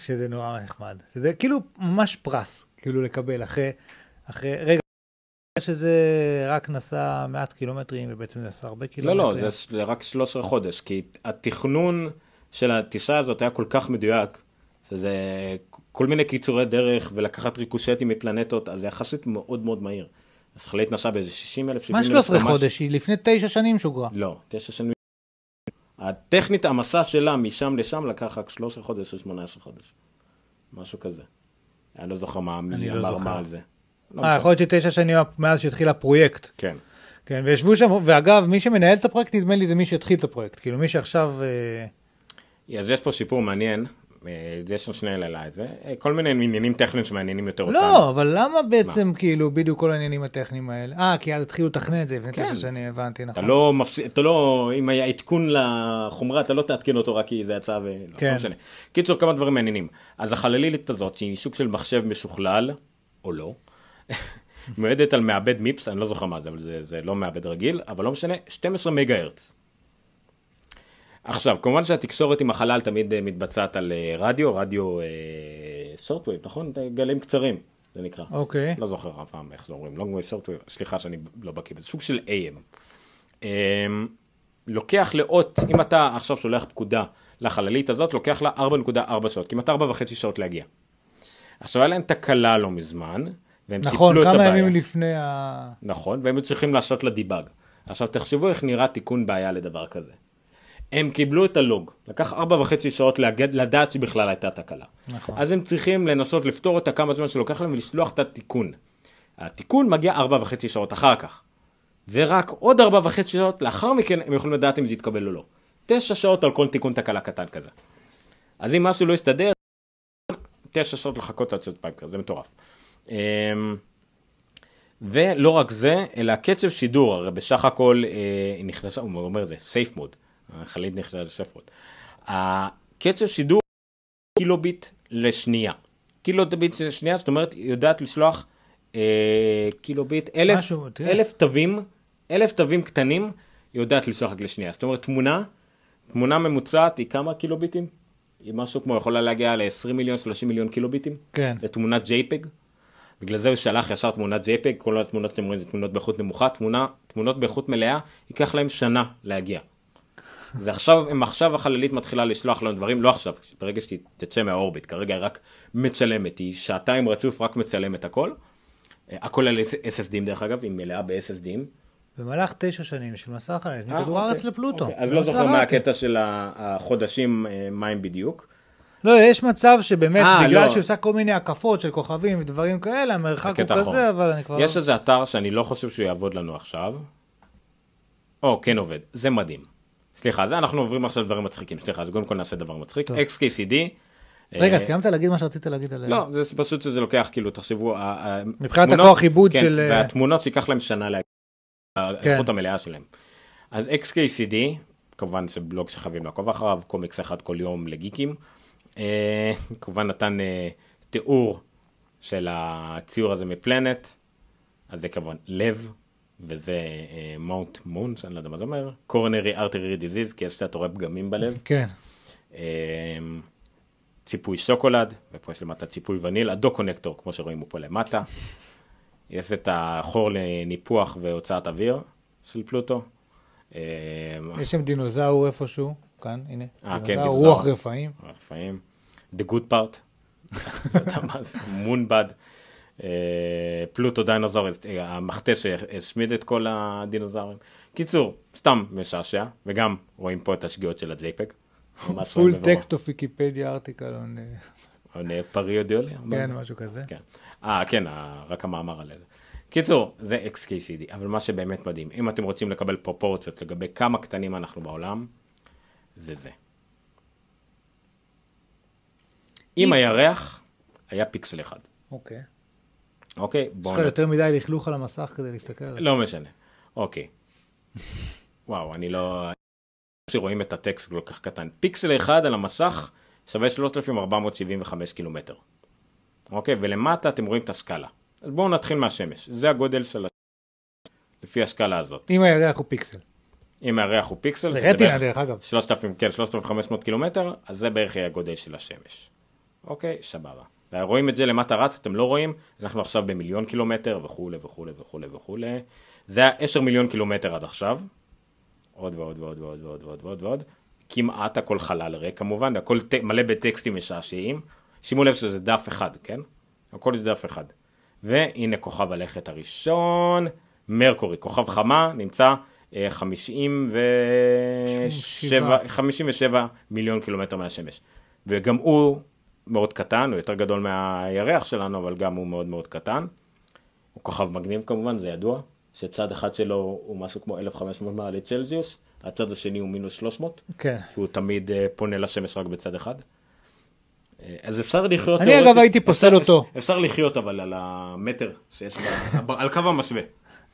שזה נורא נחמד. שזה כאילו ממש פרס, כאילו לקבל אחרי, אחרי, רגע, שזה רק נסע מעט קילומטרים ובעצם עשה הרבה לא, קילומטרים. לא, זה ס- זה רק 13 חודש, כי התכנון של הטיסה הזאת היה כל כך מדויק, שזה כל מיני קיצורי דרך ולקחת ריקושטים מפלנטות, אז זה יחסית מאוד מאוד מהיר. אז החללית נסעה באיזה 60 אלף, 70 מה אלף. 13 ממש- חודש? היא לפני תשע שנים שוגרה. לא, תשע שנים. הטכנית, המסע שלה משם לשם לקח רק 13 חודש או 18 חודש. משהו כזה. אני לא זוכר מה מי לא אמר. מה על זה. לא אה. יכול להיות שתשע שנים מאז שהתחיל הפרויקט. כן. כן, וישבו שם, ואגב, מי שמנהל את הפרויקט, נדמה לי זה מי שהתחיל את הפרויקט. כאילו, מי שעכשיו... אה, אז יש פה סיפור מעניין, אה, יש שם שני העלה את זה, אה, כל מיני עניינים טכניים שמעניינים יותר אותנו. לא, אבל למה בעצם, כאילו, בדיוק כל העניינים הטכניים האלה? אה, כי אז התחילו לתכנן את זה לפני כן. תשע שנים, הבנתי, אתה נכון. לא מפסיד, אתה לא, אם היה עדכון לחומרה, אתה לא תעדכן אותו רק כי זה יצא ו... לא, כן. לא משנה. קיצור, כמה דברים מעניינים. אז החללית הזאת, שהיא סוג של מחשב משוכלל, או לא, [laughs] מיועדת על מעבד מיפס, אני לא זוכר מה זה, אבל זה, זה לא מעבד רגיל, אבל לא משנה, 12 מגה הרץ. עכשיו, כמובן שהתקשורת עם החלל תמיד אה, מתבצעת על אה, רדיו, רדיו שורטווייב, נכון? גלים קצרים, זה נקרא. אוקיי. לא זוכר אף פעם איך זה אומרים, wave short wave, סליחה שאני לא בקיא בזה, סוג של AM. אמ, לוקח לאות, אם אתה עכשיו שולח פקודה לחללית הזאת, לוקח לה 4.4 שעות, כמעט 4.5 שעות להגיע. עכשיו היה להם תקלה לא מזמן, והם נכון, טיפלו את כמה הבעיה. ימים לפני ה... נכון, והם צריכים לעשות לה דיבאג. עכשיו תחשבו איך נראה תיקון בעיה לדבר כזה. הם קיבלו את הלוג, לקח ארבע וחצי שעות להגד, לדעת שבכלל הייתה תקלה. נכון. אז הם צריכים לנסות לפתור אותה כמה זמן שלוקח להם ולשלוח את התיקון. התיקון מגיע ארבע וחצי שעות אחר כך. ורק עוד ארבע וחצי שעות לאחר מכן הם יכולים לדעת אם זה יתקבל או לא. תשע שעות על כל תיקון תקלה קטן כזה. אז אם משהו לא יסתדר, תשע שעות לחכות עד שיוצא פייפקר, זה מטורף. אמ, ולא רק זה, אלא הקצב שידור, הרי בסך הכל אה, היא נכנסה, הוא אומר את זה, סייף מוד, החללית נכנסה לסייף מוד. הקצב שידור קילוביט לשנייה. קילוביט לשנייה, זאת אומרת, היא יודעת לשלוח אה, קילוביט, אלף, משהו. אלף תווים, אלף תווים קטנים, היא יודעת לשלוח רק לשנייה. זאת אומרת, תמונה, תמונה ממוצעת היא כמה קילוביטים? היא משהו כמו יכולה להגיע ל-20 מיליון, 30 מיליון קילוביטים. כן. לתמונת JPEG. בגלל זה הוא שלח ישר תמונת JPEG, כל התמונות שאתם רואים זה תמונות באיכות נמוכה, תמונה, תמונות באיכות מלאה, ייקח להם שנה להגיע. זה עכשיו, הם עכשיו החללית מתחילה לשלוח לנו דברים, לא עכשיו, ברגע שהיא תצא מהאורביט, כרגע היא רק מצלמת, היא שעתיים רצוף רק מצלמת הכל. אה, הכל על SSDים דרך אגב, היא מלאה ב-SSDים. במהלך תשע שנים של מסע החללית, אה, מכדור הארץ אוקיי, לפלוטו. אוקיי, אז לא זוכר מה. הקטע של החודשים, אה, מה הם בדיוק. לא, יש מצב שבאמת, אה, בגלל לא. שהיא עושה כל מיני הקפות של כוכבים ודברים כאלה, המרחק הוא. כזה, אבל אני כבר... יש איזה אתר שאני לא חושב שהוא יעבוד לנו עכשיו. או, כן עובד, זה מדהים. סליחה, זה אנחנו עוברים עכשיו לדברים מצחיקים, סליחה, אז קודם כל נעשה דבר מצחיק. טוב. XKCD. רגע, אה, סיימת להגיד מה שרצית להגיד עליה? לא, זה פשוט שזה לוקח, כאילו, תחשבו, מבחינת הכוח עיבוד כן, של... אה, והתמונות שיקח להם שנה להגיע, כן. האיכות המלאה שלהם. אז XKCD, כמובן זה בלוג שחייבים לעקוב אחריו, קומיקס אחד כל יום לגיקים. אה, כמובן נתן אה, תיאור של הציור הזה מפלנט, אז זה כמובן לב, וזה מונט מון, שאני לא יודע מה זה אומר, קורנרי ארטרי דיזיז, כי יש אתה רואה פגמים בלב. כן. אה, ציפוי שוקולד, ופה יש למטה ציפוי וניל, הדו-קונקטור, כמו שרואים הוא פה למטה. יש את החור לניפוח והוצאת אוויר של פלוטו. יש שם דינוזאור איפשהו, כאן, הנה. אה, כן, דינוזאור. רוח רפאים. רפאים. The good part. [laughs] מונבד. אה, פלוטו דיינוזאורס, אה, המכתש שהשמיד את כל הדינוזאורים. קיצור, סתם משעשע, וגם רואים פה את השגיאות של. ממש פול. טקסט אוף ויקיפדיה ארטיקל, עוד פריודיולי? כן, משהו כזה. כן. אה, כן, ה- רק המאמר על זה. קיצור, זה XKCD, אבל מה שבאמת מדהים, אם אתם רוצים לקבל פרופורציות לגבי כמה קטנים אנחנו בעולם, זה זה. אם הירח היה פיקסל אחד, אוקיי. אוקיי? יש בואו לך יותר מדי לכלוך על המסך כדי להסתכל עליו. לא משנה. אוקיי. וואו, אני לא... שרואים את הטקסט כל כך קטן. פיקסל אחד על המסך שווה 3,475 קילומטר. אוקיי, ולמטה אתם רואים את הסקאלה. אז בואו נתחיל מהשמש. זה הגודל של השמש, לפי הסקאלה הזאת. אם הירח הוא פיקסל. אם הירח הוא פיקסל, זה רטינה דרך אגב. 3,000, כן, 3,500 קילומטר, אז זה בערך יהיה הגודל של השמש. אוקיי, סבבה. רואים את זה למטה רץ, אתם לא רואים, אנחנו עכשיו במיליון קילומטר וכולי וכולי וכולי וכולי. זה היה 10 מיליון קילומטר עד עכשיו. עוד ועוד ועוד ועוד ועוד ועוד ועוד ועוד. כמעט הכל חלל ריק כמובן, הכל ט... מלא בטקסטים משעשעים. שימו לב שזה דף אחד, כן? הכל זה דף אחד. והנה כוכב הלכת הראשון, מרקורי, כוכב חמה, נמצא 57, 57 מיליון קילומטר מהשמש. וגם הוא מאוד קטן, הוא יותר גדול מהירח שלנו, אבל גם הוא מאוד מאוד קטן. הוא כוכב מגניב כמובן, זה ידוע, שצד אחד שלו הוא משהו כמו 1,500 מעלי צלזיוס, הצד השני הוא מינוס 300, כן. כי הוא תמיד אה, פונה לשמש רק בצד אחד. אה, אז אפשר לחיות... אני, אגב, הייתי פוסל אותו. אפשר לחיות אבל על המטר שיש, על קו המשווה.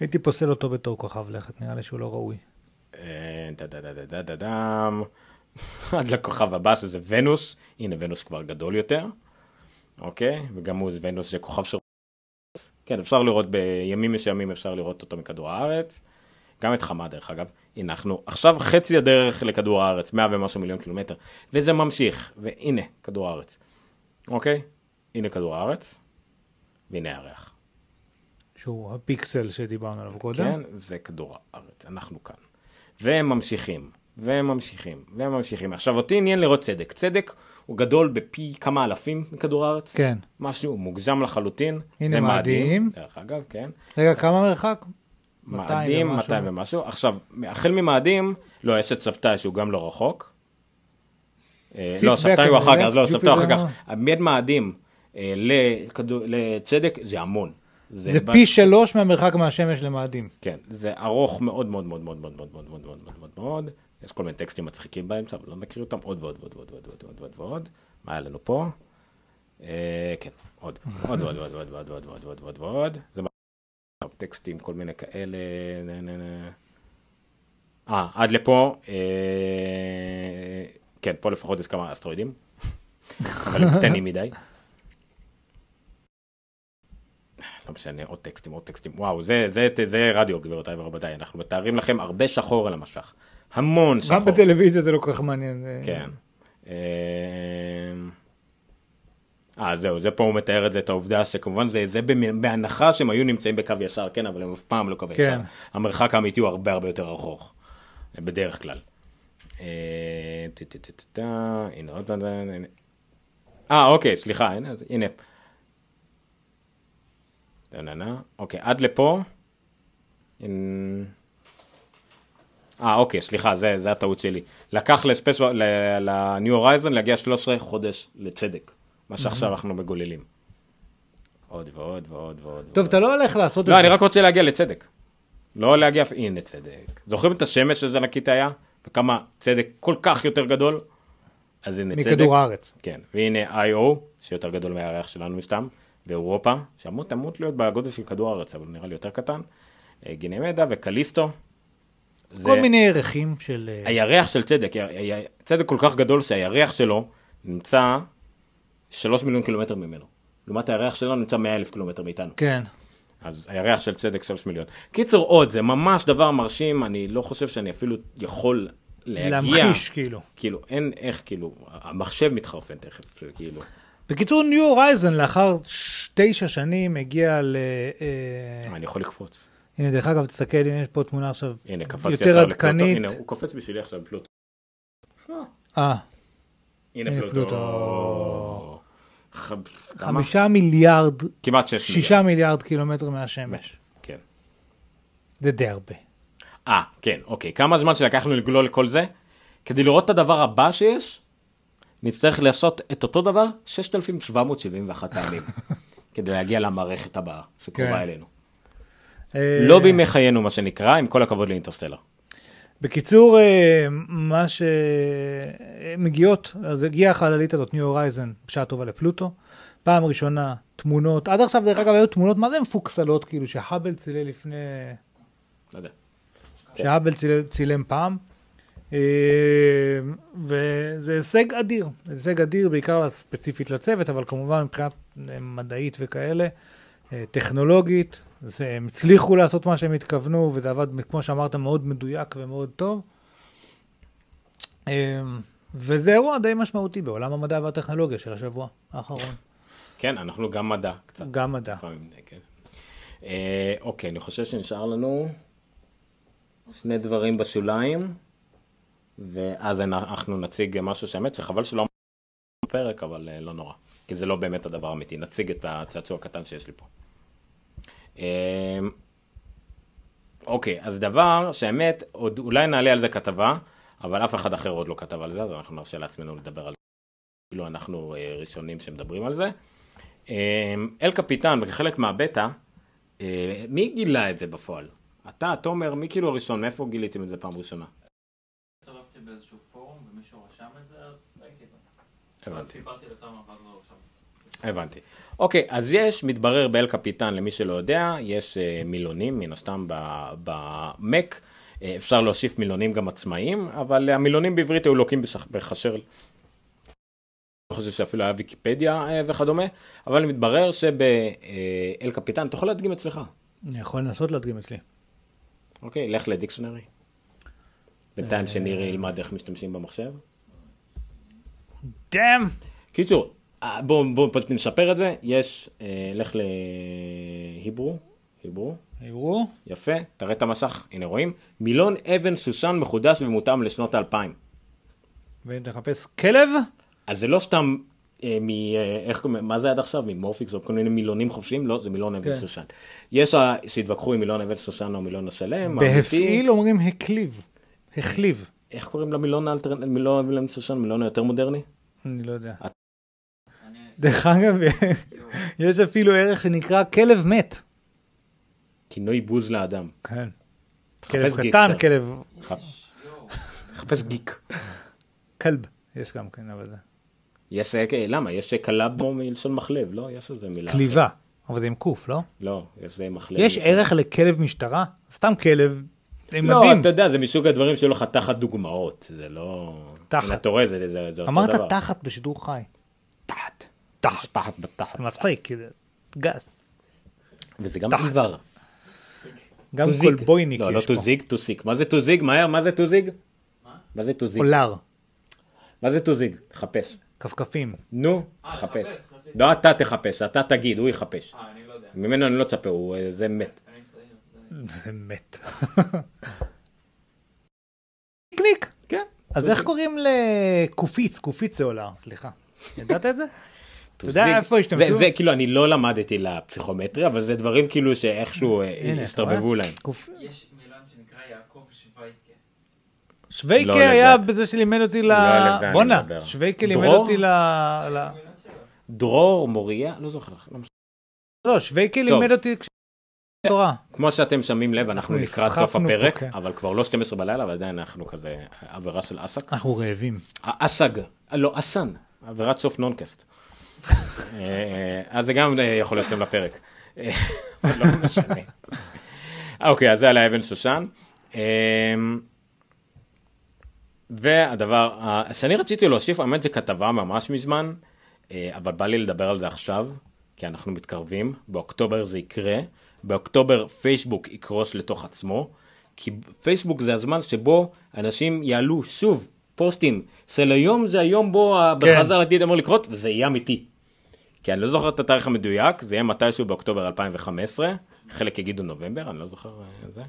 הייתי פוסל אותו בתור כוכב לכת, נראה לי שהוא לא ראוי. אה. [laughs] עד לכוכב הבא שזה ונוס, הנה ונוס כבר גדול יותר, אוקיי? וגם הוא ונוס זה כוכב של... כן, אפשר לראות בימים מסוימים אפשר לראות אותו מכדור הארץ. גם את חמה דרך אגב. הנה אנחנו עכשיו חצי הדרך לכדור הארץ, 100 ומשהו מיליון קילומטר. וזה ממשיך, והנה כדור הארץ. אוקיי? הנה כדור הארץ, והנה הירח. שהוא הפיקסל שדיברנו עליו קודם. כן, זה כדור הארץ, אנחנו כאן. והם ממשיכים, והם ממשיכים, והם ממשיכים. עכשיו, אותי עניין לראות צדק. צדק הוא גדול בפי כמה אלפים מכדור הארץ. כן. משהו מוגזם לחלוטין. הנה זה מאדים. דרך אגב, כן. רגע, כמה מרחק? 200 מאדים, ומשהו. 200 ומשהו. עכשיו, החל ממאדים, לא, יש את סבתאי שהוא גם לא רחוק. אה, לא, סבתאי הוא אחר כך, לא, סבתאי הוא אחר. כך. בין מאדים אה, לצדק זה המון. זה בת- פי שלוש מהמרחק מהשמש למאדים. כן, זה ארוך מאוד מאוד מאוד מאוד מאוד מאוד מאוד מאוד מאוד מאוד מאוד מאוד. יש כל מיני טקסטים מצחיקים באמצע, אבל לא נקריא אותם. עוד ועוד ועוד ועוד ועוד ועוד ועוד ועוד ועוד. מה היה לנו פה? אה, כן, עוד. עוד ועוד ועוד ועוד ועוד ועוד ועוד ועוד ועוד ועוד. זה מה... טקסטים, כל מיני כאלה. אה, עד לפה. אה, כן, פה לפחות יש כמה אסטרואידים. אבל הם קטנים מדי. לא משנה, עוד טקסטים, עוד טקסטים. וואו, זה, זה, זה רדיו, גבירותיי ורבותיי. אנחנו מתארים לכם הרבה שחור על המשך. המון שחור. גם בטלוויזיה זה לא כל כך מעניין. זה- כן. אה, אה, זהו, זה פה הוא מתאר את זה, את העובדה שכמובן זה, זה בהנחה שהם היו נמצאים בקו ישר, כן, אבל הם אף פעם לא קו ישר. כן. המרחק האמיתי הוא הרבה הרבה יותר ארוך, בדרך כלל. אה, הנה עוד הנה. אה, אוקיי, סליחה, הנה, אז- הנה. נה, נה, נה. אוקיי, עד לפה. אין- אה, אוקיי, סליחה, זה, זה הטעות שלי. לקח לספיישל, ל-New Horizon להגיע 13 חודש לצדק, מה שעכשיו אנחנו מגוללים. עוד ועוד ועוד ועוד. טוב, אתה לא הולך לעשות את זה. לא, אני רק רוצה להגיע לצדק. לא להגיע, הנה צדק. זוכרים את השמש שזה ענקית היה? וכמה צדק כל כך יותר גדול? אז הנה צדק. מכדור הארץ. כן, והנה IO, שיותר גדול מהירח שלנו מסתם, ואירופה, שאמור אמור להיות בגודל של כדור הארץ, אבל נראה לי יותר קטן. אה, גינמדה וקליסטו. כל מיני ערכים של... אה, הירח של צדק, צדק כל כך גדול שהירח שלו נמצא 3 מיליון קילומטר ממנו. לעומת הירח שלנו נמצא 100 אלף קילומטר מאיתנו. כן. אז הירח של צדק 3 מיליון. קיצור עוד, זה ממש דבר מרשים, אני לא חושב שאני אפילו יכול להגיע. להמחיש, כאילו. כאילו, אין איך, כאילו, המחשב מתחרפן תכף, כאילו. בקיצור, ניו הורייזן לאחר תשע שנים הגיע ל... אה, אני יכול לקפוץ. הנה, דרך אגב, תסתכל, הנה יש פה תמונה עכשיו הנה, יותר. עדכנית. הנה, הוא קופץ בשבילי עכשיו פלוטו. אה, הנה פלוטו. חמישה מיליארד, כמעט שש שישה מיליארד קילומטר מהשמש. כן. זה די הרבה. אה, כן, אוקיי. כמה זמן שלקחנו לגלול לכל זה? כדי לראות את הדבר הבא שיש, נצטרך לעשות את אותו דבר 6,771 פעמים, [laughs] כדי להגיע למערכת הבאה שקרובה כן. אלינו. אה, לא בימי חיינו, מה שנקרא, עם כל הכבוד לאינטרסטלר. בקיצור, אה, מה שמגיעות, אז הגיעה החללית הזאת, ניו הורייזן, בשעה טובה לפלוטו. פעם ראשונה, תמונות, עד עכשיו דרך אגב היו תמונות, מה זה מפוקסלות, כאילו שהאבל צילם לפני, לא יודע. שהאבל צילם, צילם פעם. אה, וזה הישג אדיר, הישג אדיר בעיקר ספציפית לצוות, אבל כמובן מבחינת אה, מדעית וכאלה, אה, טכנולוגית, זה, הם הצליחו לעשות מה שהם התכוונו, וזה עבד, כמו שאמרת, מאוד מדויק ומאוד טוב. וזה אירוע די משמעותי בעולם המדע והטכנולוגיה של השבוע האחרון. כן, אנחנו גם מדע קצת. גם מדע. לפעמים, כן. אה, אוקיי, אני חושב שנשאר לנו שני דברים בשוליים, ואז אנחנו נציג משהו שהאמת שחבל שלא בפרק, אבל אה, לא נורא, כי זה לא באמת הדבר האמיתי. נציג את הצעצוע הקטן שיש לי פה. אה, אוקיי, אז דבר שהאמת, עוד אולי נעלה על זה כתבה, אבל אף אחד אחר עוד לא כתב על זה, אז אנחנו נרשה לעצמנו לדבר על זה. כאילו אנחנו אה, ראשונים שמדברים על זה. אה, אל קפיטן, וכחלק מהבטא, אה, מי גילה את זה בפועל? אתה, תומר, מי כאילו הראשון? מאיפה גיליתם את זה פעם ראשונה? הצטרפתי באיזשהו פורום ומישהו רשם את זה, אז ראיתי את זה. הבנתי. הבנתי. אוקיי, אז יש, מתברר באל קפיטן, למי שלא יודע, יש אה, מילונים, מן הסתם ב- במק, אה, אפשר להוסיף מילונים גם עצמאיים, אבל המילונים בעברית היו לוקים בחשר, לא חושב שאפילו היה ויקיפדיה אה, וכדומה, אבל מתברר שבאל קפיטן, אתה יכול להדגים אצלך, אני יכול לנסות להדגים אצלי. אוקיי, לך לדיקשנרי. בינתיים שניר ילמד איך משתמשים במחשב. דאם! קיצור, אה, בואו בוא, פשוט נשפר את זה, יש, אה, לך להיברו, היברו, יראו? יפה, תראה את המסך, הנה רואים, מילון אבן שושן מחודש ומותאם לשנות האלפיים. ותחפש כלב? אז זה לא סתם, אה, מ, אה, איך קוראים, מה זה עד עכשיו, ממורפיקס או כל מיני מילונים חופשיים, לא, זה מילון אבן כן. שושן. יש ה- שהתווכחו עם מילון אבן שושן או מילון השלם, בהפעיל אומרים הכליב. הכליב. איך קוראים למילון האלטר... מילון אבן שושן, מילון היותר מודרני? אני לא יודע. דרך אגב, [laughs] יש אפילו ערך שנקרא כלב מת. כינוי בוז לאדם. כן. כלב קטן. כלב... חפש גיק. כלב. יש גם כן, אבל זה... יש, אה, למה? יש קלאבו מלשון מחלב, לא? יש איזה מילה. כליבה. אבל זה עם קוף, לא? לא, יש אה, מחלב. יש ערך לכלב משטרה? סתם כלב. לא, מדהים. אתה יודע, זה מסוג הדברים שהיו לך תחת דוגמאות, זה לא... תחת. אתה רואה, זה, זה, זה אותו אמרת דבר. תחת בשידור חי. תחת. תחת. תחת בתחת. זה מצחיק, גס. וזה גם תחת. עיוור. גם. קולבויניק לא, לא יש פה. טוזיג, טוסיק. מה זה טוזיג? מהר, מה זה טוזיג? מה זה טוזיג? אולר. מה זה טוזיג? חפש. כפכפים. נו, אה, חפש. לחפש, חשבתי. לא אתה תחפש, אתה תגיד, הוא יחפש. אה, אני לא יודע. ממנו אני לא צפה, אה, זה מת. זה מת. קליק. כן. אז איך קוראים לקופיץ? קופיץ זה אולר, סליחה. ידעת את זה? אתה יודע איפה השתמשו? זה, זה כאילו, אני לא למדתי לפסיכומטרי, אבל זה דברים כאילו שאיכשהו אה, הסתרבבו? להם. קופ- יש מילון שנקרא יעקב שווייקה. שווייקה לא. היה בזה שלימד אותי ל... לא אני בואנה. שווייקה לימד? אותי ל... ל-. דרור, מוריה, לא זוכר. לא. לא, שווייקה טוב. לימד אותי. כמו שאתם שמים לב, אנחנו לקראת סוף הפרק, כן. אבל כבר לא 12 בלילה, ועדיין אנחנו כזה עבירה של אסק. אנחנו רעבים. אסג, לא, אסן, עבירת סוף נונקאסט. אה, אז זה גם אה, יכול להיות שם לפרק. אה, אבל לא. אוקיי, אז זה על האבן שושן. אה, והדבר שאני רציתי להוסיף, האמת זה כתבה ממש מזמן, אה, אבל בא לי לדבר על זה עכשיו, כי אנחנו מתקרבים, באוקטובר זה יקרה, באוקטובר פייסבוק יקרוס לתוך עצמו, כי פייסבוק זה הזמן שבו אנשים יעלו שוב פוסטים של היום זה היום בו בחזר לעתיד אמור לקרות, וזה יהיה אמיתי. כי אני לא זוכר את התאריך המדויק, זה יהיה מתישהו באוקטובר 2015, חלק יגידו נובמבר, אני לא זוכר אה, זה.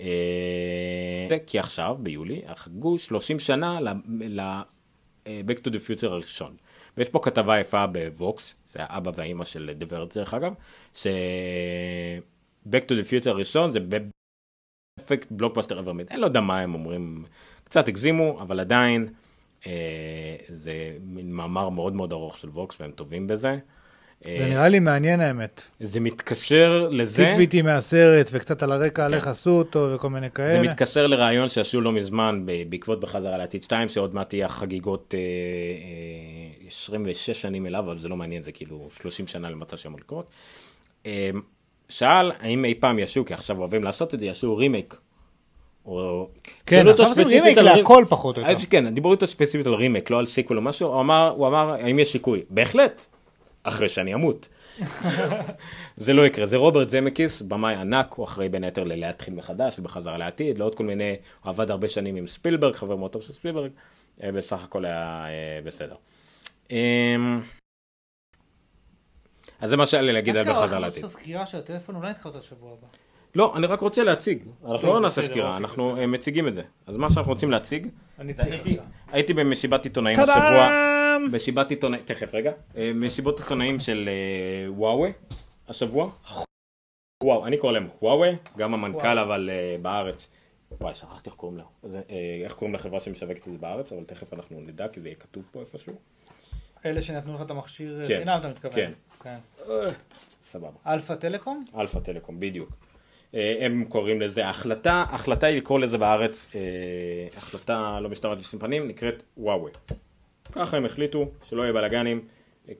אה, כי עכשיו, ביולי, חגגו 30 שנה ל- ל- אה, to the Future הראשון. ויש פה כתבה יפה בווקס, זה האבא והאימא של דברת דרך אגב, ש... Back to the Future הראשון זה אפקט בלוקבאסטר ever made. אני לא יודע מה הם אומרים, קצת הגזימו, אבל עדיין אה, זה מין מאמר מאוד מאוד ארוך של ווקס והם טובים בזה. אה, זה נראה לי מעניין האמת. זה מתקשר לזה, טיטביטי מהסרט, וקצת על הרקע על איך עשו אותו, וכל מיני זה כאלה. מתקשר לרעיון שעשו לא מזמן בעקבות בחזרה לעתיד 2, שעוד מעט תהיה חגיגות אה, אה, 26 שנים אליו, אבל זה לא מעניין, זה כאילו 30 שנה שאמור לקרות. אה, שאל האם אי פעם יעשו, כי עכשיו אוהבים לעשות את זה, יעשו רימייק. או... כן, עכשיו עושים רימייק להכל פחות או יותר. כן, דיברו איתו ספציפית על רימייק, לא על sequel או משהו, הוא אמר, הוא אמר, האם יש סיכוי? בהחלט, אחרי שאני אמות. זה לא יקרה, זה רוברט זמקיס, במאי ענק, הוא אחראי בין היתר ללהתחיל מחדש, בחזרה לעתיד, לעוד כל מיני, הוא עבד הרבה שנים עם ספילברג, חבר מאוד טוב של ספילברג, אה, בסך הכל היה אה, בסדר. אמ, אז זה מה שהיה לי להגיד על בחזרה לעתיד. סקירה של הטלפון, אולי נדחה אותה שבוע הבא. לא, אני רק רוצה להציג, אנחנו טוב, לא נעשה סקירה, אוקיי, אנחנו. אה, מציגים את זה. אז מה שאנחנו רוצים להציג. הייתי במסיבת עיתונאים השבוע. מסיבת עיתונאים, תכף רגע, אה, מסיבות עיתונאים של אה, וואווה השבוע. וואו, אני קורא להם וואווה, גם המנכ"ל. אבל אה, בארץ. וואי, שכחתי איך קוראים לה. איך קוראים לחברה שמשווקת את זה בארץ, אבל תכף אנחנו נדע כי זה יהיה כתוב פה איפשהו. אלה שנתנו לך את המכשיר כן, חינם, אתה מתכוון. כן. כן. סבבה. אלפא טלקום? אלפא טלקום, בדיוק. הם קוראים לזה, ההחלטה, ההחלטה היא לקרוא לזה בארץ, החלטה לא משתמעת לשום פנים, נקראת וואווה. ככה הם החליטו, שלא יהיה בלאגנים,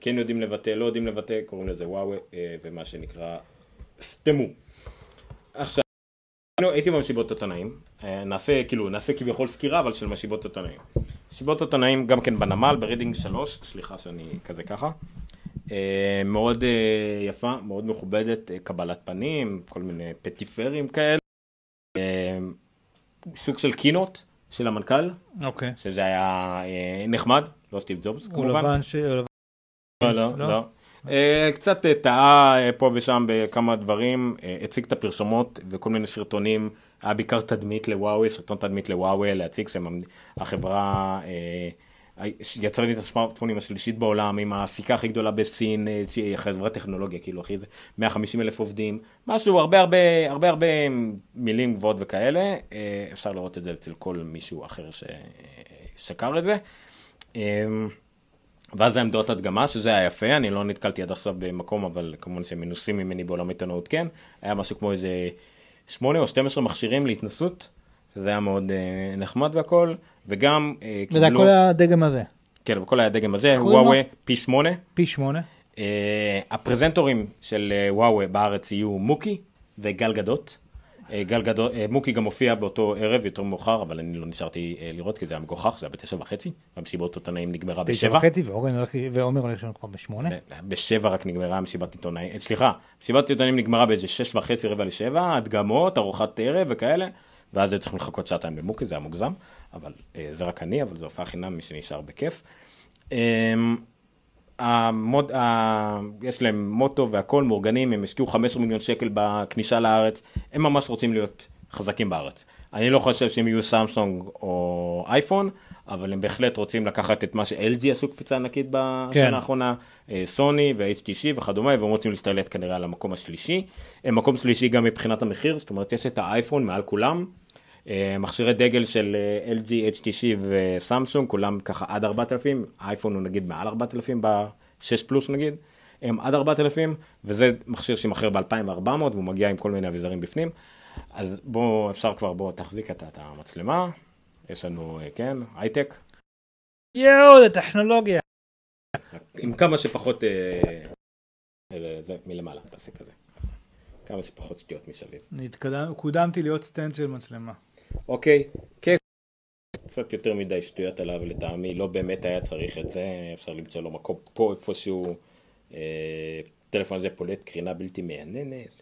כן יודעים לבטא, לא יודעים לבטא, קוראים לזה וואווה, אה, ומה שנקרא סתמו. עכשיו, הייתי במסיבות עיתונאים, אה, נעשה כאילו, נעשה כביכול סקירה, אבל של מסיבות עיתונאים. מסיבות עיתונאים גם כן בנמל, ברידינג 3, סליחה שאני כזה ככה. אה, מאוד יפה, מאוד מכובדת, קבלת פנים, כל מיני פטיפרים כאלה. סוג של keynote של המנכ"ל, אוקיי. שזה היה אה, נחמד, לא סטיב ג'ובס כמובן. ש... הוא לבן- לא, לא, לא? לא. אה, קצת אה, טעה אה, פה ושם בכמה דברים, אה, הציג את הפרסומות וכל מיני סרטונים, היה בעיקר תדמית לוואוי, סרטון תדמית לוואוי, להציג שהחברה יצרנית את הסמארטפונים השלישית בעולם, עם הסיכה הכי גדולה בסין, אה, חברת טכנולוגיה, כאילו אחי זה 150 אלף עובדים, משהו, הרבה הרבה הרבה הרבה מילים גבוהות וכאלה, אה, אפשר לראות את זה אצל כל מישהו אחר ששקר את זה. אה, ואז העמדות הדגמה, שזה היה יפה, אני לא נתקלתי עד עכשיו במקום, אבל כמובן שהם מנוסים ממני בעולם עיתונאות, כן. היה משהו כמו איזה 8 או 12 מכשירים להתנסות, שזה היה מאוד אה, נחמד והכל, וגם אה, וזה הכל הדגם הזה. כן, וכל היה הדגם הזה? וואווה פי 8. פי שמונה. אה, הפרזנטורים של וואווה בארץ יהיו מוקי וגל גדות. גל גדות, אה, מוקי גם הופיע באותו ערב יותר מאוחר, אבל אני לא נשארתי לראות כי זה היה מגוחך, זה היה בתשע וחצי, והמסיבות עיתונאים נגמרה בשבע. וחצי, ואורן הולך- ועומר הולך לישון כבר בשמונה. בשבע רק נגמרה מסיבת עיתונאים, סליחה, מסיבת עיתונאים נגמרה באיזה שש וחצי רבע לשבע, הדגמות, ארוחת ערב וכאלה, ואז היו צריכים לחכות שעתיים למוקי, זה היה מוגזם, אבל אה, זה רק אני, אבל זו הופעה חינם, מי שנשאר בכיף. אה, המוד, ה... יש להם מוטו והכל מאורגנים, הם השקיעו 15 מיליון שקל בכניסה לארץ, הם ממש רוצים להיות חזקים בארץ. אני לא חושב שהם יהיו סמסונג או אייפון, אבל הם בהחלט רוצים לקחת את מה ש-LG עשו קפיצה ענקית בשנה כן. האחרונה, אה, סוני ו-HTC וכדומה, והם רוצים להשתלט כנראה על המקום השלישי. הם מקום שלישי גם מבחינת המחיר, זאת אומרת יש את האייפון מעל כולם. אה, מכשירי דגל של אה, LG, HTC וסמסונג, כולם ככה עד 4,000, האייפון הוא נגיד מעל 4,000 ב-6 פלוס נגיד, הם עד 4,000, וזה מכשיר שימכר ב-2,400 והוא מגיע עם כל מיני אביזרים בפנים. אז בוא, אפשר כבר, בוא תחזיק את המצלמה, יש לנו, אה, כן, הייטק, יואו, זה טכנולוגיה. עם כמה שפחות, אה, אה, זה מלמעלה, תעשה כזה, כמה שפחות שטויות מסביב. קודמתי להיות stand של מצלמה. אוקיי, case, קצת יותר מדי שטויות עליו לטעמי, לא באמת היה צריך את זה, אפשר למצוא לו מקום פה איפשהו, אה, טלפון הזה פולט קרינה בלתי מעניינת.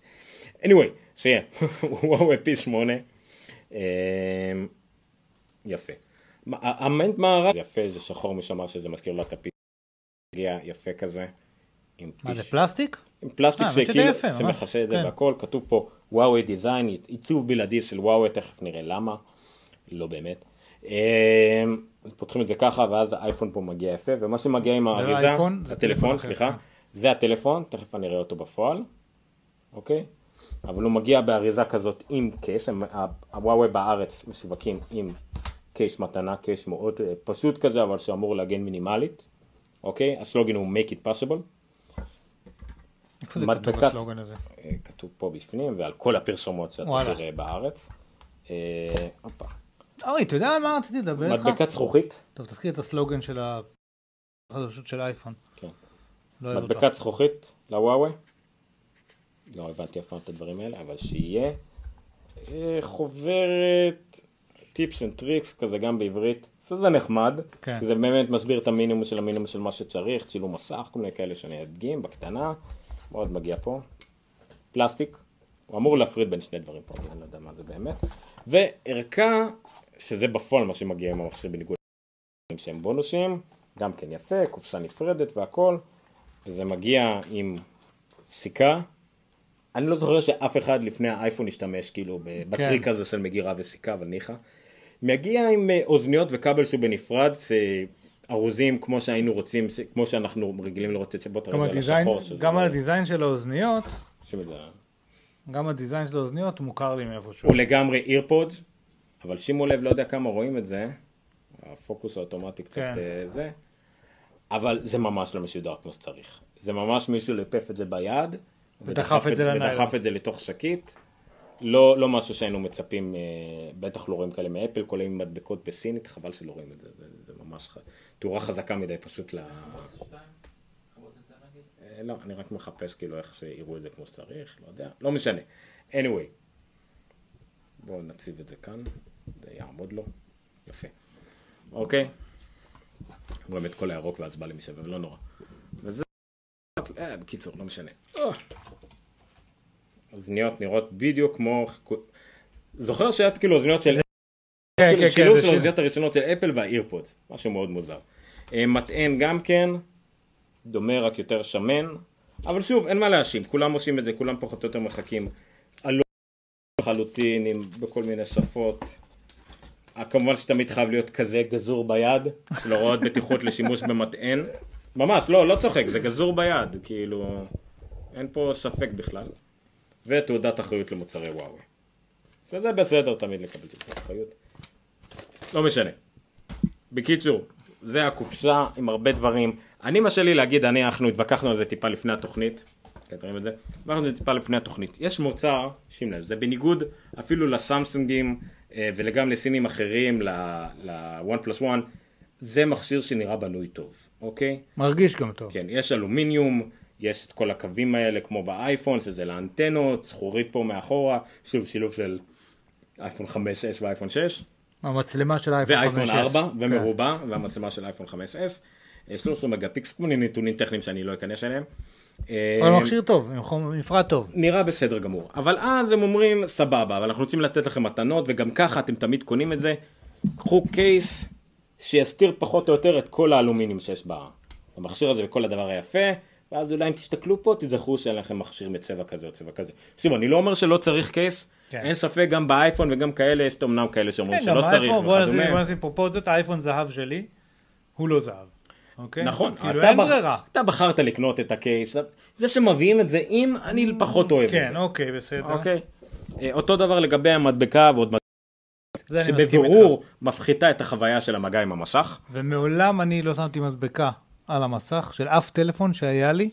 anyway, שיהיה, [laughs] וואו פי שמונה, יפה. המנט מערב, זה יפה, זה שחור משמה שזה מזכיר לו את הפי, יפה כזה. מה זה פלסטיק? עם פלסטיק אה, שכאילו, ממש. שמכסה את זה כן. והכל, כתוב פה וואוי דיזיין, עיצוב בלעדי של וואוי, תכף נראה למה, לא באמת. אה, פותחים את זה ככה, ואז האייפון פה מגיע יפה, ומה שמגיע עם האריזה, האייפון, זה טלפון הטלפון, סליחה. זה הטלפון, תכף אני אראה אותו בפועל, אוקיי? אבל הוא מגיע באריזה כזאת עם קייס, הוואוי בארץ משווקים עם קייס מתנה, קייס מאוד אה, פשוט כזה, אבל שאמור להגן מינימלית, אוקיי? הסלוגן הוא make it possible. איפה זה כתוב מדבקת- הסלוגן הזה? אה, כתוב פה בפנים ועל כל הפרסומות שאתה. תראה בארץ. אה, הופה. אוי, אתה יודע על מה רציתי לדבר איתך? מדבקת זכוכית, טוב, תזכיר את הסלוגן של החדשות של האייפון. כן. לא מדבקת. זכוכית לוואוי. לא הבנתי אף פעם את הדברים האלה, אבל שיהיה. חוברת, tips and tricks, כזה גם בעברית. זה נחמד, כן. כי זה באמת מסביר את המינימום של המינימום של מה שצריך, צילום מסך, כל מיני כאלה שאני אדגים בקטנה. מאוד מגיע פה. פלסטיק, הוא אמור להפריד בין שני דברים פה, אני לא יודע מה זה באמת. וערכה, שזה בפועל מה שמגיע עם המכשיר בניגוד שהם בונוסים, גם כן יפה, קופסה נפרדת והכל, וזה מגיע עם סיכה. אני לא זוכר שאף אחד לפני האייפון השתמש כאילו ב- בטריק הזה של מגירה וסיכה, אבל ניחא. מגיע עם אה, אוזניות וכבל שהוא בנפרד, זה ארוזים כמו שהיינו רוצים, כמו שאנחנו רגילים לראות את זה, בוא תראה גם על הדיזיין, השחור. שזה- גם הדיזיין של האוזניות. גם הדיזיין של האוזניות מוכר לי מאיפשהו. הוא לגמרי אירפוד, אבל שימו לב, לא יודע כמה רואים את זה, הפוקוס האוטומטי קצת כן. אה, זה, אבל זה ממש לא משודר כמו שצריך. זה ממש מישהו ליפף את זה ביד, ודחף את זה. ודחף את זה לתוך שקית. לא, לא משהו שהיינו מצפים, אה, בטח לא רואים כאלה מאפל, כל עם מדבקות בסינית, חבל שלא רואים את זה, זה, זה ממש ח- תאורה חזקה מדי פשוט ל... אה, לא, אני רק מחפש כאילו איך שיראו את זה כמו שצריך, לא יודע, לא משנה. anyway, בואו נציב את זה כאן, זה יעמוד לו, יפה. אוקיי? רואים את כל הירוק ואז בא לי מסביב, לא נורא. וזה, אה, בקיצור, לא משנה. אה. אוזניות נראות בדיוק כמו, זוכר שהיה כאילו אוזניות של כן, כאילו כן, שילוב כן, של האוזניות הראשונות של אפל והאירפוד, משהו מאוד מוזר. אה, מטען גם כן, דומה רק יותר שמן, אבל שוב, אין מה להאשים, כולם עושים את זה, כולם פחות או יותר מחכים. עלו לחלוטין, עם, בכל מיני שפות. אה, כמובן שתמיד חייב להיות כזה גזור ביד, להוראות בטיחות לשימוש במטען. ממש, לא, לא צוחק, זה גזור ביד, כאילו, אין פה ספק בכלל. ותעודת אחריות למוצרי וואוי. זה בסדר תמיד לקבל תעודת אחריות. לא משנה. בקיצור, זה הקופסה עם הרבה דברים. אני מרשה לי להגיד, אני, אנחנו התווכחנו על זה טיפה לפני התוכנית. רואים את זה? התווכחנו על זה טיפה לפני התוכנית. יש מוצר, שים לב, זה בניגוד אפילו לסמסונגים אה, וגם לסינים אחרים, ל-one plus one, זה מכשיר שנראה בנוי טוב, אוקיי? מרגיש גם טוב. כן, יש אלומיניום, יש את כל הקווים האלה כמו באייפון, שזה לאנטנות, זכורית פה מאחורה, שוב שילוב של אייפון 5S ואייפון 6. המצלמה של האייפון 5S. ואייפון 4 כן. ומרובע, והמצלמה של אייפון 5S. אה, 13 מגה פיקס, כל מיני נתונים טכניים שאני לא אכנס אליהם. אה, אבל מכשיר טוב, מפרט טוב. נראה בסדר גמור. אבל אז הם אומרים, סבבה, אבל אנחנו רוצים לתת לכם מתנות, וגם ככה אתם תמיד קונים את זה. קחו case שיסתיר פחות או יותר את כל האלומיניום שיש במכשיר הזה וכל הדבר היפה, ואז אולי אם תסתכלו פה, תזכרו שאין לכם מכשיר מצבע כזה או צבע כזה. שוב, אני לא אומר שלא צריך קייס, כן. אין ספק, גם באייפון וגם כאלה, יש אמנם כאלה שאומרים כן, שלא צריך האייפון, וכדומה. בוא נשים פרופורציות, האייפון זהב שלי, הוא לא זהב. אוקיי? נכון, כאילו אתה אין ברירה. אתה בחרת לקנות את הקייס, זה שמביאים את זה עם, אני פחות אוהב את זה. כן, אוקיי, בסדר. אוקיי. אה, אותו דבר לגבי המדבקה ועוד מדבקה שבבירור. מפחיתה את החוויה של המגע עם המסך. ומעולם אני לא שמתי מדבקה על המסך של אף טלפון שהיה לי,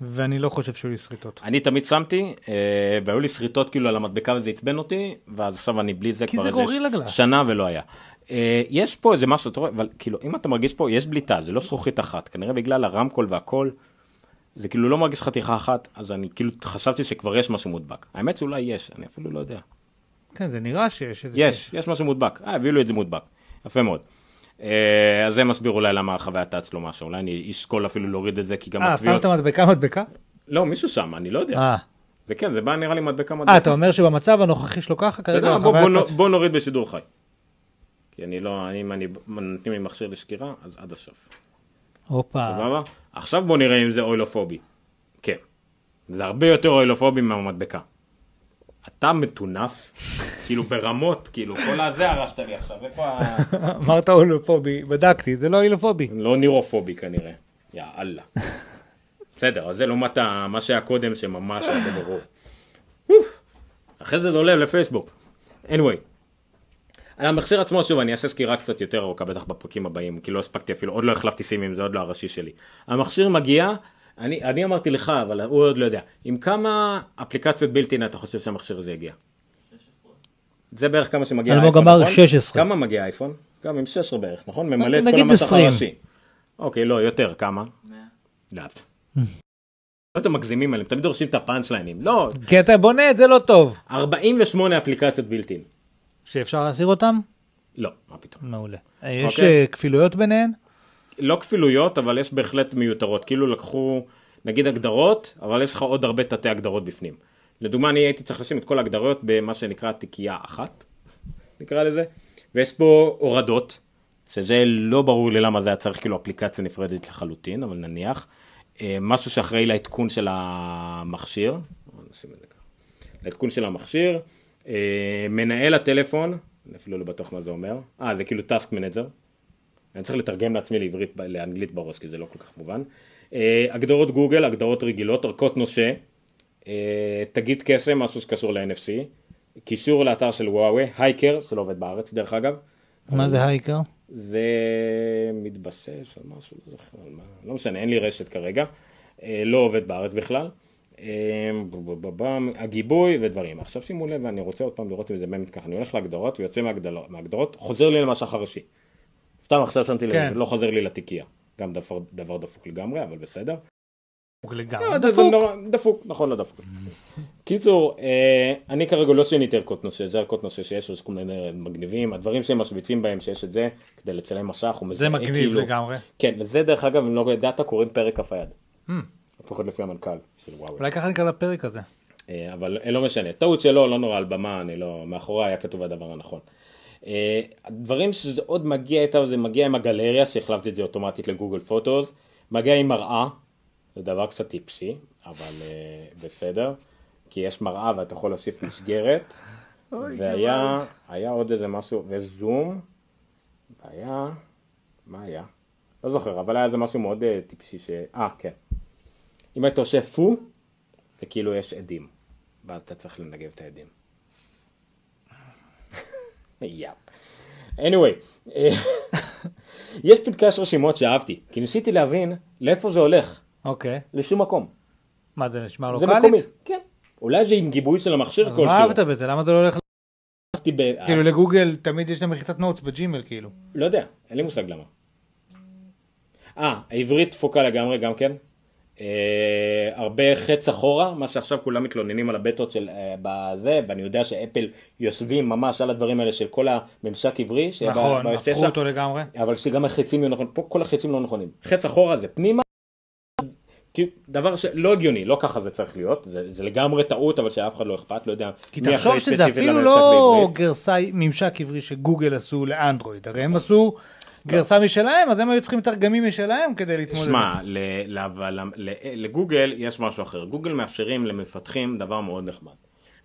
ואני לא חושב שהיו לי שריטות. אני תמיד שמתי, אה, והיו לי שריטות כאילו על המדבקה וזה עצבן אותי, ואז עכשיו אני בלי זה כבר זה איזה. שנה ולא היה. אה, יש פה איזה משהו, אתה רואה, אבל כאילו אם אתה מרגיש פה, יש בליטה, זה לא זכוכית אחת, כנראה בגלל הרמקול והכל, זה כאילו לא מרגיש חתיכה אחת, אז אני כאילו חשבתי שכבר יש משהו מודבק. האמת שאולי יש, אני אפילו לא יודע. כן, זה נראה שיש. יש, יש משהו מודבק. אה, הביאו לי את זה מודבק. יפה מאוד. אה, אז זה מסביר אולי למה החוויה הייתה אצלו משהו. אולי אני אשקול אפילו להוריד את זה, כי גם אה, התביעות... שמת מדבקה מדבקה? לא, מישהו שם, אני לא יודע. אה. זה כן, זה בא נראה לי מדבקה מדבקה. אה, אתה אומר שבמצב הנוכחי שלו ככה, כרגע החוויה... נ- בוא נוריד בשידור חי. כי אני לא, אם אני, נותנים לי מכשיר לשקירה, אז עד הסוף. הופה. סבבה? עכשיו בוא נראה אם זה אוילופובי. כן. זה הרבה יותר אוילופובי מהמדבקה. אתה מטונף, [laughs] כאילו ברמות, כאילו כל הזה הרשת לי עכשיו, איפה ה... [laughs] אמרת הולופובי, בדקתי, זה לא הולופובי. לא נירופובי כנראה, יא אללה. [laughs] בסדר, אז זה לעומת ה- מה שהיה קודם שממש היה בברור. אוף. אחרי זה זה עולה לפייסבוק. anyway. על המכשיר עצמו, שוב, אני אעשה סקירה קצת יותר ארוכה, בטח בפרקים הבאים, כי לא הספקתי אפילו, עוד לא החלפתי סימים, זה עוד לא הראשי שלי. המכשיר מגיע, אני, אני אמרתי לך, אבל הוא עוד לא יודע, עם כמה אפליקציות בלתי אתה חושב שהמכשיר הזה יגיע? 16. זה בערך כמה שמגיע אלמוג האייפון, אמר נכון? 16. כמה מגיע האייפון? גם עם 16 בערך, נכון? ממלא את כל נגיד המסך 20. הראשי. אוקיי, לא, יותר, כמה? 100. לאט. לא אתם מגזימים עליהם, תמיד דורשים את הפאנצ'ליינים. לא, כי אתה בונה את זה לא טוב. 48 אפליקציות בילטין. שאפשר להסיר אותם? לא, מה פתאום. מעולה. יש אוקיי. אה, כפילויות ביניהן? לא כפילויות, אבל יש בהחלט מיותרות. כאילו לקחו, נגיד הגדרות, אבל יש לך עוד הרבה תתי הגדרות בפנים. לדוגמה, אני הייתי צריך לשים את כל ההגדרות במה שנקרא תיקייה אחת, [laughs] נקרא לזה, ויש פה הורדות, שזה לא ברור לי למה זה היה צריך כאילו אפליקציה נפרדת לחלוטין, אבל נניח, אה, משהו שאחראי לעדכון של המכשיר. לעדכון של המכשיר, אה, מנהל הטלפון, אני אפילו לא בטוח מה זה אומר, אה זה כאילו task manager, אני צריך לתרגם לעצמי לעברית, לאנגלית בראש, כי זה לא כל כך מובן. אה, הגדרות גוגל, הגדרות רגילות, ערכות נושא, אה, תגיד קסם, משהו שקשור ל-NFC, קישור לאתר של וואוי, HiCare, שלא עובד בארץ דרך אגב, מה זה HiCare? זה מתבסס על משהו, לא זוכר על מה, לא משנה, אין לי רשת כרגע, אה, לא עובד בארץ בכלל. הגיבוי ודברים. עכשיו שימו לב, אני רוצה עוד פעם לראות אם זה באמת ככה, אני הולך להגדרות ויוצא מהגדרות, חוזר לי למשך הראשי. סתם עכשיו שמתי לב, כן. זה לא חוזר לי לתיקייה. גם דבר, דבר דפוק לגמרי, אבל בסדר. לגמרי. לא, זה- זה נורא- דפוק, נכון, לא דפוק. קיצור, אה, אני כרגע לא שיניתי ערכות נושא, זה ערכות נושא שיש, יש כל מיני מגניבים, הדברים שהם משוויצים בהם שיש את זה, כדי לצלם מסך, הוא זה מזהה מגניב כאילו- לגמרי. כן, וזה דרך אגב, אם לא ידעת, קוראים פרק כף היד. לפחות לפי המנכ"ל של וואוי. אולי ככה נקרא לפרק הזה. אה, אבל אה, לא משנה, טעות שלו, לא נורא על במה, אני לא, מאחורי היה כתוב הדבר הנכון. אה, הדברים שזה עוד מגיע איתה, זה מגיע עם הגלריה, שהחלפתי את זה אוטומטית לגוגל פוטוס, מגיע עם מראה, זה דבר קצת טיפשי, אבל אה, בסדר, כי יש מראה ואתה יכול להוסיף מסגרת, והיה היה עוד איזה משהו, וזום, והיה, מה היה? לא זוכר, אבל היה איזה משהו מאוד אה, טיפשי ש... אה, כן. אם היית עושה פו, זה כאילו יש עדים, ואז אתה צריך לנגב את העדים. Anyway, אה, [laughs] יש פנקס רשימות שאהבתי, כי ניסיתי להבין לאיפה זה הולך, אוקיי. לשום מקום. מה זה נשמע זה לוקאלית? מקומי. כן. אולי זה עם גיבוי של המכשיר כלשהו. מה אהבת בזה? למה זה לא הולך? אהבתי ב... כאילו לגוגל תמיד יש להם מחיצת נוטס בג'ימל כאילו. לא יודע, אין לי מושג למה. אה, העברית תפוקה לגמרי גם כן. אה, הרבה חץ אחורה, מה שעכשיו כולם מתלוננים על הבטות של אה, בזה, ואני יודע שאפל יושבים ממש על הדברים האלה של כל הממשק עברי. נכון, הפכו ב- אותו לגמרי. אבל שגם החצים יהיו נכונים, פה כל החצים לא נכונים. חץ אחורה זה פנימה, דבר שלא הגיוני, לא ככה זה צריך להיות, זה, זה לגמרי טעות, אבל שאף אחד לא אכפת, לא יודע כי תחשוב שזה אפילו לא בעברית. גרסה ממשק עברי שגוגל עשו לאנדרואיד, הרי הם עשו גרסה משלהם, אז הם היו צריכים מתרגמים משלהם כדי להתמודד. שמע, לגוגל יש משהו אחר. גוגל מאפשרים למפתחים דבר מאוד נחמד.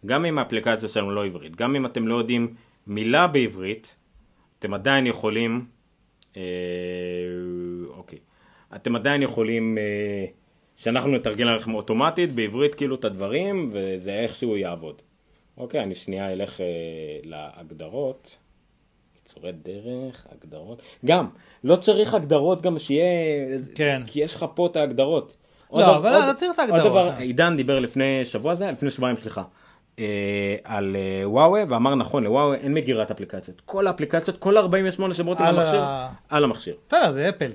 גם אם האפליקציה שלנו לא עברית, גם אם אתם לא יודעים מילה בעברית, אתם עדיין יכולים, אה, אוקיי, אתם עדיין יכולים אה, שאנחנו נתרגל עליכם אוטומטית בעברית כאילו את הדברים, וזה איכשהו יעבוד. אוקיי, אני שנייה אלך אה, להגדרות. קיצורי דרך, הגדרות. גם, לא צריך הגדרות גם שיהיה... כן. כי יש לך פה את ההגדרות. לא, עוד- אבל עוד- לא צריך את עוד ההגדרות. דבר, עידן דיבר לפני שבוע זה, לפני שבועיים סליחה, אה, על וואוי, ואמר נכון, לוואוי אין מגירת אפליקציות. כל האפליקציות, כל 48 שבועות עם על המכשיר, על המכשיר. בסדר, זה אפל.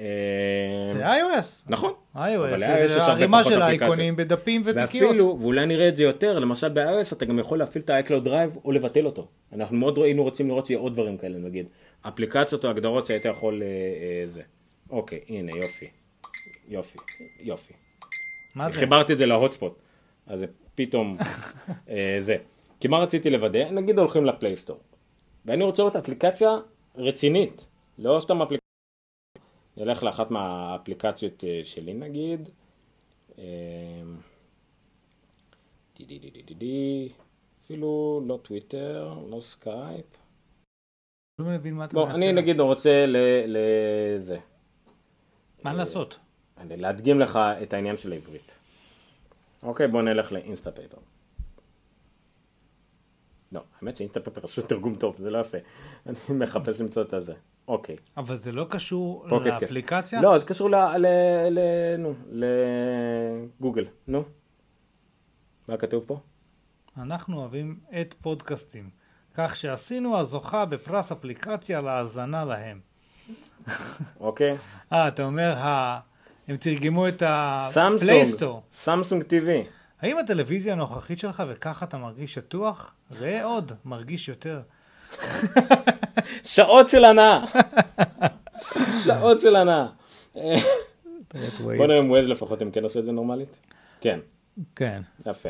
אה, זה iOS. נכון. iOS, זה פחות של אפליקציות. אייקונים בדפים ותיקיות. ואפילו, ואולי נראה את זה יותר, למשל ב-iOS אתה גם יכול להפעיל את ה-iCloud Drive או לבטל אותו. אנחנו מאוד היינו רוצים לראות שיהיה עוד דברים כאלה, נגיד. אפליקציות או הגדרות שהיית יכול, אה, אה, זה. אוקיי, הנה, יופי. יופי, יופי. מה זה? חיברתי את זה להוטספוט, אז זה פתאום [laughs] זה. כי מה רציתי לוודא? נגיד הולכים לפלייסטור, ואני רוצה לראות אפליקציה רצינית, לא סתם אפליקציה. נלך לאחת מהאפליקציות אה, שלי נגיד, אמ, אפילו לא טוויטר, לא סקייפ. לא מבין מה אתה מנסה. אני נגיד רוצה ל- לזה, מה לעשות? אני- להדגים לך את העניין של העברית. אוקיי, בוא נלך ל Instapaper. לא, האמת ש Instapaper עשו תרגום טוב, זה לא יפה. אני מחפש למצוא את הזה. אוקיי. אבל זה לא קשור. לאפליקציה? לא, זה קשור ל... ל... ל... נו, לגוגל. נו. מה כתוב פה? אנחנו אוהבים את פודקאסטים, כך שעשינו הזוכה בפרס אפליקציה להאזנה להם. אוקיי. אה, אתה אומר, ה... הם תרגמו את. ה Play Store. סמסונג TV. האם הטלוויזיה הנוכחית שלך וככה אתה מרגיש שטוח? ראה עוד, מרגיש יותר. שעות של הנאה. שעות של הנאה. בוא נראה אם ווייז לפחות הם כן עשו את זה נורמלית. כן. כן. יפה.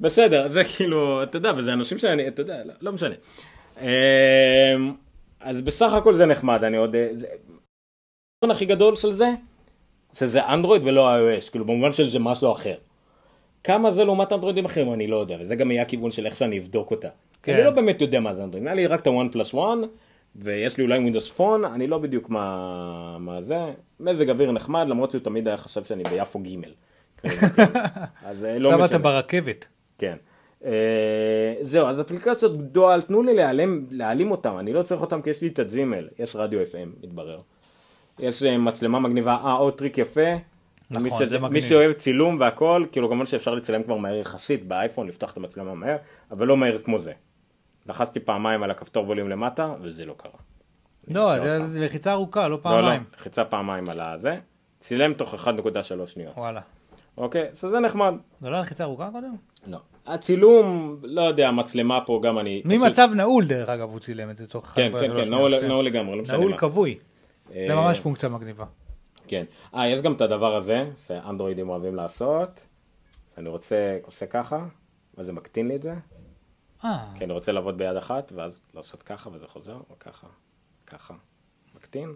בסדר, זה כאילו, אתה יודע, וזה אנשים שאני, אתה יודע, לא, לא משנה. אמ, אז בסך הכל זה נחמד, אני עוד... אה, זה- הכי גדול של זה, זה זה אנדרואיד ולא iOS, כאילו במובן של זה משהו אחר. כמה זה לעומת אנדרואידים אחרים אני לא יודע, וזה גם יהיה הכיוון של איך שאני אבדוק אותה. כן. אני לא באמת יודע מה זה אנדרואיד, היה לי רק את ה-one plus one, ויש לי אולי ווינדוס פון, אני לא בדיוק מה, מה זה. מזג אוויר נחמד, למרות שהוא תמיד היה חשב שאני ביפו ג'. [laughs] אז אה, לא עכשיו. אתה ברכבת. כן. אה, זהו, אז אפליקציות דואל, תנו לי להיעלם, להעלים אותם, אני לא צריך אותם כי יש לי את הג'ימל, יש רדיו FM, מתברר. יש אה, מצלמה מגניבה, אה, עוד טריק יפה. נכון, מי זה שזה- מגניב. מי שאוהב צילום והכל, כאילו כמובן שאפשר לצלם כבר מהר יחסית באייפון, לפתוח את המצלמה מהר, אבל לא מהר כמו זה. לחצתי פעמיים על הכפתור ווליום למטה, וזה לא קרה. לא, זה לחיצה ארוכה, לא לא, לא, פעמיים. לחיצה פעמיים על הזה, צילם תוך 1.3 שניות. וואלה. אוקיי, אז זה נחמד. זה לא לחיצה ארוכה קודם? לא. הצילום, לא יודע, המצלמה פה גם אני... פשוט- ממצב נעול, דרך אגב, הוא צילם את זה תוך כן, 1.3 כן, כן, שניות, נעול נעול לגמרי, לא משנה נעול. כבוי. אה, זה ממש פונקציה מגניבה. כן. אה, יש גם את הדבר הזה, שאנדרואידים אוהבים לעשות. אני רוצה, עושה ככה, ואז זה מקטין לי את זה. אה, כי אני רוצה לעבוד ביד אחת, ואז לעשות ככה, וזה חוזר, או ככה, ככה. מקטין.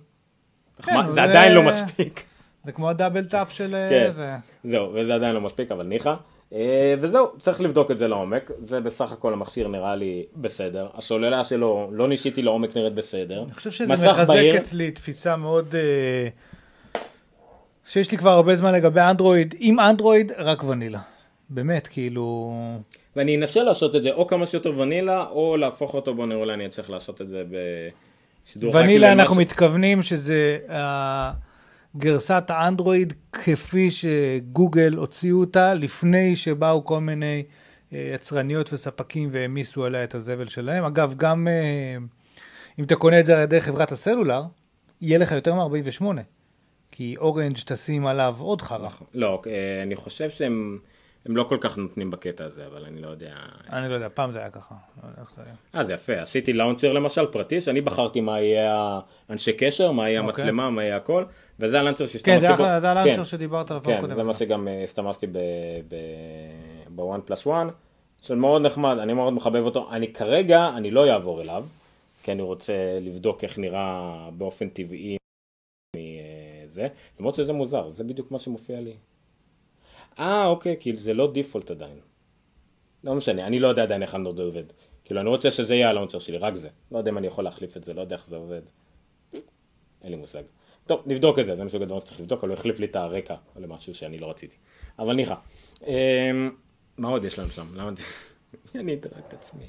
כן, זה עדיין לא מספיק. זה כמו הדאבל טאפ של... אה, כן. זה. זהו, וזה עדיין לא מספיק, אבל ניחא. אה, וזהו, צריך לבדוק את זה לעומק. זה בסך הכל המכשיר נראה לי בסדר. הסוללה שלו, לא ניסיתי לעומק, נראית בסדר. אני חושב שזה מחזק בהיר. אצלי תפיסה מאוד... שיש לי כבר הרבה זמן לגבי אנדרואיד. עם אנדרואיד, רק ונילה. באמת, כאילו... ואני אנסה לעשות את זה או כמה שיותר ונילה, או להפוך אותו, בוא נראה, אולי אני אצליח לעשות את זה בשידור חי, ונילה אנחנו משהו- מתכוונים שזה אה, גרסת האנדרואיד כפי שגוגל הוציאו אותה לפני שבאו כל מיני אה, יצרניות וספקים והעמיסו עליה את הזבל שלהם. אגב, גם אה, אם אתה קונה את זה על ידי חברת הסלולר, יהיה לך יותר מ-48. כי אורנג' תשים עליו עוד חרא. לא, אה, אני חושב שהם הם לא כל כך נותנים בקטע הזה, אבל אני לא יודע. אני לא יודע, פעם זה היה ככה. לא יודע איך זה היה. אה, זה יפה. עשיתי לאונצ'ר למשל פרטי, שאני בחרתי מה יהיה האנשי קשר, מה יהיה אוקיי. המצלמה, מה יהיה הכל, וזה הלאנצ'ר שהשתמשתי כן, בו. היה- זה הלאנצ'ר כן. שדיברת עליו פעם כן. זה מה שגם אה, הסתמשתי בוואן פלוס וואן, שמאוד נחמד, אני מאוד מחבב אותו. אני כרגע, אני לא אעבור אליו, כי אני רוצה לבדוק איך נראה באופן טבעי מזה, למרות שזה מוזר, זה בדיוק מה שמופיע לי. אה, אוקיי, כאילו זה לא דיפולט עדיין. לא משנה, אני לא יודע עדיין איך אנדרואיד עובד. כאילו, אני רוצה שזה יהיה הלאונצ'ר שלי, רק זה. לא יודע אם אני יכול להחליף את זה, לא יודע איך זה עובד. אין לי מושג. טוב, נבדוק את זה, זה מסוג הדברים שצריך לבדוק, אבל הוא החליף לי את הרקע למשהו שאני לא רציתי. אבל ניחא. אמ, מה עוד יש לנו שם? למה. [laughs] אני אדרג את עצמי.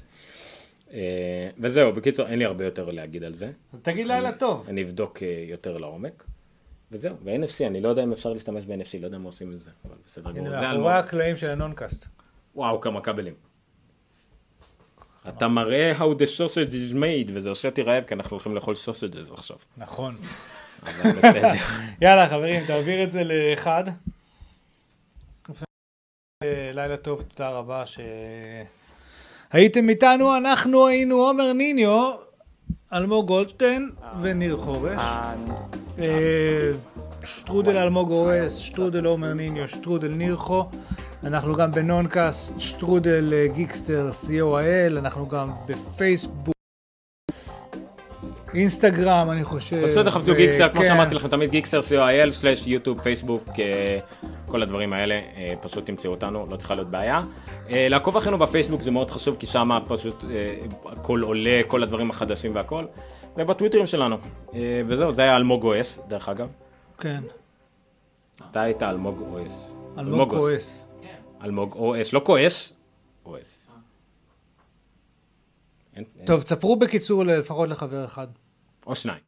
אה, וזהו, בקיצור, אין לי הרבה יותר להגיד על זה. אז תגיד לילה טוב. אני אבדוק אה, יותר לעומק. וזהו, ו-NFC, אני לא יודע אם אפשר להשתמש ב-NFC, לא יודע מה עושים עם זה, אבל בסדר גמור. הנה, מאחורי אלמוג. הקלעים של הנונקאסט. וואו, כמה כבלים. אתה מראה how the sausage is made, וזה עושה אותי רעב, כי אנחנו הולכים לאכול sausages עכשיו. נכון. [laughs] יאללה חברים, תעביר את זה לאחד. לילה טוב, תודה רבה שהייתם איתנו, אנחנו היינו עומר ניניו, אלמוג גולדשטיין וניר חורש. אה, שטרודל אלמוג אורס, שטרודל עומר ניניו, שטרודל נירחו. אנחנו גם ב Noncast, שטרודל אה, Geekster co.il, אנחנו גם בפייסבוק. אינסטגרם, אני חושב. בסדר, חפשו ו- Geekster, כמו כן. שאמרתי לכם, תמיד Geekster co.il, יוטיוב, פייסבוק, אה, כל הדברים האלה, אה, פשוט תמצאו אותנו, לא צריכה להיות בעיה. אה, לעקוב אחרינו בפייסבוק זה מאוד חשוב, כי שם פשוט הכל עולה, כל הדברים החדשים והכל. ובטוויטרים שלנו. וזהו, זה היה אלמוג אוס, דרך אגב. כן, אתה היית אלמוג אוס. אלמוג כועס. כן. אלמוג אוס, לא כועס, אוס. אין- אין- טוב, תספרו בקיצור לפחות לחבר אחד. או שניים.